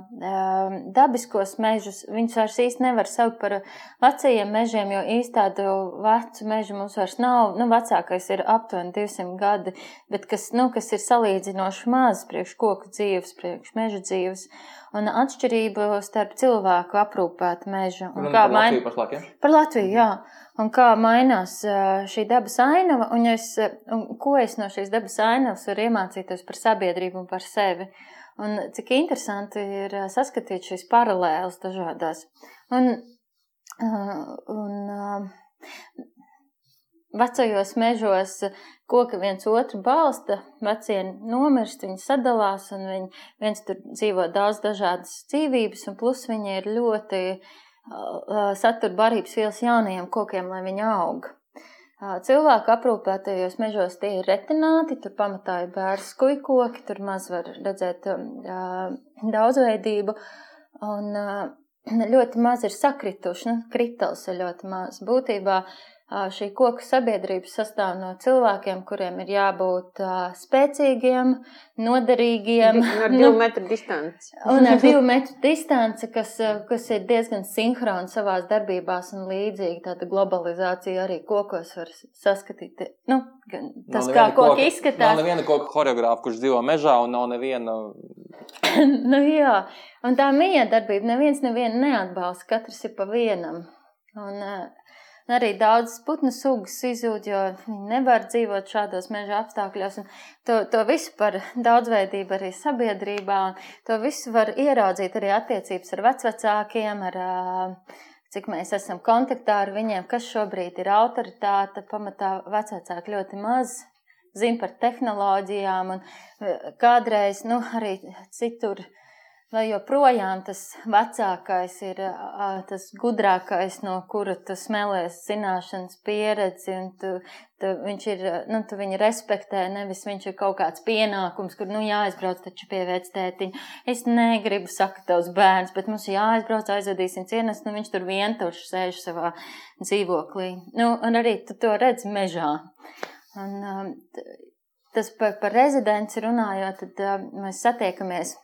dabiskos mežus. Viņus vairs īsti nevar saukt par vecajiem mežiem, jo īsti tādu vecu mežu mums vairs nav. Nu, vecākais ir aptuveni 200 gadi, bet kas, nu, kas ir salīdzinoši maz priekš koku dzīves, priekš meža dzīves. Un atšķirība starp cilvēku aprūpētu mežu. Un Runā kā par main- Latviju pašlaik, ja? Par Latviju, jā. Un kā mainās šī dabas ainava, un, es, un ko es no šīs dabas ainavas varu iemācīties par sabiedrību un par sevi. Un cik interesanti ir saskatīt šīs paralēlas dažādās. Un, un vecajos mežos koki viens otru balsta, vecie nomirst, viņi sadalās, un viņi, viens tur dzīvo daudz dažādas dzīvības, un plus viņi ir ļoti satura barības vielas jaunajiem kokiem, lai viņi aug. Cilvēku aprūpētajos mežos tie ir retināti, tur pamatā ir bērns skujkoki, tur maz var redzēt daudzveidību, un ļoti maz ir sakrituši, nu, kritals ir ļoti maz. Būtībā Šī koku sabiedrība sastāv no cilvēkiem, kuriem ir jābūt spēcīgiem, noderīgiem. Ar divu nu, metru distanci. Un ar divu metru distanci, kas, kas ir diezgan sinhroni savās darbībās un līdzīgi. Tāda globalizācija arī kokos var saskatīt. Nu, tas, kā koki izskatās. Nav neviena koku horeogrāfa, kurš dzīvo mežā un nav neviena. nu jā, un tā miedarbība neviens nevienu neatbalsta, katrs ir pa vienam. Un, Arī daudzas putnu sugas izzūd, jo viņi nevar dzīvot šādos meža apstākļos. To, to visu par daudzveidību arī sabiedrībā. To visu var ieraudzīt arī attiecības ar vecvecākiem, ar cik mēs esam kontaktā ar viņiem, kas šobrīd ir autoritāte. Pamatā vecvecāki ļoti maz zina par tehnoloģijām, un kādreiz nu, arī citur Vai joprojām tas vecākais ir tas gudrākais, no kura tu smēlēs zināšanas, pieredzi, un tu, tu, viņš ir, nu, tu viņu respektē, nevis viņš ir kaut kāds pienākums, kur, nu, jāaizbrauc taču pie vectētiņa. Es negribu, saka tavs bērns, bet mums jāaizbrauc, aizvedīsim cienas, nu, viņš tur vientuši sēž savā dzīvoklī. Nu, un arī tu to redz mežā. Un, tas par, par rezidenci runājot, tad mēs satiekamies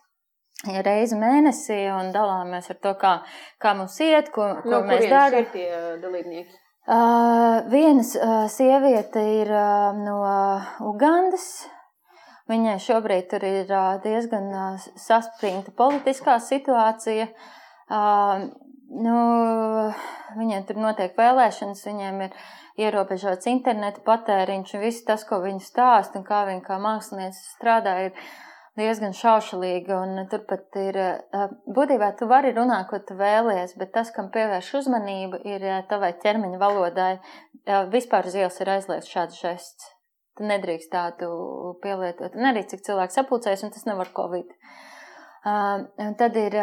reizi mēnesī un dalāmies ar to, kā, kā mums iet, ko, ko no, mēs darām. ir tie dalībnieki? Uh, vienas uh, sieviete ir uh, no uh, Ugandas. Viņai šobrīd ir uh, diezgan uh, saspringta politiskā situācija. Uh, nu, viņiem tur notiek vēlēšanas, viņiem ir ierobežots interneta patēriņš un viss tas, ko viņi stāsta un kā viņi kā mākslinieci strādā, ir diezgan šaušalīga. Turpat ir, būtībā tu vari runāt, ko tu vēlies, bet tas, kam pievērš uzmanību, ir tavai ķermeņa valodai. Vispār uz ielas ir aizliegts šāds žests. Tu nedrīkst tādu pielietot. Un arī cik cilvēks sapulcējas, un tas nevar covid. Un tad ir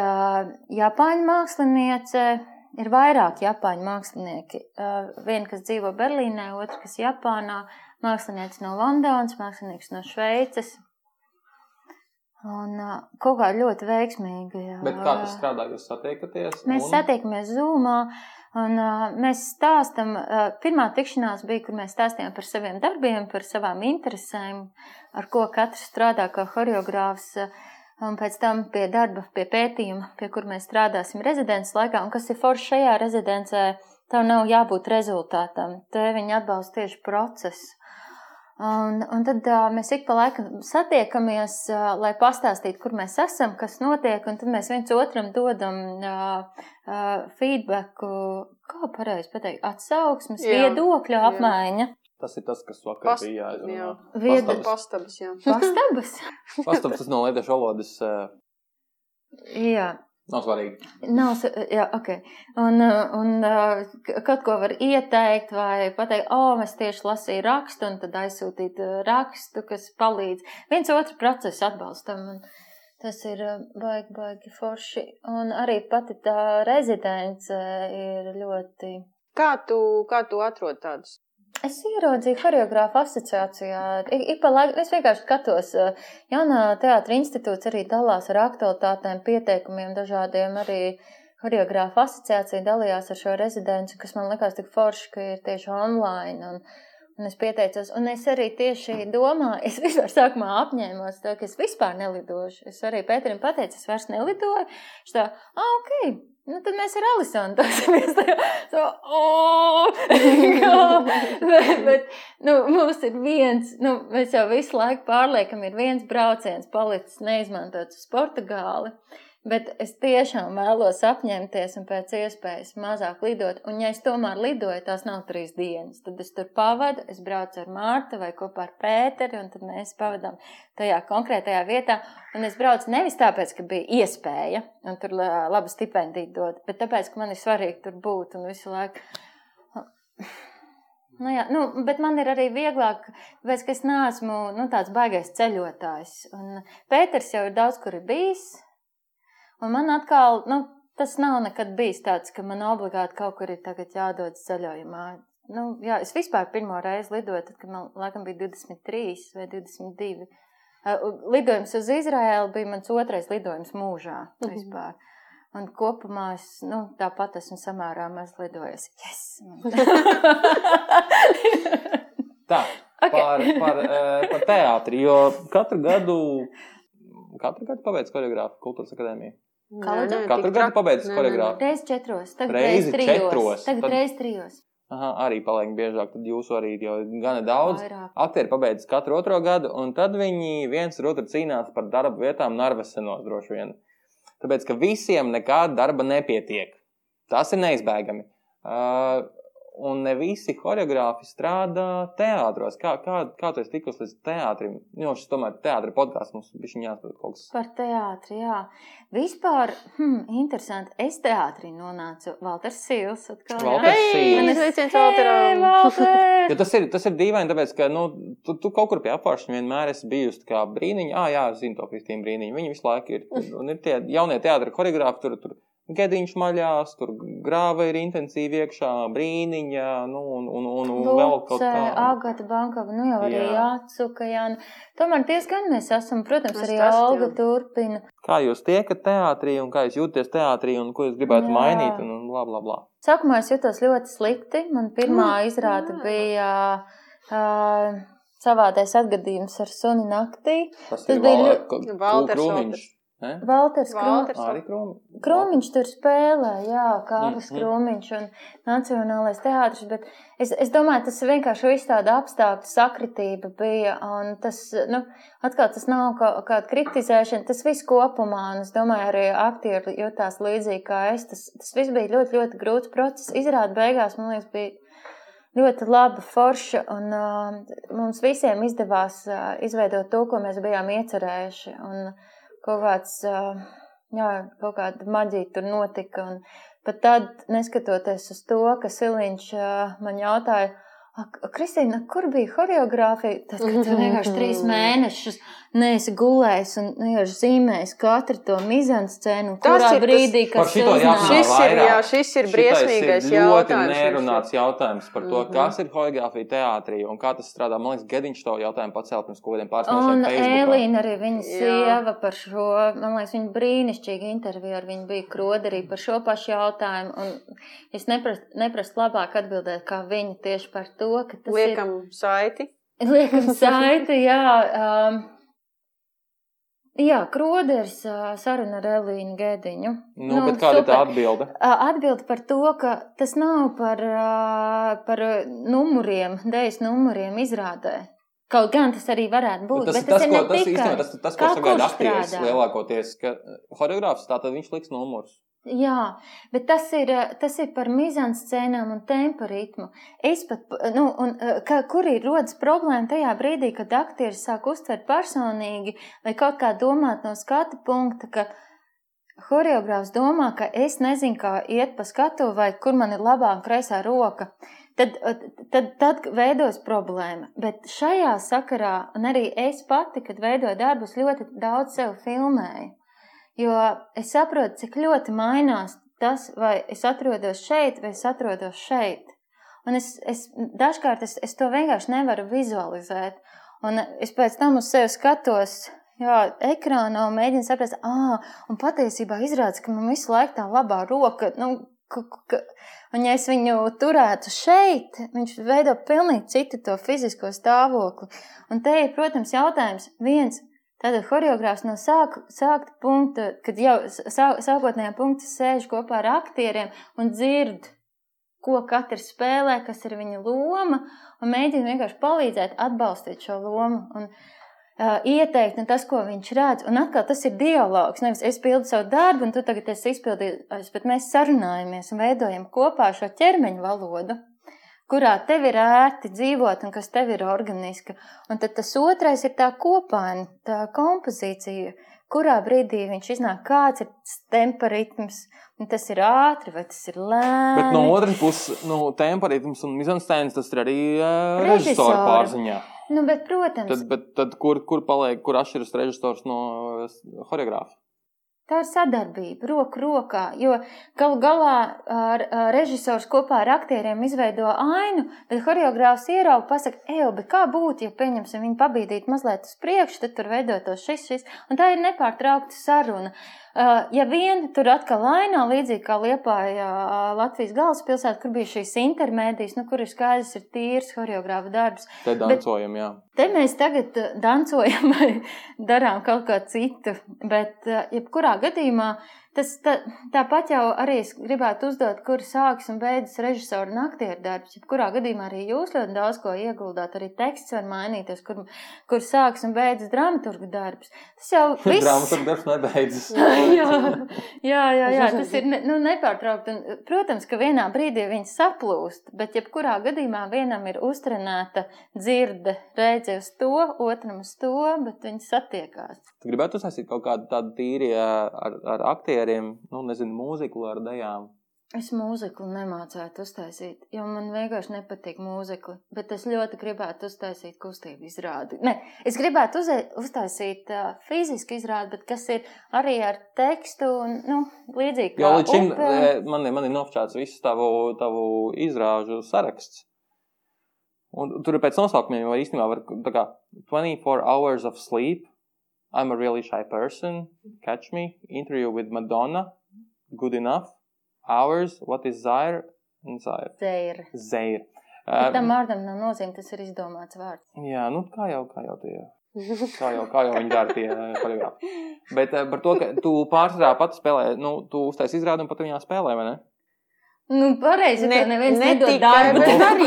Japāņu māksliniece. Ir vairāk japāņu mākslinieki. Viena, kas dzīvo Berlīnē, otra, kas Japānā, mākslinieks no Londonas, mākslinieks no Šveices, Un kaut kā ļoti veiksmīgi. Bet kā tas strādā? Jūs satiekaties? Mēs un... satiekamies Zoomā. Un, uh, mēs stāstām, uh, pirmā tikšanās bija, kur mēs stāstījām par saviem darbiem, par savām interesēm, ar ko katrs strādā kā horeogrāfs. Uh, un pēc tam pie darba, pie pētījuma, pie kur mēs strādāsim rezidents laikā. Un kas ir forši šajā rezidencē, tev nav jābūt rezultātam. Te viņi atbalsta tieši procesu. Un, un tad uh, mēs ik pa laikam satiekamies, uh, lai pastāstītu, kur mēs esam, kas notiek, un tad mēs viens otram dodam uh, uh, feedbacku, kā pareizi pateikt, atsauksmes, jā, viedokļu jā. apmaiņa. Tas ir tas, kas vakar Past, bija jāizrunā. Jā. Pastabas, jā. Pastabas? Pastabas, tas no lietiešu valodas. Uh... Jā. Nav svarīgi. Nav, jā, ok. Un, un kaut ko var ieteikt vai pateikt, o, oh, es tieši lasīju rakstu, un tad aizsūtīt rakstu, kas palīdz. Viens otru procesu atbalstam. Un tas ir baigi, baigi forši. Un arī pati tā rezidence ir ļoti. Kā tu, kā tu atrod tādus Es ieraudzīju choreogrāfu asociācijā. Ik, ik pa laikam es vienkārši skatos, jaunā teātra institūts arī dalās ar aktualitātēm, pieteikumiem dažādiem. Arī choreogrāfu asociācija dalījās ar šo rezidenci, kas man likās tik forši, ka ir tieši online. Un, un es pieteicos, un es arī tieši domāju, es vispār sākumā apņēmos, tā, ka es vispār nelidošu. Es arī Pēterim pateicu, es vairs nelidoju. Viņš tā, ah, ok, Nu, tad mēs ar Alisonu dosimies. So, oh! bet, bet nu, mums ir viens, nu, mēs jau visu laiku pārliekam, ir viens brauciens palicis neizmantots uz Portugāli. Bet es tiešām vēlos apņemties un pēc iespējas mazāk lidot. Un, ja es tomēr lidoju, tās nav trīs dienas, tad es tur pavadu, es braucu ar Mārtu vai kopā ar Pēteri, un tad mēs pavadām tajā konkrētajā vietā. Un es braucu nevis tāpēc, ka bija iespēja, un tur labu stipendiju dot, bet tāpēc, ka man ir svarīgi tur būt un visu laiku. Nu, jā, nu, bet man ir arī vieglāk, tāpēc, ka es neesmu nu, tāds baigais ceļotājs. Un Pēters jau ir daudz kur ir bijis. Un man atkal, nu, tas nav nekad bijis tāds, ka man obligāti kaut kur ir jādodas ceļojumā. Nu, jā, es vispār pirmo reizi lidoju, tad, kad man laikam bija 23 vai 22. Uh, lidojums uz Izraēlu bija mans otrais lidojums mūžā Mhm. vispār. Un kopumā es nu, tāpat esmu samērā maz lidojusi. Yes! Tā, Ok. par, par, eh, par teātri, jo katru gadu, katru gadu pabeidz koreogrāfu kultūras akadēmiju. Lūdzu? Katru gadu pabeidz koreogrāfu. Reiz četros, tagad reiz trijos. četros. Tagad Tad- reiz trijos. Aha, arī paliek biežāk, tad jūsu arī jau gana daudz. Vairāk. Aktieri pabeidz katru otro gadu, un tad viņi viens ar otru cīnās par darba vietām Narvesenos droši vien. Tāpēc, ka visiem nekāda darba nepietiek. Tas ir neizbēgami. Uh, un ne visi choreogrāfi strādā teātros. Kā, kā, kā tu esi tikusi līdz teātrim? Jo šis tomēr teātris podkāsts mums bija jāsaprot kaut kas. Par teātri, jā. Vispār, hmm, interesanti. Es teātrī nonācu Valters Sīls. Atkal, jā. Valters Sīls. Man ir Sveiciens Valteram! Valter! Jo tas ir, tas ir dīvaini, tāpēc, ka nu, tu, tu kaut kur pie apgājuma vienmēr esi bijusi kā brīniņa. Ah, jā, zinu to Kristīnu brīniņu. Viņi visu laiku ir. Un ir tie jaunie teātris, choreogrāfi, tur, tur gediņš maļās, tur grāva ir intensīvi iekšā, brīniņa, nu, un, un, un, un vēl kaut kā. Agata Bankava, nu jau arī Jā. Jācuka, jā. nu, Tomēr diezgan mēs esam, protams, Mēs arī Olga jā. turpina. Kā jūs tiekat teātrī un kā jūs jūties teātrī un ko jūs gribētu Jā. mainīt un, un bla, bla, bla. Sākumā es jutos ļoti slikti. Man pirmā Mm, izrāde jā. bija uh, savādais atgadījums ar suni naktī. Tas, Tas bija Val- ļo- K- Valters Krūmiņš. Ne? Valters Valters. Krūmiņš. Arī krūmiņš. Tur spēlē, jā, Kārlis Mhm. Krūmiņš un Nacionālais teātris, bet es, es domāju, tas vienkārši viss tāda apstākļu sakritība bija, un tas, nu, atkal tas nav kā, kāda kritizēšana, tas viss kopumā, un es domāju, arī aktieri jutās līdzīgi kā es, tas, tas viss bija ļoti, ļoti grūts process. Izrāda beigās, man liekas, bija ļoti laba forša, un uh, mums visiem izdevās uh, izveidot to, ko mēs bijām iecerējuši. Un kaut kāds, jā, kaut kāda maģija tur notika. Un pat tad, neskatoties uz to, ka Siliņš man jautāja, "Ak, Kristīna, kur bija choreogrāfija? Tad, kad tu vienkārši trīs mēnešus neesi gulējis un vienkārši zīmējis katru to mizanscēnu, Tas kurā ir tas- brīdī, šito uznāk. jāparunā Šis ir, jā, šis ir Šitais briesmīgais ir ļoti jautājums. nerunāts jautājums par to, Mhm. kas ir choreogrāfija teātrī un kā tas strādā. Man liekas, Gediņš to jautājumu pacēla pirms kaut kādiem pāris Un mēnešiem. Elīna arī viņa sieva par šo, man liekas, viņa brīnišķīga intervija ar viņu bija kroderī par šo pašu jautājumu. Un es neprastu, neprastu labāk atbildēt kā viņa tieši par to, ka tas Liekam saiti. ir. Liekam saiti, jā. Um, Jā, Kroders saruna ar Elīnu Gediņu. Nu, bet kāda ir tā atbilde? Atbildi par to, ka tas nav par, par numuriem, dēļas numuriem izrādē. Kaut gan tas arī varētu būt. Tas, tas, tas, ko, tas, īstenībā, tas, tas, ko sagaida aktieris lielākoties, ka choreogrāfs tā tad viņš liks numurus. Jā, bet tas ir, tas ir par mizanscēnām un tempa ritmu. Es pat, nu, un, ka, kur ir rodas problēma tajā brīdī, kad aktieris sāk uztvert personīgi vai kaut kā domāt no skatu punkta, ka choreogrāfs domā, ka es nezinu, kā iet pa skatu vai kur man ir labā un kreisā roka. Tad, tad, tad veidos problēma. Bet šajā sakarā, un arī es pati, kad veidoju darbus, ļoti daudz sev filmēju. Jo es saprotu, cik ļoti mainās tas, vai es atrodos šeit, vai es atrodos šeit. Un es, es dažkārt es, es to vienkārši nevaru vizualizēt. Un es pēc tam uz sevi skatos, jā, ekrānā un mēģinu saprast, ah, un patiesībā izrādās, ka man visu laiku tā labā roka, nu, ka, ka, un ja es viņu turētu šeit, viņš veido pilnīgi citu to fizisko stāvokli. Un te ir, protams, jautājums viens. Tātad choreogrāfs no sāka, sākta punkta, kad jau sā, sākotnējā punkta sēž kopā ar aktieriem un dzird, ko katrs spēlē, kas ir viņa loma, un mēģina vienkārši palīdzēt, atbalstīt šo lomu. Un, uh, ieteikt, un tas, ko viņš redz, un atkal tas ir dialogs. Nevis es pildu savu darbu, un tu tagad esi izpildījis, bet mēs sarunājamies un veidojam kopā šo ķermeņa valodu kurā tev ir ērti dzīvot un kas tev ir organiska. Un tad tas otrais ir tā kopaina, tā kompozīcija, kurā brīdī viņš iznāk, kāds ir tempa ritms. Un tas ir ātri vai tas ir lēni. Bet no otras puses, nu, temperatūras un mizanstēns tas ir arī uh, Režisora. pārziņā. Nu, bet, protams, Tad, bet, tad kur, kur paliek, kur atšķiras režisors no choreogrāfa? Tā ir sadarbība, roku rokā, jo galu galā ar, ar režisors kopā ar aktieriem izveido ainu, bet horeogrāfs ierauga, pasaka, ej, bet kā būtu, ja pieņemsim viņu pabīdīt mazliet uz priekšu, tad tur veidotos šis, šis, un tā ir nepārtraukta saruna. Uh, ja vien tur atkal ainā, līdzīgi kā Liepāja uh, Latvijas galvaspilsēta, kur bija šīs intermēdijas, nu, kur ir skaidrs, ir tīrs horeogrāfa darbs. Te dancojam, jā. Te mēs tagad uh, dancojam vai darām kaut ko citu, bet jebkurā gadījumā Tas tā, tāpat jau arī es gribētu uzdot, kur sākas un beidzas režisora un aktieru darbs. Jebkurā gadījumā arī jūs ļoti daudz ko ieguldāt, arī teksts var mainīties, kur, kur sākas un beidzas dramaturga darbs. Tas jau viss. dramaturga darbs nebeidzas. jā, jā, jā, jā, tas ir nu, nepārtraukti. Un, protams, ka vienā brīdī viņi saplūst, bet jebkurā gadījumā vienam ir uztrenēta dzirde, redzi uz to, otram uz to, bet viņi satiekās. Tu gribētu uzsākt kaut kādu tādu tīri ar, ar aktieriem, nu, nezinu, mūziku ar dejām? Es mūziku nemācētu uztaisīt, jo man vienkārši nepatīk mūzika. Bet es ļoti gribētu uztaisīt kustību izrādi. Ne, es gribētu uz, uztaisīt uh, fizisku izrādi, bet kas ir arī ar tekstu un nu, līdzīgi. Jo līdz šim man, man ir nofčāts viss tavu, tavu izrāžu saraksts. Un tur ir pēc nosaukumiem, vai īstenībā var tā kā 24 hours of sleep, I'm a really shy person. Catch me. Interview with Madonna. Good enough. Hours. What is Zaire? Zaire. Zaire. Zaire. Uh, tam vārdam nav nozīme, tas ir izdomāts vārds. Jā, nu kā jau, kā jau tie. Kā jau, kā jau viņi dara tie choreogrāfi. Bet uh, par to, ka tu pārsvarā pati spēlē, nu, tu uztais izrādi un pat viņā spēlē, vai ne? Nu, pareizi, ne, neviens ne nedod darbu. Bet arī.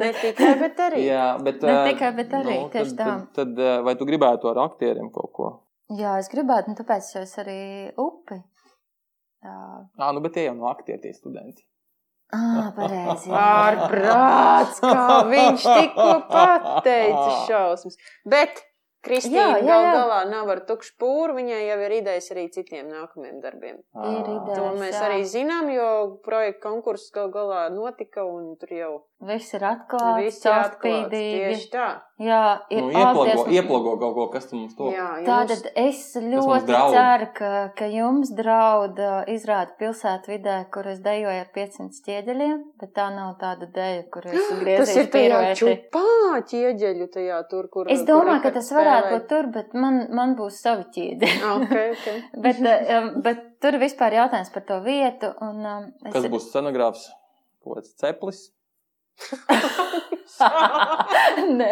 ne tikai, bet arī. Jā, bet, ne tikai, bet arī, nu, tieši tad, tā. Tad, tad, vai tu gribētu ar aktieriem kaut ko? Jā, es gribētu, un tāpēc es arī upi. Tā. Ā, nu, bet tie jau no aktieri tie studenti. Ah, pareizi. Ārprāts, kā viņš tikko pateica šausmas. Bet Kristīna gal galā nav ar tukšu pūru, viņai jau ir idejas arī citiem nākamajiem darbiem. Ir idejas, to mēs jā. arī zinām, jo projekta konkurss gal galā notika un tur jau. Viss ir atklāts, viss ir atklāts. Tieši tā. Jā, ir nu, ieplago, ieplago kaut ko, kas tam mums to. Jā, jums, Tātad es ļoti ceru, ka, ka jums draud izrāda pilsētu vidē, kur es dejoju ar 500 ķieģeļiem, bet tā nav tāda deja, kur es griezu. Tas ir tajā čupā ķieģeļu tajā tur, kur. Es domāju, ka tas varētu būt tur, bet man, man būs savi ķieģeļi. okay, okay. bet, um, bet tur vispār jautājums par to vietu. Un, um, es... Kas būs scenogrāfs? Kaut kāds ceplis? Nē,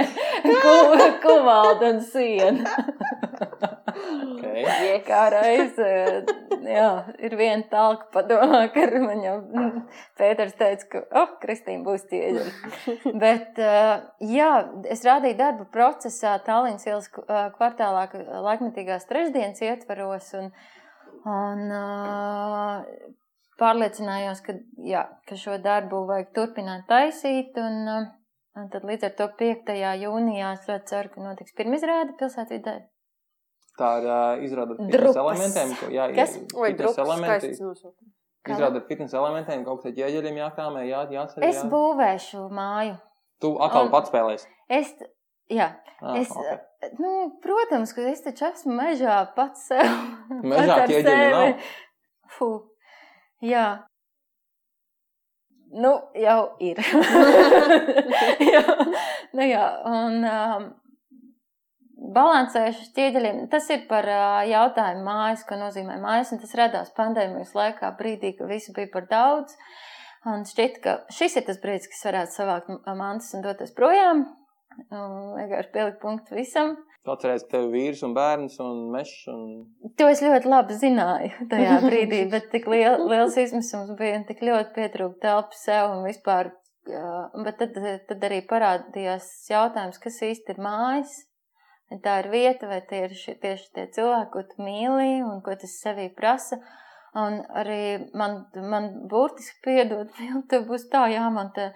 kuvalda un siena. okay. Kā reize, jā, ir viena talka padomā, ka man jau Pēters teica, ka, oh, Kristīna būs ķieģeļa. Bet, jā, es rādīju darbu procesā Tallinas ielas kvartālā laikmetīgās trešdienas ietvaros un, un pārliecinājos, ka, jā, ka šo darbu vajag turpināt taisīt. Un, un tad līdz ar to 5. jūnijā es ļoti ceru, ka notiks pirmā izrāde pilsētvidē. Tā ir uh, izrāde ar fitnes elementiem. Ko, jā, Kas? Vai drupas elementi? Izrāde ar fitnes elementiem, kaut kādā ķieģeļiem jākrāmē, jā, jācer. Jā. Es būvēšu māju. Tu atkal un pats spēlēsi? Es, jā. Ah, es, okay. nu, protams, ka es taču esmu mežā pats sev. Mežā ķieģeļi nav? Fuh. Jā. Nu, jau ir. jā, nu, jā, un um, balansējuši ķieģeļiem. Tas ir par jautājumu mājas, ko nozīmē mājas, un tas radās pandēmijas laikā brīdī, ka visu bija par daudz. Un šķiet, ka šis ir tas brīdis, kas varētu savākt mantas un doties projām. Vienkārši pielikt punktu visam. Tu atceries, ka tev ir vīrs un bērns un mešs. Un... To es ļoti labi zināju tajā brīdī, bet tik liel, liels izmisums bija un tik ļoti pietrūka telpa sev un vispār. Bet tad, tad arī parādījās jautājums, kas īsti ir mājas. Tā ir vieta, vai tie ir šie, tieši tie cilvēki, ko tu mīli un ko tas sevī prasa. Un arī man, man burtiski piedod, tev būs tā jāmantē.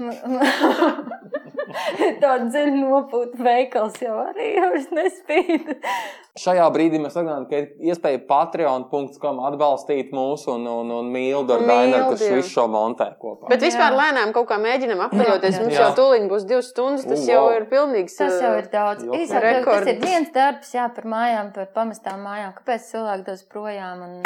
Tāda dziļa nopūta veikals jau arī vairs nespīd. Šajā brīdī mēs atgādājam, ka ir iespēja patreon.com atbalstīt mūsu un, un, un Mildu ar Dainu, kas visu šo montē kopā. Bet vispār Jā. lēnām kaut kā mēģinām apaļoties. Jā. Mums Jā. jau tūlīt būs divas stundas. Tas jau ir pilnīgs. Tas jau ir daudz. Īsāk, tas ir viens darbs, jā, par mājām, par pamestām mājām. Kāpēc cilvēki dodas projām un,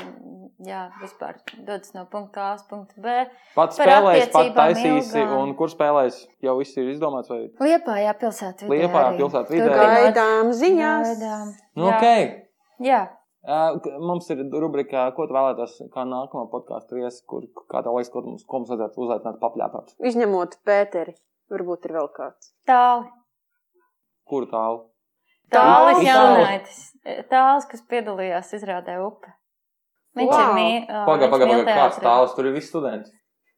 jā, vispār dodas no punkta A uz punktu B? Pats par spēlēs, pat attiecībām taisīsi, ilgām. un kur spēlēs, jau viss ir izdomāts. Vai... Liepājā pilsētā vidē. Liepājā arī. pilsētvidē. Turpināt. Gaidām ziņās. Gaidām. Nu, Jā. ok. Jā. Uh, mums ir rubrika, ko tu vēlētos, kā nākamā podkāstu viesi, kur, kā tev liekas, ko mums, ko mums vajadzētu uzaicināt papļāpāt. Izņemot Pēteri. Varbūt ir vēl kāds. Tāli. Kur tālu? Tālis. jaunaitis. Tālis, kas piedalījās izrādē upe. Viņš Wow. ir mī. Pagaid, pagaid, pagaid, kāds tāls tur ir visi studenti.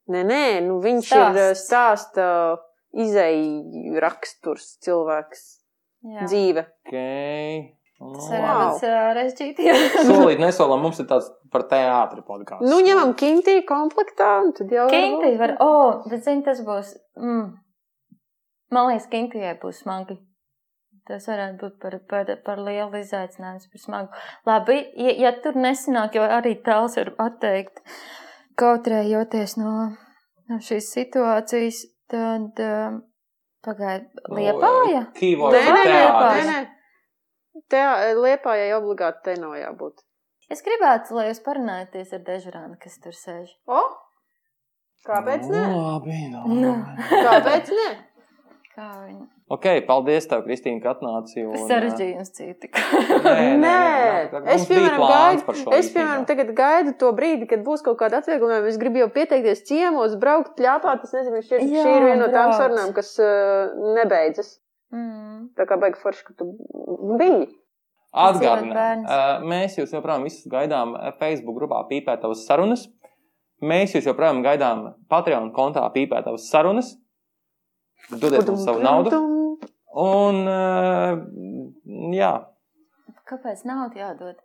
Nē, nē, nu viņš Stāsts. ir stāsta izēju raksturs cilvēks. Jā. Dzīve. Okay. Nu, ir tāds režģīti. Solīt, nesolam, mums ir tāds par teātri podkāsts. Nu, ņemam kintī komplektā, un tad jau Kinti var, o, oh, bet zini, tas būs, mm, man liekas, Kintijai būs smagi. Tas varētu būt par, par, par lielu izaicinājumu, par smagu. Labi, ja, ja tur nesanāk, jo arī tāls var atteikt, kautrējoties no, no šīs situācijas, tad um, pagaid, liepāja? Kīvoja Nē, nē, nē, nē, nē. Te, liepājai obligāti te nav jābūt. Es gribētu, lai jūs parunājaties ar Dežurānu, kas tur sēž. O? Kāpēc nē? Nu, Labi, nu. Nu. Kāpēc nē? Kā viņa? Ok, paldies tev, Kristīna, ka atnāci. un, Sarežģījums citi. Nē, nē, Nē, nē, es, piemēram, gaidu, šo es, piemēram, tagad gaidu to brīdi, kad būs kaut kāda atvieglojuma. Es gribu jau pieteikties ciemos, braukt, pļāpāt. Es nezinu, šī, Jā, šī ir viena no tām sarunām, kas uh, nebeidzas. Mm. Tā kā baigi forši, ka tu biji. Atgādinām, uh, mēs jūs joprojām visus gaidām uh, Facebook grupā Pīpētavas sarunas. Mēs jūs joprojām gaidām Patreon kontā Pīpētavas sarunas. Dodiet mums savu naudu. Un, uh, jā, Kāpēc naudu jādod?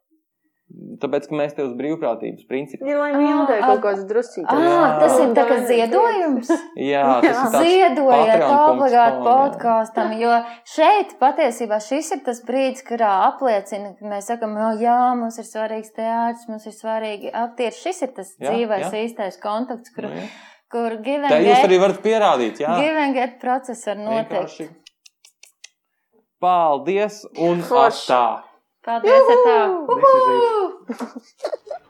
tāpēc, ka mēs te uz brīvprātības principu. Ja lai mīlē Ah, kaut ah, kāds drusīgs. Ah, tas ir tā kā Jā. ziedojums. Jā, tas ir tāds Ziedojiet obligāti jā. podkāstam, jo šeit patiesībā šis ir tas brīdis, kurā apliecina, ka mēs sakam, no, jā, mums ir svarīgs teātris, mums ir svarīgi aktieri. Šis ir tas Jā, dzīvais jā. īstais kontakts, kur, Nu, jā. Kur give Tā jūs arī varat pierādīt. Jā, give and get process var notikt. Paldies un Forši. atā! Paldies, tā! This is it.